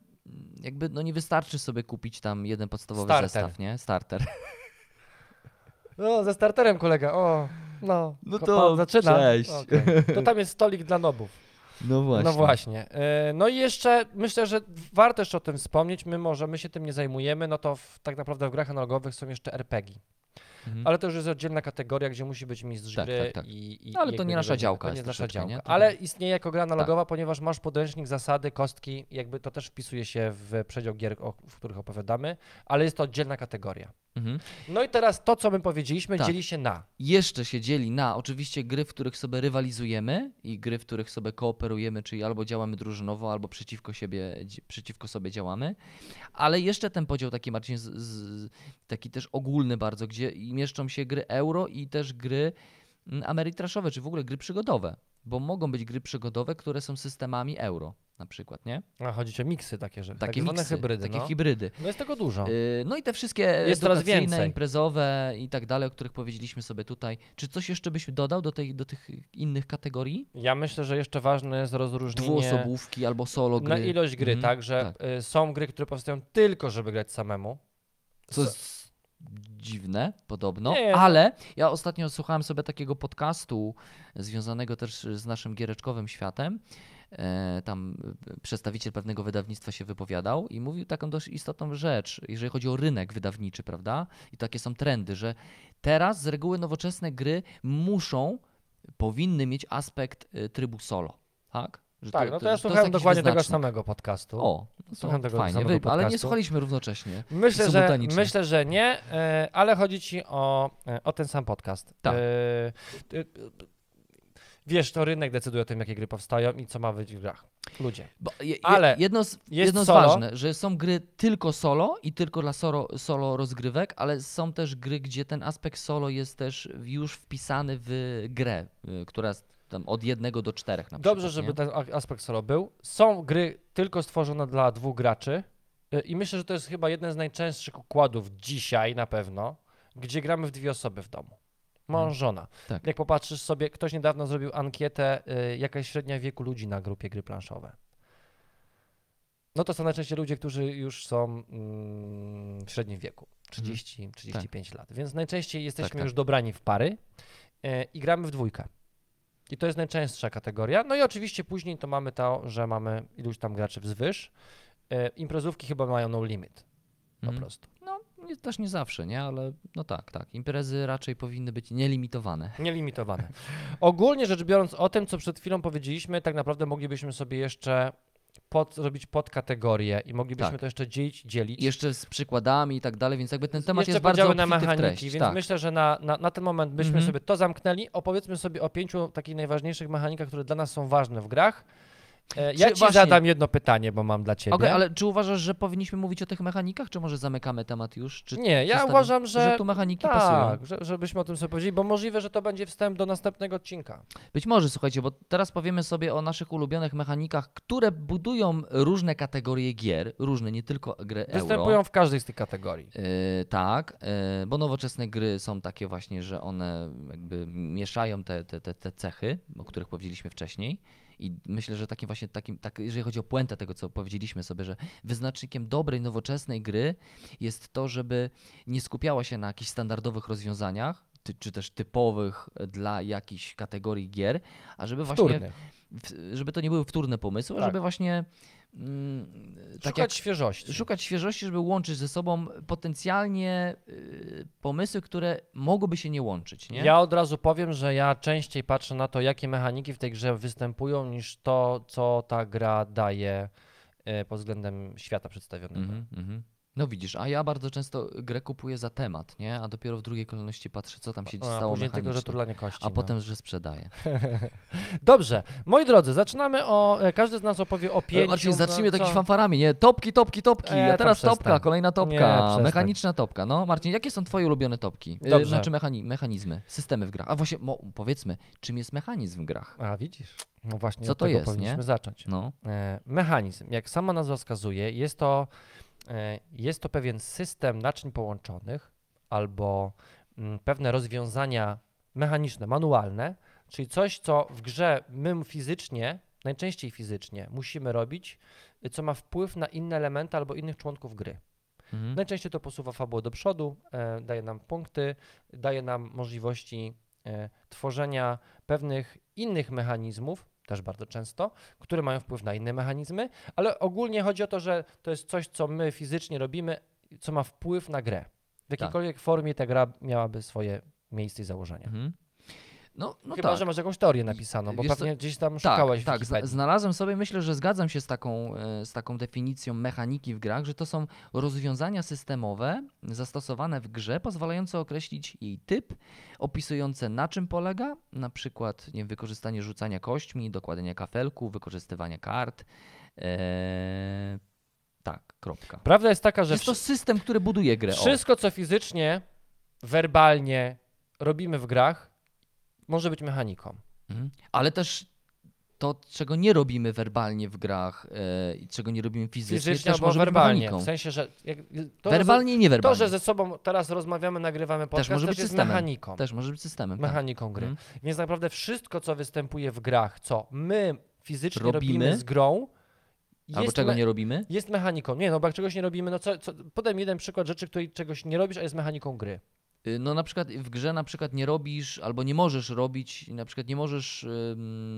jakby no nie wystarczy sobie kupić tam jeden podstawowy Starter. zestaw, nie? Starter. No, ze starterem kolega, o, no. No ko- to pan zaczyna. cześć. Okej. To tam jest stolik dla nobów. No właśnie. No właśnie. E, No i jeszcze myślę, że warto jeszcze o tym wspomnieć, mimo że my się tym nie zajmujemy, no to w, tak naprawdę w grach analogowych są jeszcze RPG. Mhm. Ale to już jest oddzielna kategoria, gdzie musi być mistrz Tak, gry tak, tak. i, i No, ale to jakby nie nasza będzie- działka To nie jest jest nasza troszeczkę, działka. nie? To Ale istnieje jako gra analogowa, ponieważ masz podręcznik, zasady, kostki, jakby to też wpisuje się w przedział gier, o, w których opowiadamy, ale jest to oddzielna kategoria. Mhm. No i teraz to, co my powiedzieliśmy, Tak. dzieli się na. Jeszcze się dzieli na oczywiście gry, w których sobie rywalizujemy i gry, w których sobie kooperujemy, czyli albo działamy drużynowo, albo przeciwko, siebie, przeciwko sobie działamy. Ale jeszcze ten podział taki, Marcin, z, z, taki też ogólny bardzo, gdzie mieszczą się gry euro i też gry mm, Ameritraszowe, czy w ogóle gry przygodowe. Bo mogą być gry przygodowe, które są systemami euro na przykład, nie? A chodzi o miksy takie, że Takie tak miksy, hybrydy. takie no. hybrydy. no jest tego dużo. Yy, No i te wszystkie Jest coraz więcej. imprezowe i tak dalej, o których powiedzieliśmy sobie tutaj. Czy coś jeszcze byś dodał do, tej, do tych innych kategorii? Ja myślę, że jeszcze ważne jest rozróżnienie Dwuosobówki albo solo gry. na ilość gry, Mhm, tak, że tak. y, są gry, które powstają tylko, żeby grać samemu. Co jest dziwne, podobno, Nie ale ja ostatnio słuchałem sobie takiego podcastu związanego też z naszym giereczkowym światem. E, Tam e, przedstawiciel pewnego wydawnictwa się wypowiadał i mówił taką dość istotną rzecz, jeżeli chodzi o rynek wydawniczy, prawda? I takie są trendy, że teraz z reguły nowoczesne gry muszą, powinny mieć aspekt e, trybu solo, tak? Że Tak, no to ja że słuchałem jakiś dokładnie tego wyznacznik. samego podcastu. O, no Słucham to tego fajnie, samego Wy, ale nie podcastu. słuchaliśmy równocześnie. Myślę, że, myślę, że nie, ale chodzi ci o, o ten sam podcast. Tak. Wiesz, to rynek decyduje o tym, jakie gry powstają i co ma być w grach. Ludzie. Je, Ale jedno z, jest jedno solo. ważne, że są gry tylko solo i tylko dla solo, solo rozgrywek, ale są też gry, gdzie ten aspekt solo jest też już wpisany w grę, y, która jest tam od jednego do czterech na Dobrze, przykład. żeby nie? ten aspekt solo był. Są gry tylko stworzone dla dwóch graczy e, i myślę, że to jest chyba jeden z najczęstszych układów dzisiaj na pewno, gdzie gramy w dwie osoby w domu. Mąż, Mhm. żona. Tak. Jak popatrzysz sobie, ktoś niedawno zrobił ankietę, y, jaka jest średnia wieku ludzi na grupie gry planszowe. No to są najczęściej ludzie, którzy już są mm, w średnim wieku, 30-35 lat. Więc najczęściej jesteśmy Mhm. tak. już dobrani w pary y, i gramy w dwójkę. I to jest najczęstsza kategoria. No i oczywiście później to mamy to, że mamy iluś tam graczy wzwyż. Y, imprezówki chyba mają no limit po Mhm. prostu. Nie, też nie zawsze, nie? Ale no tak, tak. Imprezy raczej powinny być nielimitowane. Nielimitowane. <laughs> Ogólnie rzecz biorąc, o tym, co przed chwilą powiedzieliśmy, tak naprawdę moglibyśmy sobie jeszcze pod, zrobić podkategorie i moglibyśmy Tak. to jeszcze dzielić, dzielić. Jeszcze z przykładami i tak dalej, więc jakby ten temat jeszcze jest bardzo na mechaniki, treść. więc tak. myślę, że na, na, na ten moment byśmy Mhm. sobie to zamknęli. Opowiedzmy sobie o pięciu takich najważniejszych mechanikach, które dla nas są ważne w grach. E, ja Czy ci właśnie- zadam jedno pytanie, bo mam dla ciebie. Okej, ale czy uważasz, że powinniśmy mówić o tych mechanikach, czy może zamykamy temat już? Czy Nie, ja uważam, że, że tu mechaniki pasują? tak, że, żebyśmy o tym sobie powiedzieli, bo możliwe, że to będzie wstęp do następnego odcinka. Być może, słuchajcie, bo teraz powiemy sobie o naszych ulubionych mechanikach, które budują różne kategorie gier, różne, nie tylko euro. Występują w każdej z tych kategorii. Yy, tak, yy, bo nowoczesne gry są takie właśnie, że one jakby mieszają te, te, te, te cechy, o których powiedzieliśmy wcześniej. I myślę, że takim właśnie takim, tak, jeżeli chodzi o puentę tego, co powiedzieliśmy sobie, że wyznacznikiem dobrej, nowoczesnej gry jest to, żeby nie skupiała się na jakichś standardowych rozwiązaniach, ty, czy też typowych dla jakichś kategorii gier, a żeby właśnie Wtórny. w- żeby to nie były wtórne pomysły, a Tak. żeby właśnie tak Szukać jak świeżości. szukać świeżości, żeby łączyć ze sobą potencjalnie y, pomysły, które mogłyby się nie łączyć, nie? Ja od razu powiem, że ja częściej patrzę na to, jakie mechaniki w tej grze występują, niż to, co ta gra daje e, pod względem świata przedstawionego. Mhm, mhm. No widzisz, a ja bardzo często grę kupuję za temat, nie? A dopiero w drugiej kolejności patrzę, co tam się A stało później tylko, że turlanie kości. A no. potem, że sprzedaję. <laughs> Dobrze, moi drodzy, zaczynamy o. e, Każdy z nas opowie o pięciu. Marcin, zacznijmy no, takimi fanfarami, nie? Topki, topki, topki. E, a teraz topka, kolejna Nie, topka. przestań. Mechaniczna topka. No, Marcin, jakie są twoje ulubione topki? Y, Dobrze. Znaczy mechani mechanizmy, systemy w grach. A właśnie, mo, powiedzmy, czym jest mechanizm w grach? A widzisz? No właśnie, Co to tego jest, powinniśmy nie? zacząć. No. E, Mechanizm, jak sama nazwa wskazuje, jest to, e, jest to pewien system naczyń połączonych albo mm, pewne rozwiązania mechaniczne, manualne, czyli coś, co w grze my fizycznie, najczęściej fizycznie, musimy robić, y, co ma wpływ na inne elementy albo innych członków gry. Mhm. Najczęściej to posuwa fabułę do przodu, e, daje nam punkty, daje nam możliwości e, tworzenia pewnych innych mechanizmów, też bardzo często, które mają wpływ na inne mechanizmy, ale ogólnie chodzi o to, że to jest coś, co my fizycznie robimy, co ma wpływ na grę. W jakiejkolwiek formie ta gra miałaby swoje miejsce i założenia. Mhm. No, no Chyba, tak. że masz jakąś teorię napisaną, bo Wiesz co, pewnie gdzieś tam Tak, szukałeś tak. Wikipedii. Znalazłem sobie, myślę, że zgadzam się z taką, e, z taką definicją mechaniki w grach, że to są rozwiązania systemowe zastosowane w grze, pozwalające określić jej typ, opisujące na czym polega, na przykład nie wykorzystanie rzucania kośćmi, dokładania kafelku, wykorzystywania kart. E, tak, kropka. Prawda jest taka, że Jest to system, który buduje grę. o. Wszystko, co fizycznie, werbalnie robimy w grach, może być mechaniką. Mhm. Ale też to, czego nie robimy werbalnie w grach e, i czego nie robimy fizycznie, Fizycznie też albo może być werbalnie. mechaniką. W sensie, że to, Werbalnie i niewerbalnie. to, że ze sobą teraz rozmawiamy, nagrywamy podcast, może też, być jest systemem. mechaniką. Też może być systemem. tak. Mechaniką gry. Mhm. Więc naprawdę wszystko, co występuje w grach, co my fizycznie robimy, Robimy. z grą, Albo czego nie robimy? jest mechaniką. Nie, no bo jak czegoś nie robimy, no co, co, podaj mi jeden przykład rzeczy, której czegoś nie robisz, a jest mechaniką gry. Y, No na przykład w grze na przykład nie robisz albo nie możesz robić, na przykład nie możesz,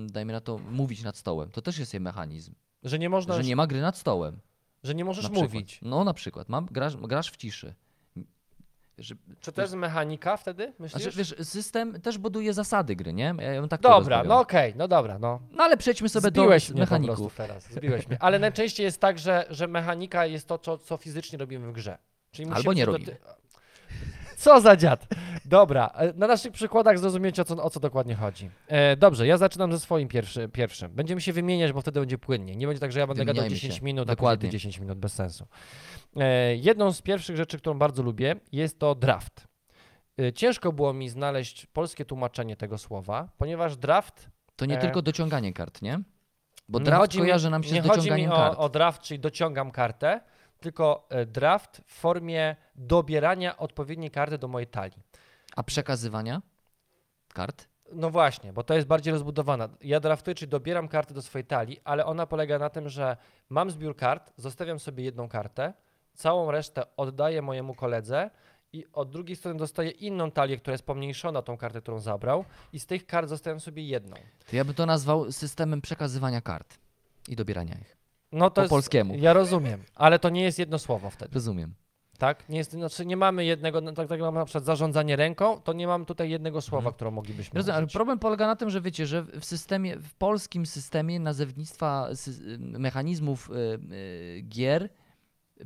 dajmy na to, mówić nad stołem. To też jest jej mechanizm. Że nie można, Że nie ma gry nad stołem. że nie możesz mówić. No na przykład. Mam, grasz, grasz w ciszy. Czy to jest mechanika wtedy, myślisz? znaczy, wiesz, system też buduje zasady gry, nie? Ja ją tak Dobra, no okej, no dobra, no. No ale przejdźmy sobie Zbiłeś do mechaników. teraz, zbiłeś mnie. Ale najczęściej jest tak, że, że mechanika jest to, co, co fizycznie robimy w grze. Czyli Albo nie robimy. Co za dziad. Dobra, e, na naszych przykładach zrozumiecie, o co, o co dokładnie chodzi. E, dobrze, ja zaczynam ze swoim pierwszy, pierwszym. Będziemy się wymieniać, bo wtedy będzie płynnie. Nie będzie tak, że ja będę gadał Wymieniajmy 10 się. minut, a Dokładnie. ty 10 minut, bez sensu. E, jedną z pierwszych rzeczy, którą bardzo lubię, jest to draft. E, ciężko było mi znaleźć polskie tłumaczenie tego słowa, ponieważ draft To nie E. tylko dociąganie kart, nie? Bo Nie draft mi- kojarzy nam się nie z chodzi mi dociąganiem o, kart. o draft, czyli dociągam kartę, tylko e, draft w formie dobierania odpowiedniej karty do mojej talii. A przekazywania kart? No właśnie, bo to jest bardziej rozbudowana. Ja draftuję, czyli dobieram karty do swojej talii, ale ona polega na tym, że mam zbiór kart, zostawiam sobie jedną kartę, całą resztę oddaję mojemu koledze i od drugiej strony dostaję inną talię, która jest pomniejszona tą kartę, którą zabrał i z tych kart zostawiam sobie jedną. To ja bym to nazwał systemem przekazywania kart i dobierania ich. No to Po jest, polskiemu. Ja rozumiem, ale to nie jest jedno słowo wtedy. Rozumiem. Tak? Nie, jest, znaczy nie mamy jednego, no, tak, tak jak mamy na przykład zarządzanie ręką, to nie mam tutaj jednego słowa, Mhm. które moglibyśmy Rozumiem, ale problem polega na tym, że wiecie, że w systemie, w polskim systemie nazewnictwa mechanizmów y, y, gier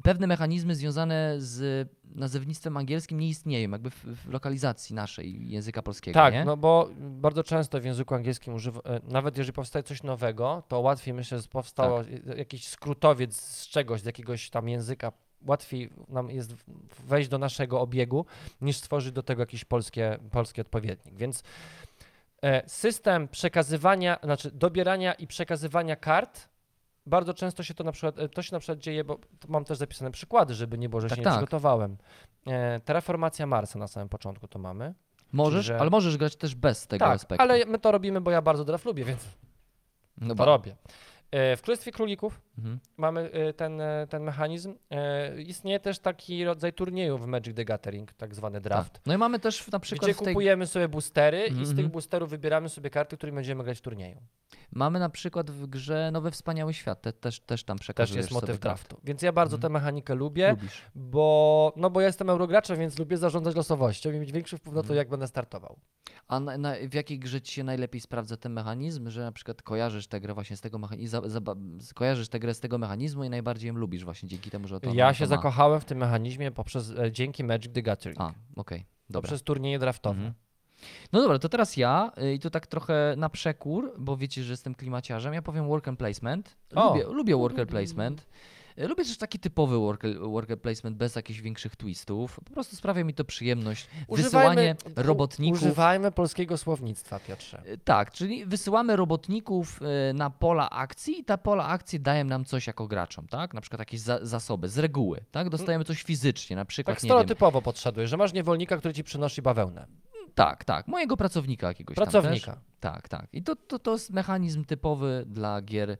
pewne mechanizmy związane z nazewnictwem angielskim nie istnieją, jakby w, w lokalizacji naszej języka polskiego, Tak, nie? no bo bardzo często w języku angielskim używa, e, nawet jeżeli powstaje coś nowego, to łatwiej myślę, że powstało Tak. jakiś skrótowiec z czegoś, z jakiegoś tam języka. Łatwiej nam jest wejść do naszego obiegu, niż stworzyć do tego jakiś polskie, polski odpowiednik. Więc e, system przekazywania, znaczy dobierania i przekazywania kart, bardzo często się to na przykład, e, to się na przykład dzieje, bo mam też zapisane przykłady, żeby nie było, że Tak, się nie tak. przygotowałem. E, terraformacja Marsa na samym początku to mamy. Możesz, że- ale możesz grać też bez tego tak, aspektu. ale my to robimy, bo ja bardzo draft lubię, więc no to ba- robię. E, W Królestwie Królików Mhm. mamy e, ten, e, ten mechanizm. Istnieje też taki rodzaj turnieju w Magic the Gathering, tak zwany draft, Tak. No i mamy też na przykład gdzie tej, kupujemy sobie boostery i z Mhm. tych boosterów wybieramy sobie karty, którymi będziemy grać w turnieju. mamy na przykład w grze Nowy Wspaniały Świat, te, też, też tam Też przekazujesz jest motyw draftu. Więc ja bardzo Mhm. tę mechanikę lubię, Lubisz. bo, no bo ja jestem eurograczem, więc lubię zarządzać losowością i mieć większy wpływ na to, Mhm. jak będę startował. A na, na, w jakiej grze ci się najlepiej sprawdza ten mechanizm, że na przykład kojarzysz tę grę właśnie z tego mechanizmu, kojarzysz tę grę z tego mechanizmu i najbardziej ją lubisz właśnie dzięki temu, że to ja to się ma. zakochałem w tym mechanizmie poprzez, e, dzięki Magic the Gathering. A, okej, dobra. poprzez turnieje draftowe. Mhm. No dobra, to teraz ja y, i to tak trochę na przekór, bo wiecie, że jestem klimaciarzem. Ja powiem work and placement. O. Lubię, lubię work and placement. Lubię też taki typowy work, work and placement bez jakichś większych twistów. Po prostu sprawia mi to przyjemność. Wysyłanie u- robotników. Używajmy polskiego słownictwa, Piotrze. Y, Tak, czyli wysyłamy robotników y, na pola akcji i te pola akcji dają nam coś jako graczom, tak? Na przykład jakieś za, zasoby z reguły, tak? Dostajemy coś fizycznie, na przykład, Tak stereotypowo podszedłeś, że masz niewolnika, który ci przynosi bawełnę. tak, tak, mojego pracownika jakiegoś Pracownika. Tak, tak. I to, to, to jest mechanizm typowy dla gier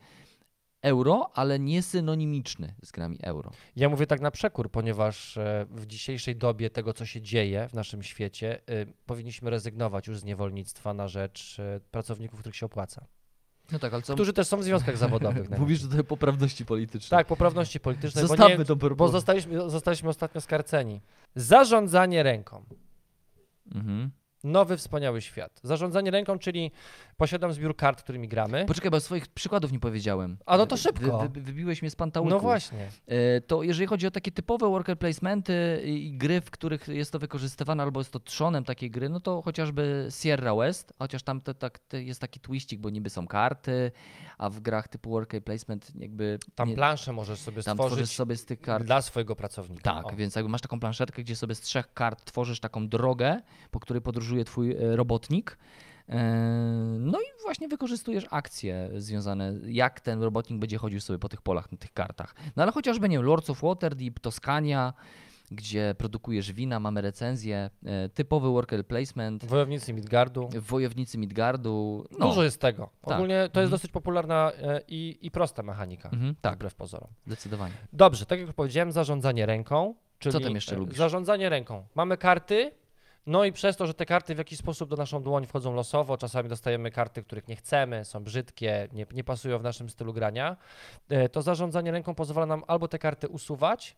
euro, ale nie synonimiczny z grami euro. Ja mówię tak na przekór, ponieważ e, w dzisiejszej dobie tego, co się dzieje w naszym świecie, y, powinniśmy rezygnować już z niewolnictwa na rzecz e, pracowników, których się opłaca. No tak, ale co... Którzy też są w związkach <laughs> zawodowych. Mówisz tutaj poprawności politycznej. Tak, poprawności politycznej, bo, Zostawmy nie, to bo zostaliśmy, zostaliśmy ostatnio skarceni. Zarządzanie ręką. Mhm. Nowy, wspaniały świat. Zarządzanie ręką, czyli posiadam zbiór kart, którymi gramy. Poczekaj, bo swoich przykładów nie powiedziałem. A no to szybko. Wy, wy, wybiłeś mnie z pantałyku. No właśnie. E, To jeżeli chodzi o takie typowe worker placementy i gry, w których jest to wykorzystywane albo jest to trzonem takiej gry, no to chociażby Sierra West, chociaż tam to, tak, to jest taki twistik, bo niby są karty, a w grach typu worker placement jakby Tam nie, planszę możesz sobie tam stworzyć tworzysz sobie z tych kart. dla swojego pracownika. Tak, O. więc jakby masz taką planszetkę, gdzie sobie z trzech kart tworzysz taką drogę, po której podróżuje twój e, robotnik. E, No i właśnie wykorzystujesz akcje związane, jak ten robotnik będzie chodził sobie po tych polach, na tych kartach. No ale chociażby, nie wiem, Lords of Waterdeep, Toskania, gdzie produkujesz wina, mamy recenzję, e, typowy worker placement, Wojownicy Midgardu. wojownicy Midgardu. No, Dużo jest tego. Tak. Ogólnie to jest Mhm. dosyć popularna e, i, i prosta mechanika. Mhm, tak, Wbrew pozorom. zdecydowanie. Dobrze, tak jak już powiedziałem, zarządzanie ręką. Czyli tam jeszcze lubisz? Zarządzanie ręką. Mamy karty, no i przez to, że te karty w jakiś sposób do naszą dłoń wchodzą losowo, czasami dostajemy karty, których nie chcemy, są brzydkie, nie, nie pasują w naszym stylu grania, e, to zarządzanie ręką pozwala nam albo te karty usuwać,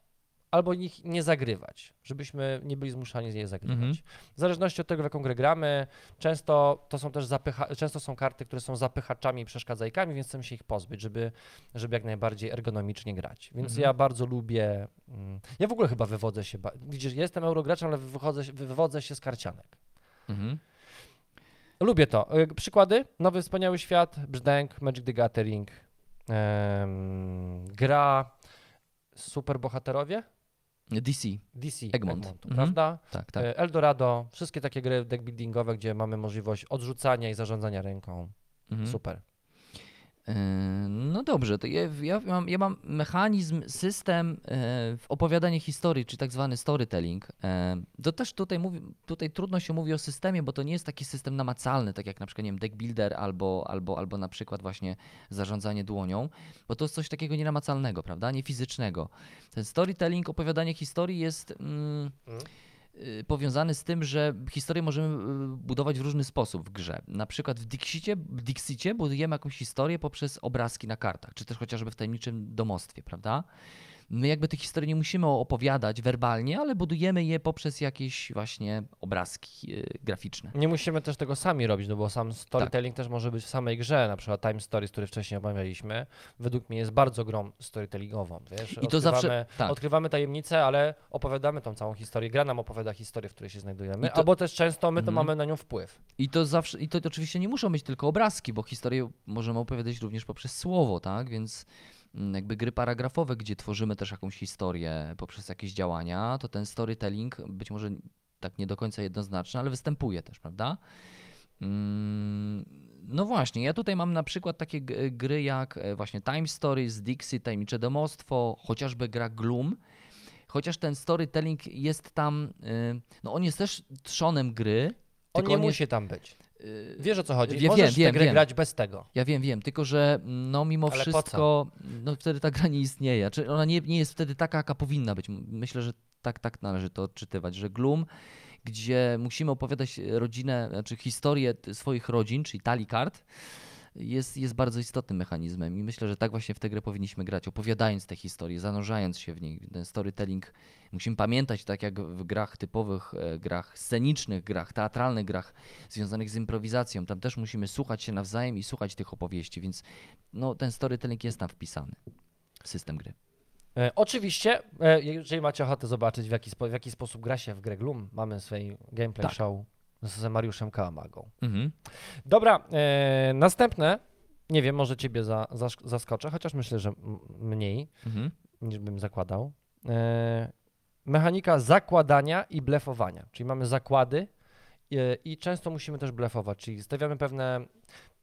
albo ich nie zagrywać, żebyśmy nie byli zmuszani z niej zagrywać. Mhm. W zależności od tego, w jaką grę gramy, często to są też zapycha, często są karty, które są zapychaczami i przeszkadzajkami, więc chcemy się ich pozbyć, żeby, żeby jak najbardziej ergonomicznie grać. Więc Mhm. ja bardzo lubię. mm, Ja w ogóle chyba wywodzę się. Widzisz, ja jestem eurograczem, ale wychodzę, wywodzę się z karcianek. Mhm. Lubię to. E, Przykłady? Nowy Wspaniały Świat, Brzdęk, Magic the Gathering, em, gra Superbohaterowie, DC, DC, Egmont. Egmontu, Mhm. prawda? tak, tak. E, Eldorado, wszystkie takie gry deckbuildingowe, gdzie mamy możliwość odrzucania i zarządzania ręką. Mhm. Super. Yy, No dobrze, to ja, ja, mam, ja mam mechanizm, system e, w opowiadanie historii, czy tak zwany storytelling. E, To też tutaj, mówi, tutaj trudno się mówi o systemie, bo to nie jest taki system namacalny, tak jak na przykład nie wiem, deck builder albo, albo, albo na przykład właśnie zarządzanie dłonią, bo to jest coś takiego nienamacalnego, prawda, nie fizycznego. Ten storytelling, opowiadanie historii jest... Mm, Mhm. Y, powiązany z tym, że historię możemy y, budować w różny sposób w grze. Na przykład w Dixicie, w Dixicie budujemy jakąś historię poprzez obrazki na kartach, czy też chociażby w tajemniczym domostwie, prawda? My jakby tych historii nie musimy opowiadać werbalnie, ale budujemy je poprzez jakieś właśnie obrazki y, graficzne. Nie musimy też tego sami robić, no bo sam Tak. storytelling też może być w samej grze, na przykład Time Stories, który wcześniej omawialiśmy, według mnie jest bardzo grą storytellingową, wiesz? I to zawsze- Odkrywamy- tak. Odkrywamy tajemnicę, ale opowiadamy tą całą historię, gra nam opowiada historię, w której się znajdujemy, to- albo też często my to Mhm. mamy na nią wpływ. I to zawsze, i to oczywiście nie muszą być tylko obrazki, bo historię możemy opowiadać również poprzez słowo, tak? Więc mm, jakby gry paragrafowe, gdzie tworzymy też jakąś historię poprzez jakieś działania, to ten storytelling być może tak nie do końca jednoznaczny, ale występuje też, prawda? Mm, No właśnie, ja tutaj mam na przykład takie gry jak e, właśnie Time Stories, Dixie, Tajemnicze Domostwo, chociażby gra Gloom. Chociaż ten storytelling jest tam, y, no on jest też trzonem gry. On nie on jest- musi tam być. Y, Wiesz o co chodzi? Wie- Możesz wiem, wiem, grać bez tego. Ja wiem, wiem, tylko że no mimo Ale wszystko, no wtedy ta gra nie istnieje. Czy ona nie, nie jest wtedy taka, jaka powinna być. Myślę, że tak, tak należy to odczytywać, że Gloom, gdzie musimy opowiadać rodzinę, znaczy historię swoich rodzin, czyli talii kart, jest, jest bardzo istotnym mechanizmem i myślę, że tak właśnie w tę grę powinniśmy grać, opowiadając te historie, zanurzając się w niej. Ten storytelling musimy pamiętać, tak jak w grach typowych, e, grach scenicznych, grach teatralnych, grach związanych z improwizacją. Tam też musimy słuchać się nawzajem i słuchać tych opowieści, więc no, ten storytelling jest tam wpisany w system gry. E, oczywiście, e, jeżeli macie ochotę zobaczyć, w jaki, spo, w jaki sposób gra się w grę Gloom, mamy swój gameplay Tak. show z Mariuszem Kałamagą. Mhm. Dobra, e, następne, nie wiem, może ciebie za, zask- zaskoczę, chociaż myślę, że mniej Mhm. niż bym zakładał. E, mechanika zakładania i blefowania, czyli mamy zakłady e, i często musimy też blefować, czyli stawiamy pewne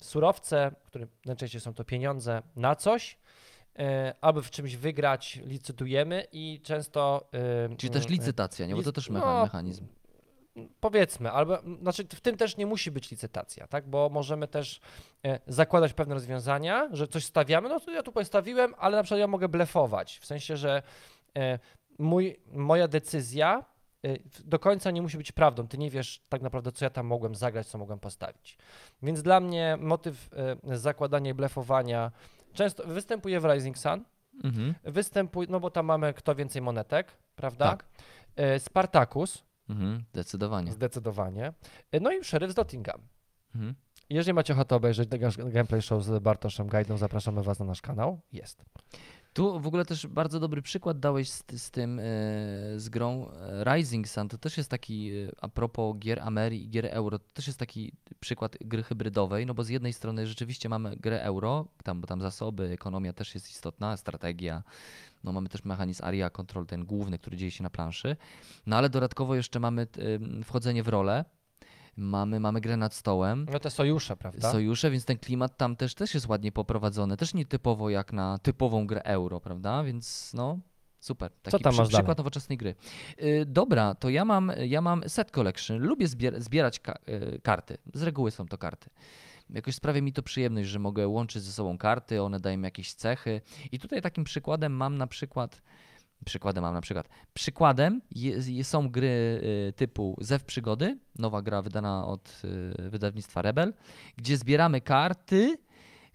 surowce, które najczęściej są to pieniądze, na coś, e, aby w czymś wygrać, licytujemy i często... e, Czyli też licytacja, nie? Bo to też no, mecha- mechanizm. Powiedzmy, albo znaczy w tym też nie musi być licytacja, tak? Bo możemy też e, zakładać pewne rozwiązania, że coś stawiamy, no to ja tu postawiłem, ale na przykład ja mogę blefować, w sensie, że e, mój, moja decyzja e, do końca nie musi być prawdą. Ty nie wiesz tak naprawdę, co ja tam mogłem zagrać, co mogłem postawić. Więc dla mnie motyw zakładania i blefowania często występuje w Rising Sun, Mhm. występuje, no bo tam mamy kto więcej monetek, prawda? Tak. Spartacus, Mhm. Zdecydowanie. Zdecydowanie. No i Sheriff z Nottingham. Mhm. Jeżeli macie ochotę obejrzeć gameplay show z Bartoszem Gajdą, zapraszamy Was na nasz kanał. Jest. Tu w ogóle też bardzo dobry przykład dałeś z, z tym, e, z grą e, Rising Sun. To też jest taki, e, a propos gier Ameri i gier Euro, to też jest taki przykład gry hybrydowej, no bo z jednej strony rzeczywiście mamy grę Euro, tam, bo tam zasoby, ekonomia też jest istotna, strategia, no mamy też mechanizm Area Control, ten główny, który dzieje się na planszy, no ale dodatkowo jeszcze mamy wchodzenie w rolę, mamy, mamy grę nad stołem, No te sojusze, prawda? sojusze, więc ten klimat tam też, też jest ładnie poprowadzony. Też nie typowo jak na typową grę euro, prawda? Więc no, super. Taki tam masz przykład dalej? nowoczesnej gry. Yy, dobra, to ja mam, ja mam set collection. Lubię zbier zbierać ka yy, karty. Z reguły są to karty. Jakoś sprawia mi to przyjemność, że mogę łączyć ze sobą karty, one dają mi jakieś cechy. I tutaj takim przykładem mam na przykład. Przykładem mam na przykład. Przykładem je, są gry y, typu Zew Przygody, nowa gra wydana od y, wydawnictwa Rebel, gdzie zbieramy karty,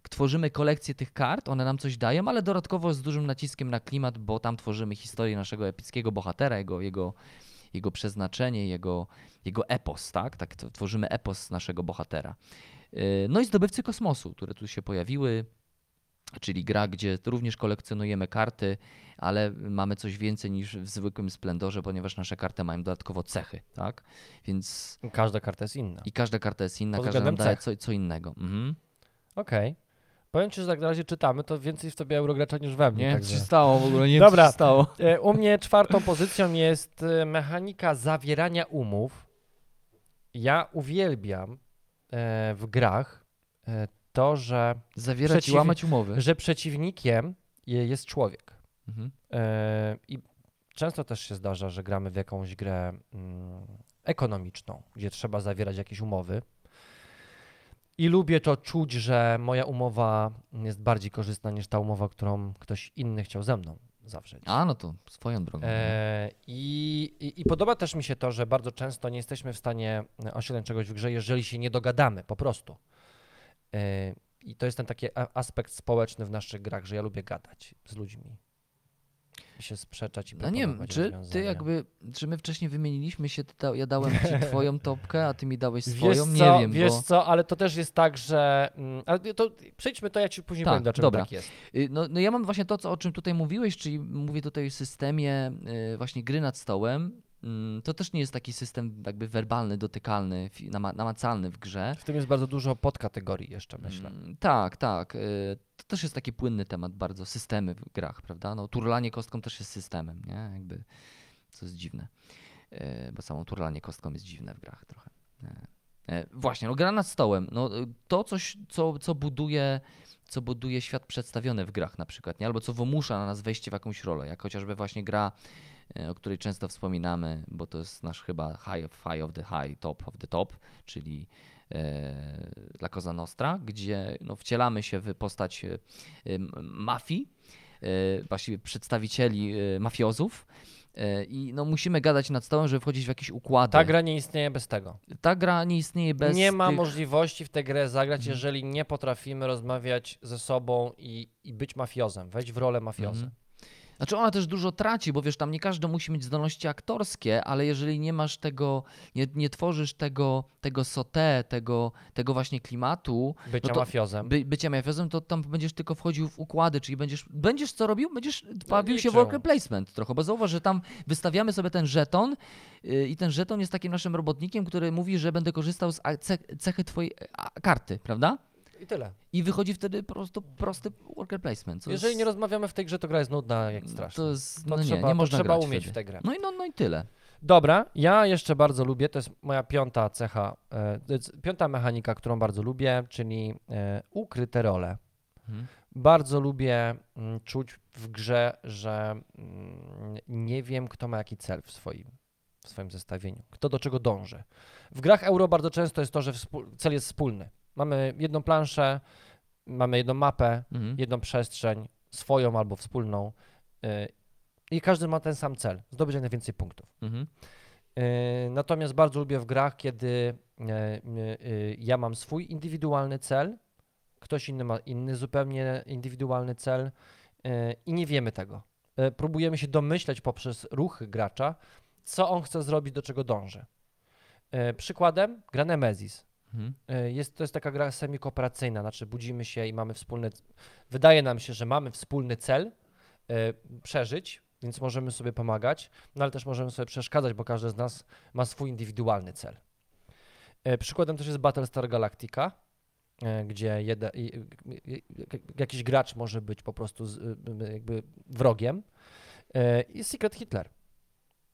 tworzymy kolekcję tych kart, one nam coś dają, ale dodatkowo z dużym naciskiem na klimat, bo tam tworzymy historię naszego epickiego bohatera, jego, jego, jego przeznaczenie, jego, jego epos, tak? tak tworzymy epos naszego bohatera. Y, No i zdobywcy kosmosu, które tu się pojawiły, czyli gra, gdzie również kolekcjonujemy karty, ale mamy coś więcej niż w zwykłym splendorze, ponieważ nasze karty mają dodatkowo cechy, tak? Więc Każda karta jest inna. i każda karta jest inna, Pod każda nam daje co, co innego. Mhm. Okej. Powiem Ci, że tak na razie czytamy, to więcej w Tobie Eurogracza niż we mnie. także- stało w ogóle, nie się stało. E, U mnie czwartą pozycją jest e, mechanika zawierania umów. Ja uwielbiam w grach e, to, że, Zawierać Przeciw- i łamać umowy. że przeciwnikiem je- jest człowiek. Mhm. E, I często też się zdarza, że gramy w jakąś grę mm, ekonomiczną, gdzie trzeba zawierać jakieś umowy. I lubię to czuć, że moja umowa jest bardziej korzystna niż ta umowa, którą ktoś inny chciał ze mną zawrzeć. A, no to swoją drogą. E, i, i, I podoba też mi się to, że bardzo często nie jesteśmy w stanie osiągnąć czegoś w grze, jeżeli się nie dogadamy, po prostu. E, I to jest ten taki aspekt społeczny w naszych grach, że ja lubię gadać z ludźmi. Się sprzeczać i No nie wiem, czy ty rozwiązania. jakby, czy my wcześniej wymieniliśmy się, ty da, ja dałem ci <laughs> twoją topkę, a ty mi dałeś Wiesz swoją, co, nie wiem, wiesz bo... co, ale to też jest tak, że... mm, Ale to przejdźmy to, ja ci później Tak, powiem, dlaczego dobra. tak jest. Y, No, no ja mam właśnie to, co, o czym tutaj mówiłeś, czyli mówię tutaj o systemie y, właśnie gry nad stołem. Mm, To też nie jest taki system jakby werbalny, dotykalny, namacalny w grze. W tym jest bardzo dużo podkategorii jeszcze, myślę. Mm, Tak, tak. Też jest taki płynny temat bardzo, systemy w grach, prawda? No turlanie kostką też jest systemem, nie? Jakby, co jest dziwne. Y, Bo samo turlanie kostką jest dziwne w grach trochę. Y, Właśnie, no gra nad stołem. No, y, to coś, co, co buduje co buduje świat przedstawiony w grach na przykład, nie? albo co wymusza na nas wejście w jakąś rolę, jak chociażby właśnie gra, y, o której często wspominamy, bo to jest nasz chyba high of, high of the high, top of the top, czyli e, La Cosa Nostra, gdzie no, wcielamy się w postać e, mafii, e, właściwie przedstawicieli mafiozów i no, musimy gadać nad stołem, żeby wchodzić w jakieś układy. Ta gra nie istnieje bez tego. Ta gra nie istnieje bez nie ma tych... możliwości w tę grę zagrać, Mhm. jeżeli nie potrafimy rozmawiać ze sobą i, i być mafiozem, wejść w rolę mafiozy. Mhm. Znaczy ona też dużo traci, bo wiesz, tam nie każdy musi mieć zdolności aktorskie, ale jeżeli nie masz tego, nie, nie tworzysz tego, tego sauté, tego, tego właśnie klimatu, Bycia No to mafiozem. by, bycia mafiozem, to tam będziesz tylko wchodził w układy, czyli będziesz, będziesz co robił? Będziesz bawił się w worker placement trochę, bo zauważ, że tam wystawiamy sobie ten żeton yy, i ten żeton jest takim naszym robotnikiem, który mówi, że będę korzystał z cechy twojej karty, prawda? I tyle. I wychodzi wtedy po prostu prosty worker placement. Jeżeli jest, nie rozmawiamy w tej grze, to gra jest nudna jak strasznie. To jest, To no nie, trzeba, nie to można trzeba grać umieć wtedy. w tę grę. No i, no, no i tyle. Dobra, ja jeszcze bardzo lubię, to jest moja piąta cecha, e, to piąta mechanika, którą bardzo lubię, czyli e, ukryte role. Mhm. Bardzo lubię mm, czuć w grze, że mm, nie wiem, kto ma jaki cel w swoim, w swoim zestawieniu, kto do czego dąży. W grach euro bardzo często jest to, że cel jest wspólny. Mamy jedną planszę, mamy jedną mapę, Mhm. jedną przestrzeń, swoją albo wspólną y, i każdy ma ten sam cel, zdobyć jak najwięcej punktów. Mhm. Y, Natomiast bardzo lubię w grach, kiedy y, ja mam swój indywidualny cel, ktoś inny ma inny zupełnie indywidualny cel i nie wiemy tego. Próbujemy się domyśleć poprzez ruchy gracza, co on chce zrobić, do czego dąży. Przykładem gra Nemesis. Mhm. Y, Jest, to jest taka gra semi-kooperacyjna, znaczy budzimy się i mamy wspólny. Wydaje nam się, że mamy wspólny cel y, przeżyć, więc możemy sobie pomagać, no ale też możemy sobie przeszkadzać, bo każdy z nas ma swój indywidualny cel. Y, Przykładem też jest Battlestar Galactica, y, gdzie y, jakiś gracz może być po prostu z, y, jakby wrogiem. I Secret Hitler.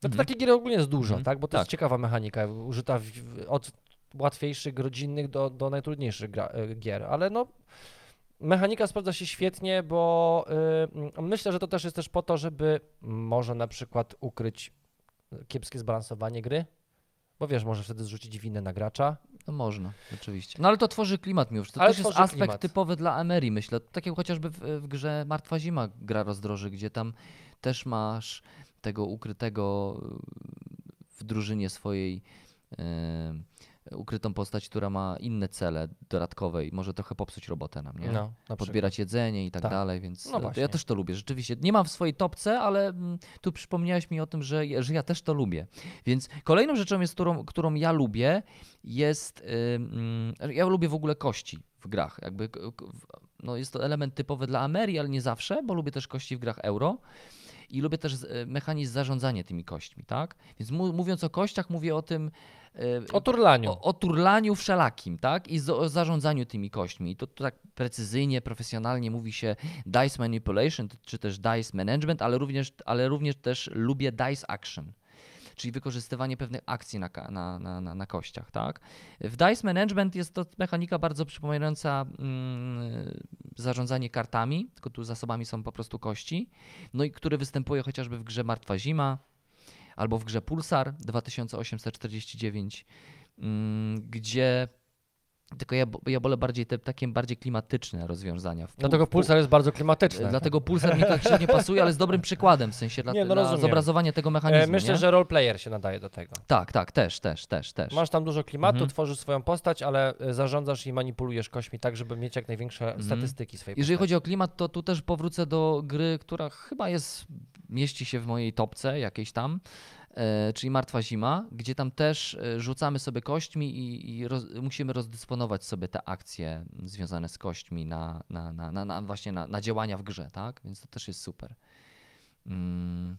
No to Mhm. takich gier ogólnie jest dużo, Mhm. tak? Bo to Tak. jest ciekawa mechanika, użyta w, od łatwiejszych, rodzinnych do, do najtrudniejszych gra, e, gier, ale no mechanika sprawdza się świetnie, bo y, myślę, że to też jest też po to, żeby może na przykład ukryć kiepskie zbalansowanie gry, bo wiesz, może wtedy zrzucić winę na gracza. No można, oczywiście. No ale to tworzy klimat wszystko. To Ale też jest aspekt klimat. typowy dla Emery, myślę. Tak jak chociażby w, w grze Martwa Zima gra rozdroży, gdzie tam też masz tego ukrytego w drużynie swojej y, ukrytą postać, która ma inne cele dodatkowe i może trochę popsuć robotę nam, nie? No, na. Podbierać jedzenie i tak, Tak. dalej, więc No e, ja też to lubię, rzeczywiście. Nie mam w swojej topce, ale mm, tu przypomniałeś mi o tym, że, że ja też to lubię. Więc kolejną rzeczą, jest, którą, którą ja lubię, jest. ym, ja lubię w ogóle kości w grach. Jakby, no jest to element typowy dla Ameri, ale nie zawsze, bo lubię też kości w grach euro. I lubię też e, mechanizm zarządzania tymi kośćmi, tak? Więc mówiąc o kościach, mówię o tym. O turlaniu. o, o turlaniu wszelakim, tak? I z, o zarządzaniu tymi kośćmi. I to, to tak precyzyjnie, profesjonalnie mówi się dice manipulation, czy też dice management, ale również, ale również też lubię dice action. Czyli wykorzystywanie pewnych akcji na, na, na, na, kościach, tak? W dice management jest to mechanika bardzo przypominająca mm, zarządzanie kartami, tylko tu zasobami są po prostu kości, no i który występuje chociażby w grze Martwa Zima, albo w grze Pulsar 2849, mm, gdzie Tylko ja, ja wolę bardziej te takie bardziej klimatyczne rozwiązania. W pół- Dlatego Pulsar jest bardzo klimatyczny. E, Dlatego pulsar mi tak średnio pasuje, ale z dobrym przykładem, w sensie dla, Nie, no dla zobrazowania tego E, mechanizmu. Myślę, nie? że roleplayer się nadaje do tego. Tak, tak, też, też, też, też. Masz tam dużo klimatu, Mhm. tworzysz swoją postać, ale e, zarządzasz i manipulujesz kośćmi tak, żeby mieć jak największe Mhm. statystyki swojej Jeżeli postaci. chodzi o klimat, to tu też powrócę do gry, która chyba jest, mieści się w mojej topce jakiejś tam, e, czyli Martwa Zima, gdzie tam też e, rzucamy sobie kośćmi i, i roz, musimy rozdysponować sobie te akcje związane z kośćmi na, na, na, na, na właśnie na, na działania w grze, tak? Więc to też jest super. Mm.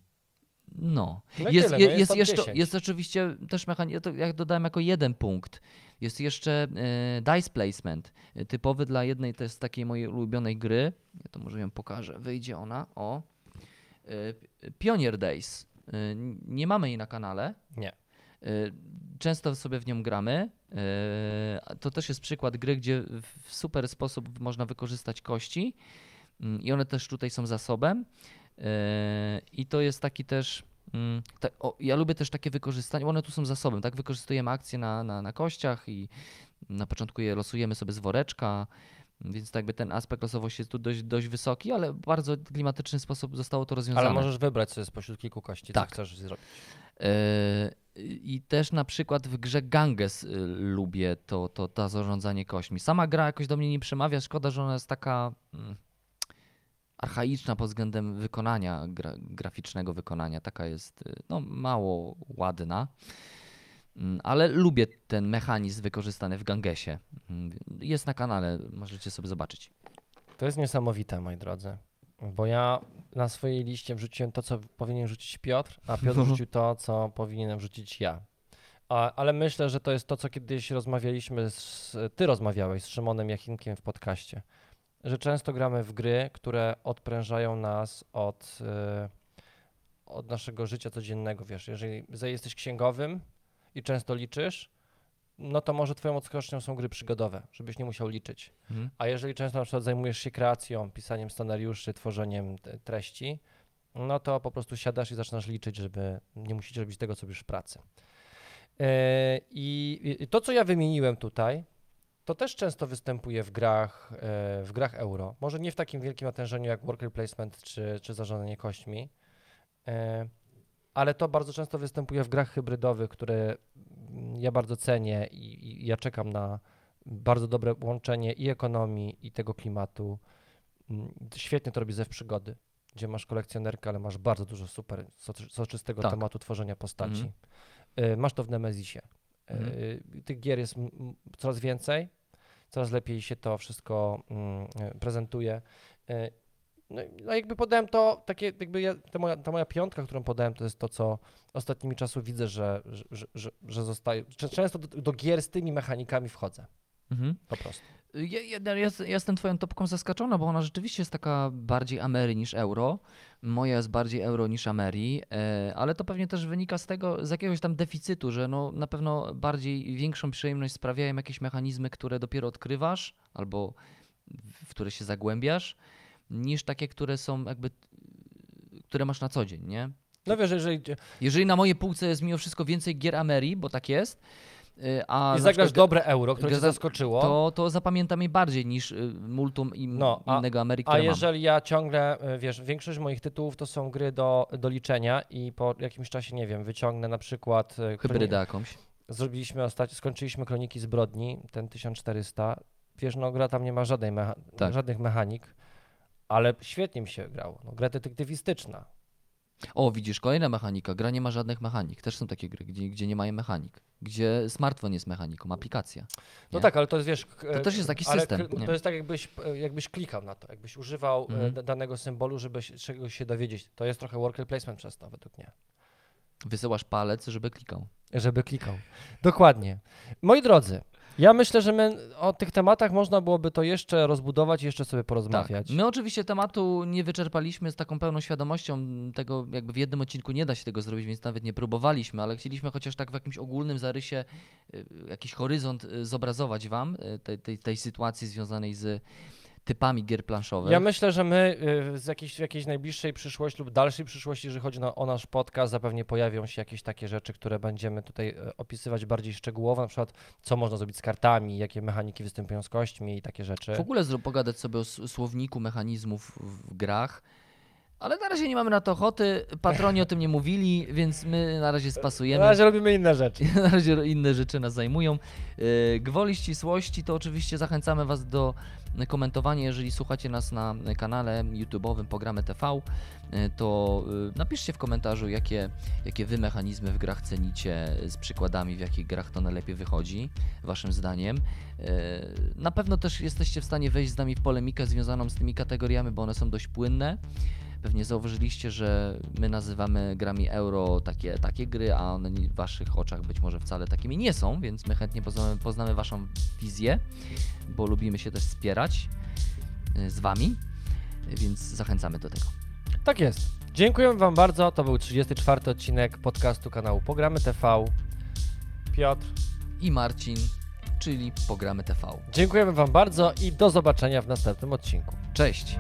No. No jest, tyle, no jest jeszcze, 10. jest oczywiście też mechanizm, to jak dodałem jako jeden punkt, jest jeszcze e, dice placement, e, typowy dla jednej, to jest takiej mojej ulubionej gry, ja to może ją pokażę, wyjdzie ona, o, e, Pioneer Days, E, nie mamy jej na kanale, Nie. E, Często sobie w nią gramy. A To też jest przykład gry, gdzie w super sposób można wykorzystać kości i one też tutaj są zasobem. I to jest taki też. o, ja lubię też takie wykorzystanie, one tu są zasobem, tak? Wykorzystujemy akcje na, na, na kościach i na początku je losujemy sobie z woreczka, więc tak jakby ten aspekt losowości jest tu dość, dość wysoki, ale w bardzo klimatyczny sposób zostało to rozwiązane. Ale możesz wybrać sobie spośród kilku kości, Tak. co chcesz zrobić. Yy, I też na przykład w grze Ganges y, lubię to, to, to zarządzanie kośćmi. Sama gra jakoś do mnie nie przemawia, szkoda, że ona jest taka mm, archaiczna pod względem wykonania, gra, graficznego wykonania. Taka jest y, no, mało ładna. Mm, Ale lubię ten mechanizm wykorzystany w Gangesie. Mm, Jest na kanale, możecie sobie zobaczyć. To jest niesamowite, moi drodzy. Bo ja na swojej liście wrzuciłem to, co powinien rzucić Piotr, a Piotr No. wrzucił to, co powinienem wrzucić ja. A, ale myślę, że to jest to, co kiedyś rozmawialiśmy, z, ty rozmawiałeś z Szymonem Jachinkiem w podcaście, że często gramy w gry, które odprężają nas od, y, od naszego życia codziennego, wiesz, jeżeli że jesteś księgowym i często liczysz, no to może twoją odskocznią są gry przygodowe, żebyś nie musiał liczyć. Mhm. A jeżeli często na przykład zajmujesz się kreacją, pisaniem scenariuszy, tworzeniem treści, no to po prostu siadasz i zaczynasz liczyć, żeby nie musieć robić tego, co robisz w pracy. Yy, I i to, co ja wymieniłem tutaj, to też często występuje w grach, yy, w grach euro. Może nie w takim wielkim natężeniu jak worker placement czy, czy zarządzanie kośćmi, yy, ale to bardzo często występuje w grach hybrydowych, które ja bardzo cenię i, i ja czekam na bardzo dobre łączenie i ekonomii, i tego klimatu. Mm, Świetnie to robi Zew Przygody, gdzie masz kolekcjonerkę, ale masz bardzo dużo super soczy- soczystego Tak. tematu tworzenia postaci. Mhm. Y, Masz to w Nemezisie. Mhm. Y, Tych gier jest coraz więcej, coraz lepiej się to wszystko mm, prezentuje. No, no jakby podałem to, takie jakby ja, ta, moja, ta moja piątka, którą podałem, to jest to, co ostatnimi czasów widzę, że, że, że, że, zostaje, często do, do gier z tymi mechanikami wchodzę, Mhm. po prostu. Ja, ja, ja, ja jestem twoją topką zaskoczona, bo ona rzeczywiście jest taka bardziej Amery niż euro. Moja jest bardziej euro niż Ameri, e, ale to pewnie też wynika z tego, z jakiegoś tam deficytu, że no, na pewno bardziej większą przyjemność sprawiają jakieś mechanizmy, które dopiero odkrywasz albo w które się zagłębiasz, niż takie, które są jakby, które masz na co dzień, nie? No wiesz, jeżeli Jeżeli na mojej półce jest mimo wszystko więcej gier Ameri, bo tak jest, y, a i zagrasz dobre euro, które cię zaskoczyło, to, to zapamiętam je bardziej niż y, multum im, No, a- innego Amery, a które mam. jeżeli ja ciągle, y, wiesz, większość moich tytułów to są gry do, do liczenia i po jakimś czasie, nie wiem, wyciągnę na przykład... Hybrydę jakąś. Zrobiliśmy ostatnio, skończyliśmy Kroniki Zbrodni, ten 1400. Wiesz, no gra tam nie ma żadnej mecha- Tak. żadnych mechanik, ale świetnie mi się grało. No, gra detektywistyczna. O, widzisz, kolejna mechanika. Gra nie ma żadnych mechanik. Też są takie gry, gdzie, gdzie nie mają mechanik. Gdzie smartfon jest mechaniką, aplikacja. No Nie? tak, ale to jest, wiesz... To też jest jakiś ale system, nie? To jest tak, jakbyś, jakbyś klikał na to, jakbyś używał e, Mhm. da- danego symbolu, żeby się, czegoś się dowiedzieć. To jest trochę worker placement przez to, według mnie. Wysyłasz palec, żeby klikał. Żeby klikał. Dokładnie. Moi drodzy, ja myślę, że my o tych tematach można byłoby to jeszcze rozbudować jeszcze sobie porozmawiać. Tak. My oczywiście tematu nie wyczerpaliśmy z taką pełną świadomością tego, jakby w jednym odcinku nie da się tego zrobić, więc nawet nie próbowaliśmy, ale chcieliśmy chociaż tak w jakimś ogólnym zarysie y, jakiś horyzont y, zobrazować wam y, tej, tej, tej sytuacji związanej z typami gier planszowych. Ja myślę, że my y, z jakiejś, w jakiejś najbliższej przyszłości lub dalszej przyszłości, jeżeli chodzi o nasz podcast, zapewne pojawią się jakieś takie rzeczy, które będziemy tutaj e, opisywać bardziej szczegółowo, na przykład co można zrobić z kartami, jakie mechaniki występują z kośćmi i takie rzeczy. W ogóle zro- pogadać sobie o słowniku mechanizmów w grach. Ale na razie nie mamy na to ochoty. Patroni o tym nie mówili, więc my na razie Na spasujemy. razie robimy inne rzeczy. <laughs> Na razie inne rzeczy nas zajmują. Yy, Gwoli ścisłości to oczywiście zachęcamy Was do komentowania. Jeżeli słuchacie nas na kanale YouTube'owym Programy TV, yy, to yy, napiszcie w komentarzu, jakie, jakie Wy mechanizmy w grach cenicie, z przykładami, w jakich grach to najlepiej wychodzi, Waszym zdaniem. Na pewno też jesteście w stanie wejść z nami w polemikę związaną z tymi kategoriami, bo one są dość płynne. Pewnie zauważyliście, że my nazywamy grami euro takie, takie gry, a one w waszych oczach być może wcale takimi nie są, więc my chętnie poznamy, poznamy waszą wizję, bo lubimy się też wspierać y, z wami, więc zachęcamy do tego. Tak jest. Dziękuję Wam bardzo. To był 34 odcinek podcastu kanału Pogramy TV. Piotr, I Marcin, czyli Pogramy TV. dziękujemy Wam bardzo i do zobaczenia w następnym odcinku. Cześć!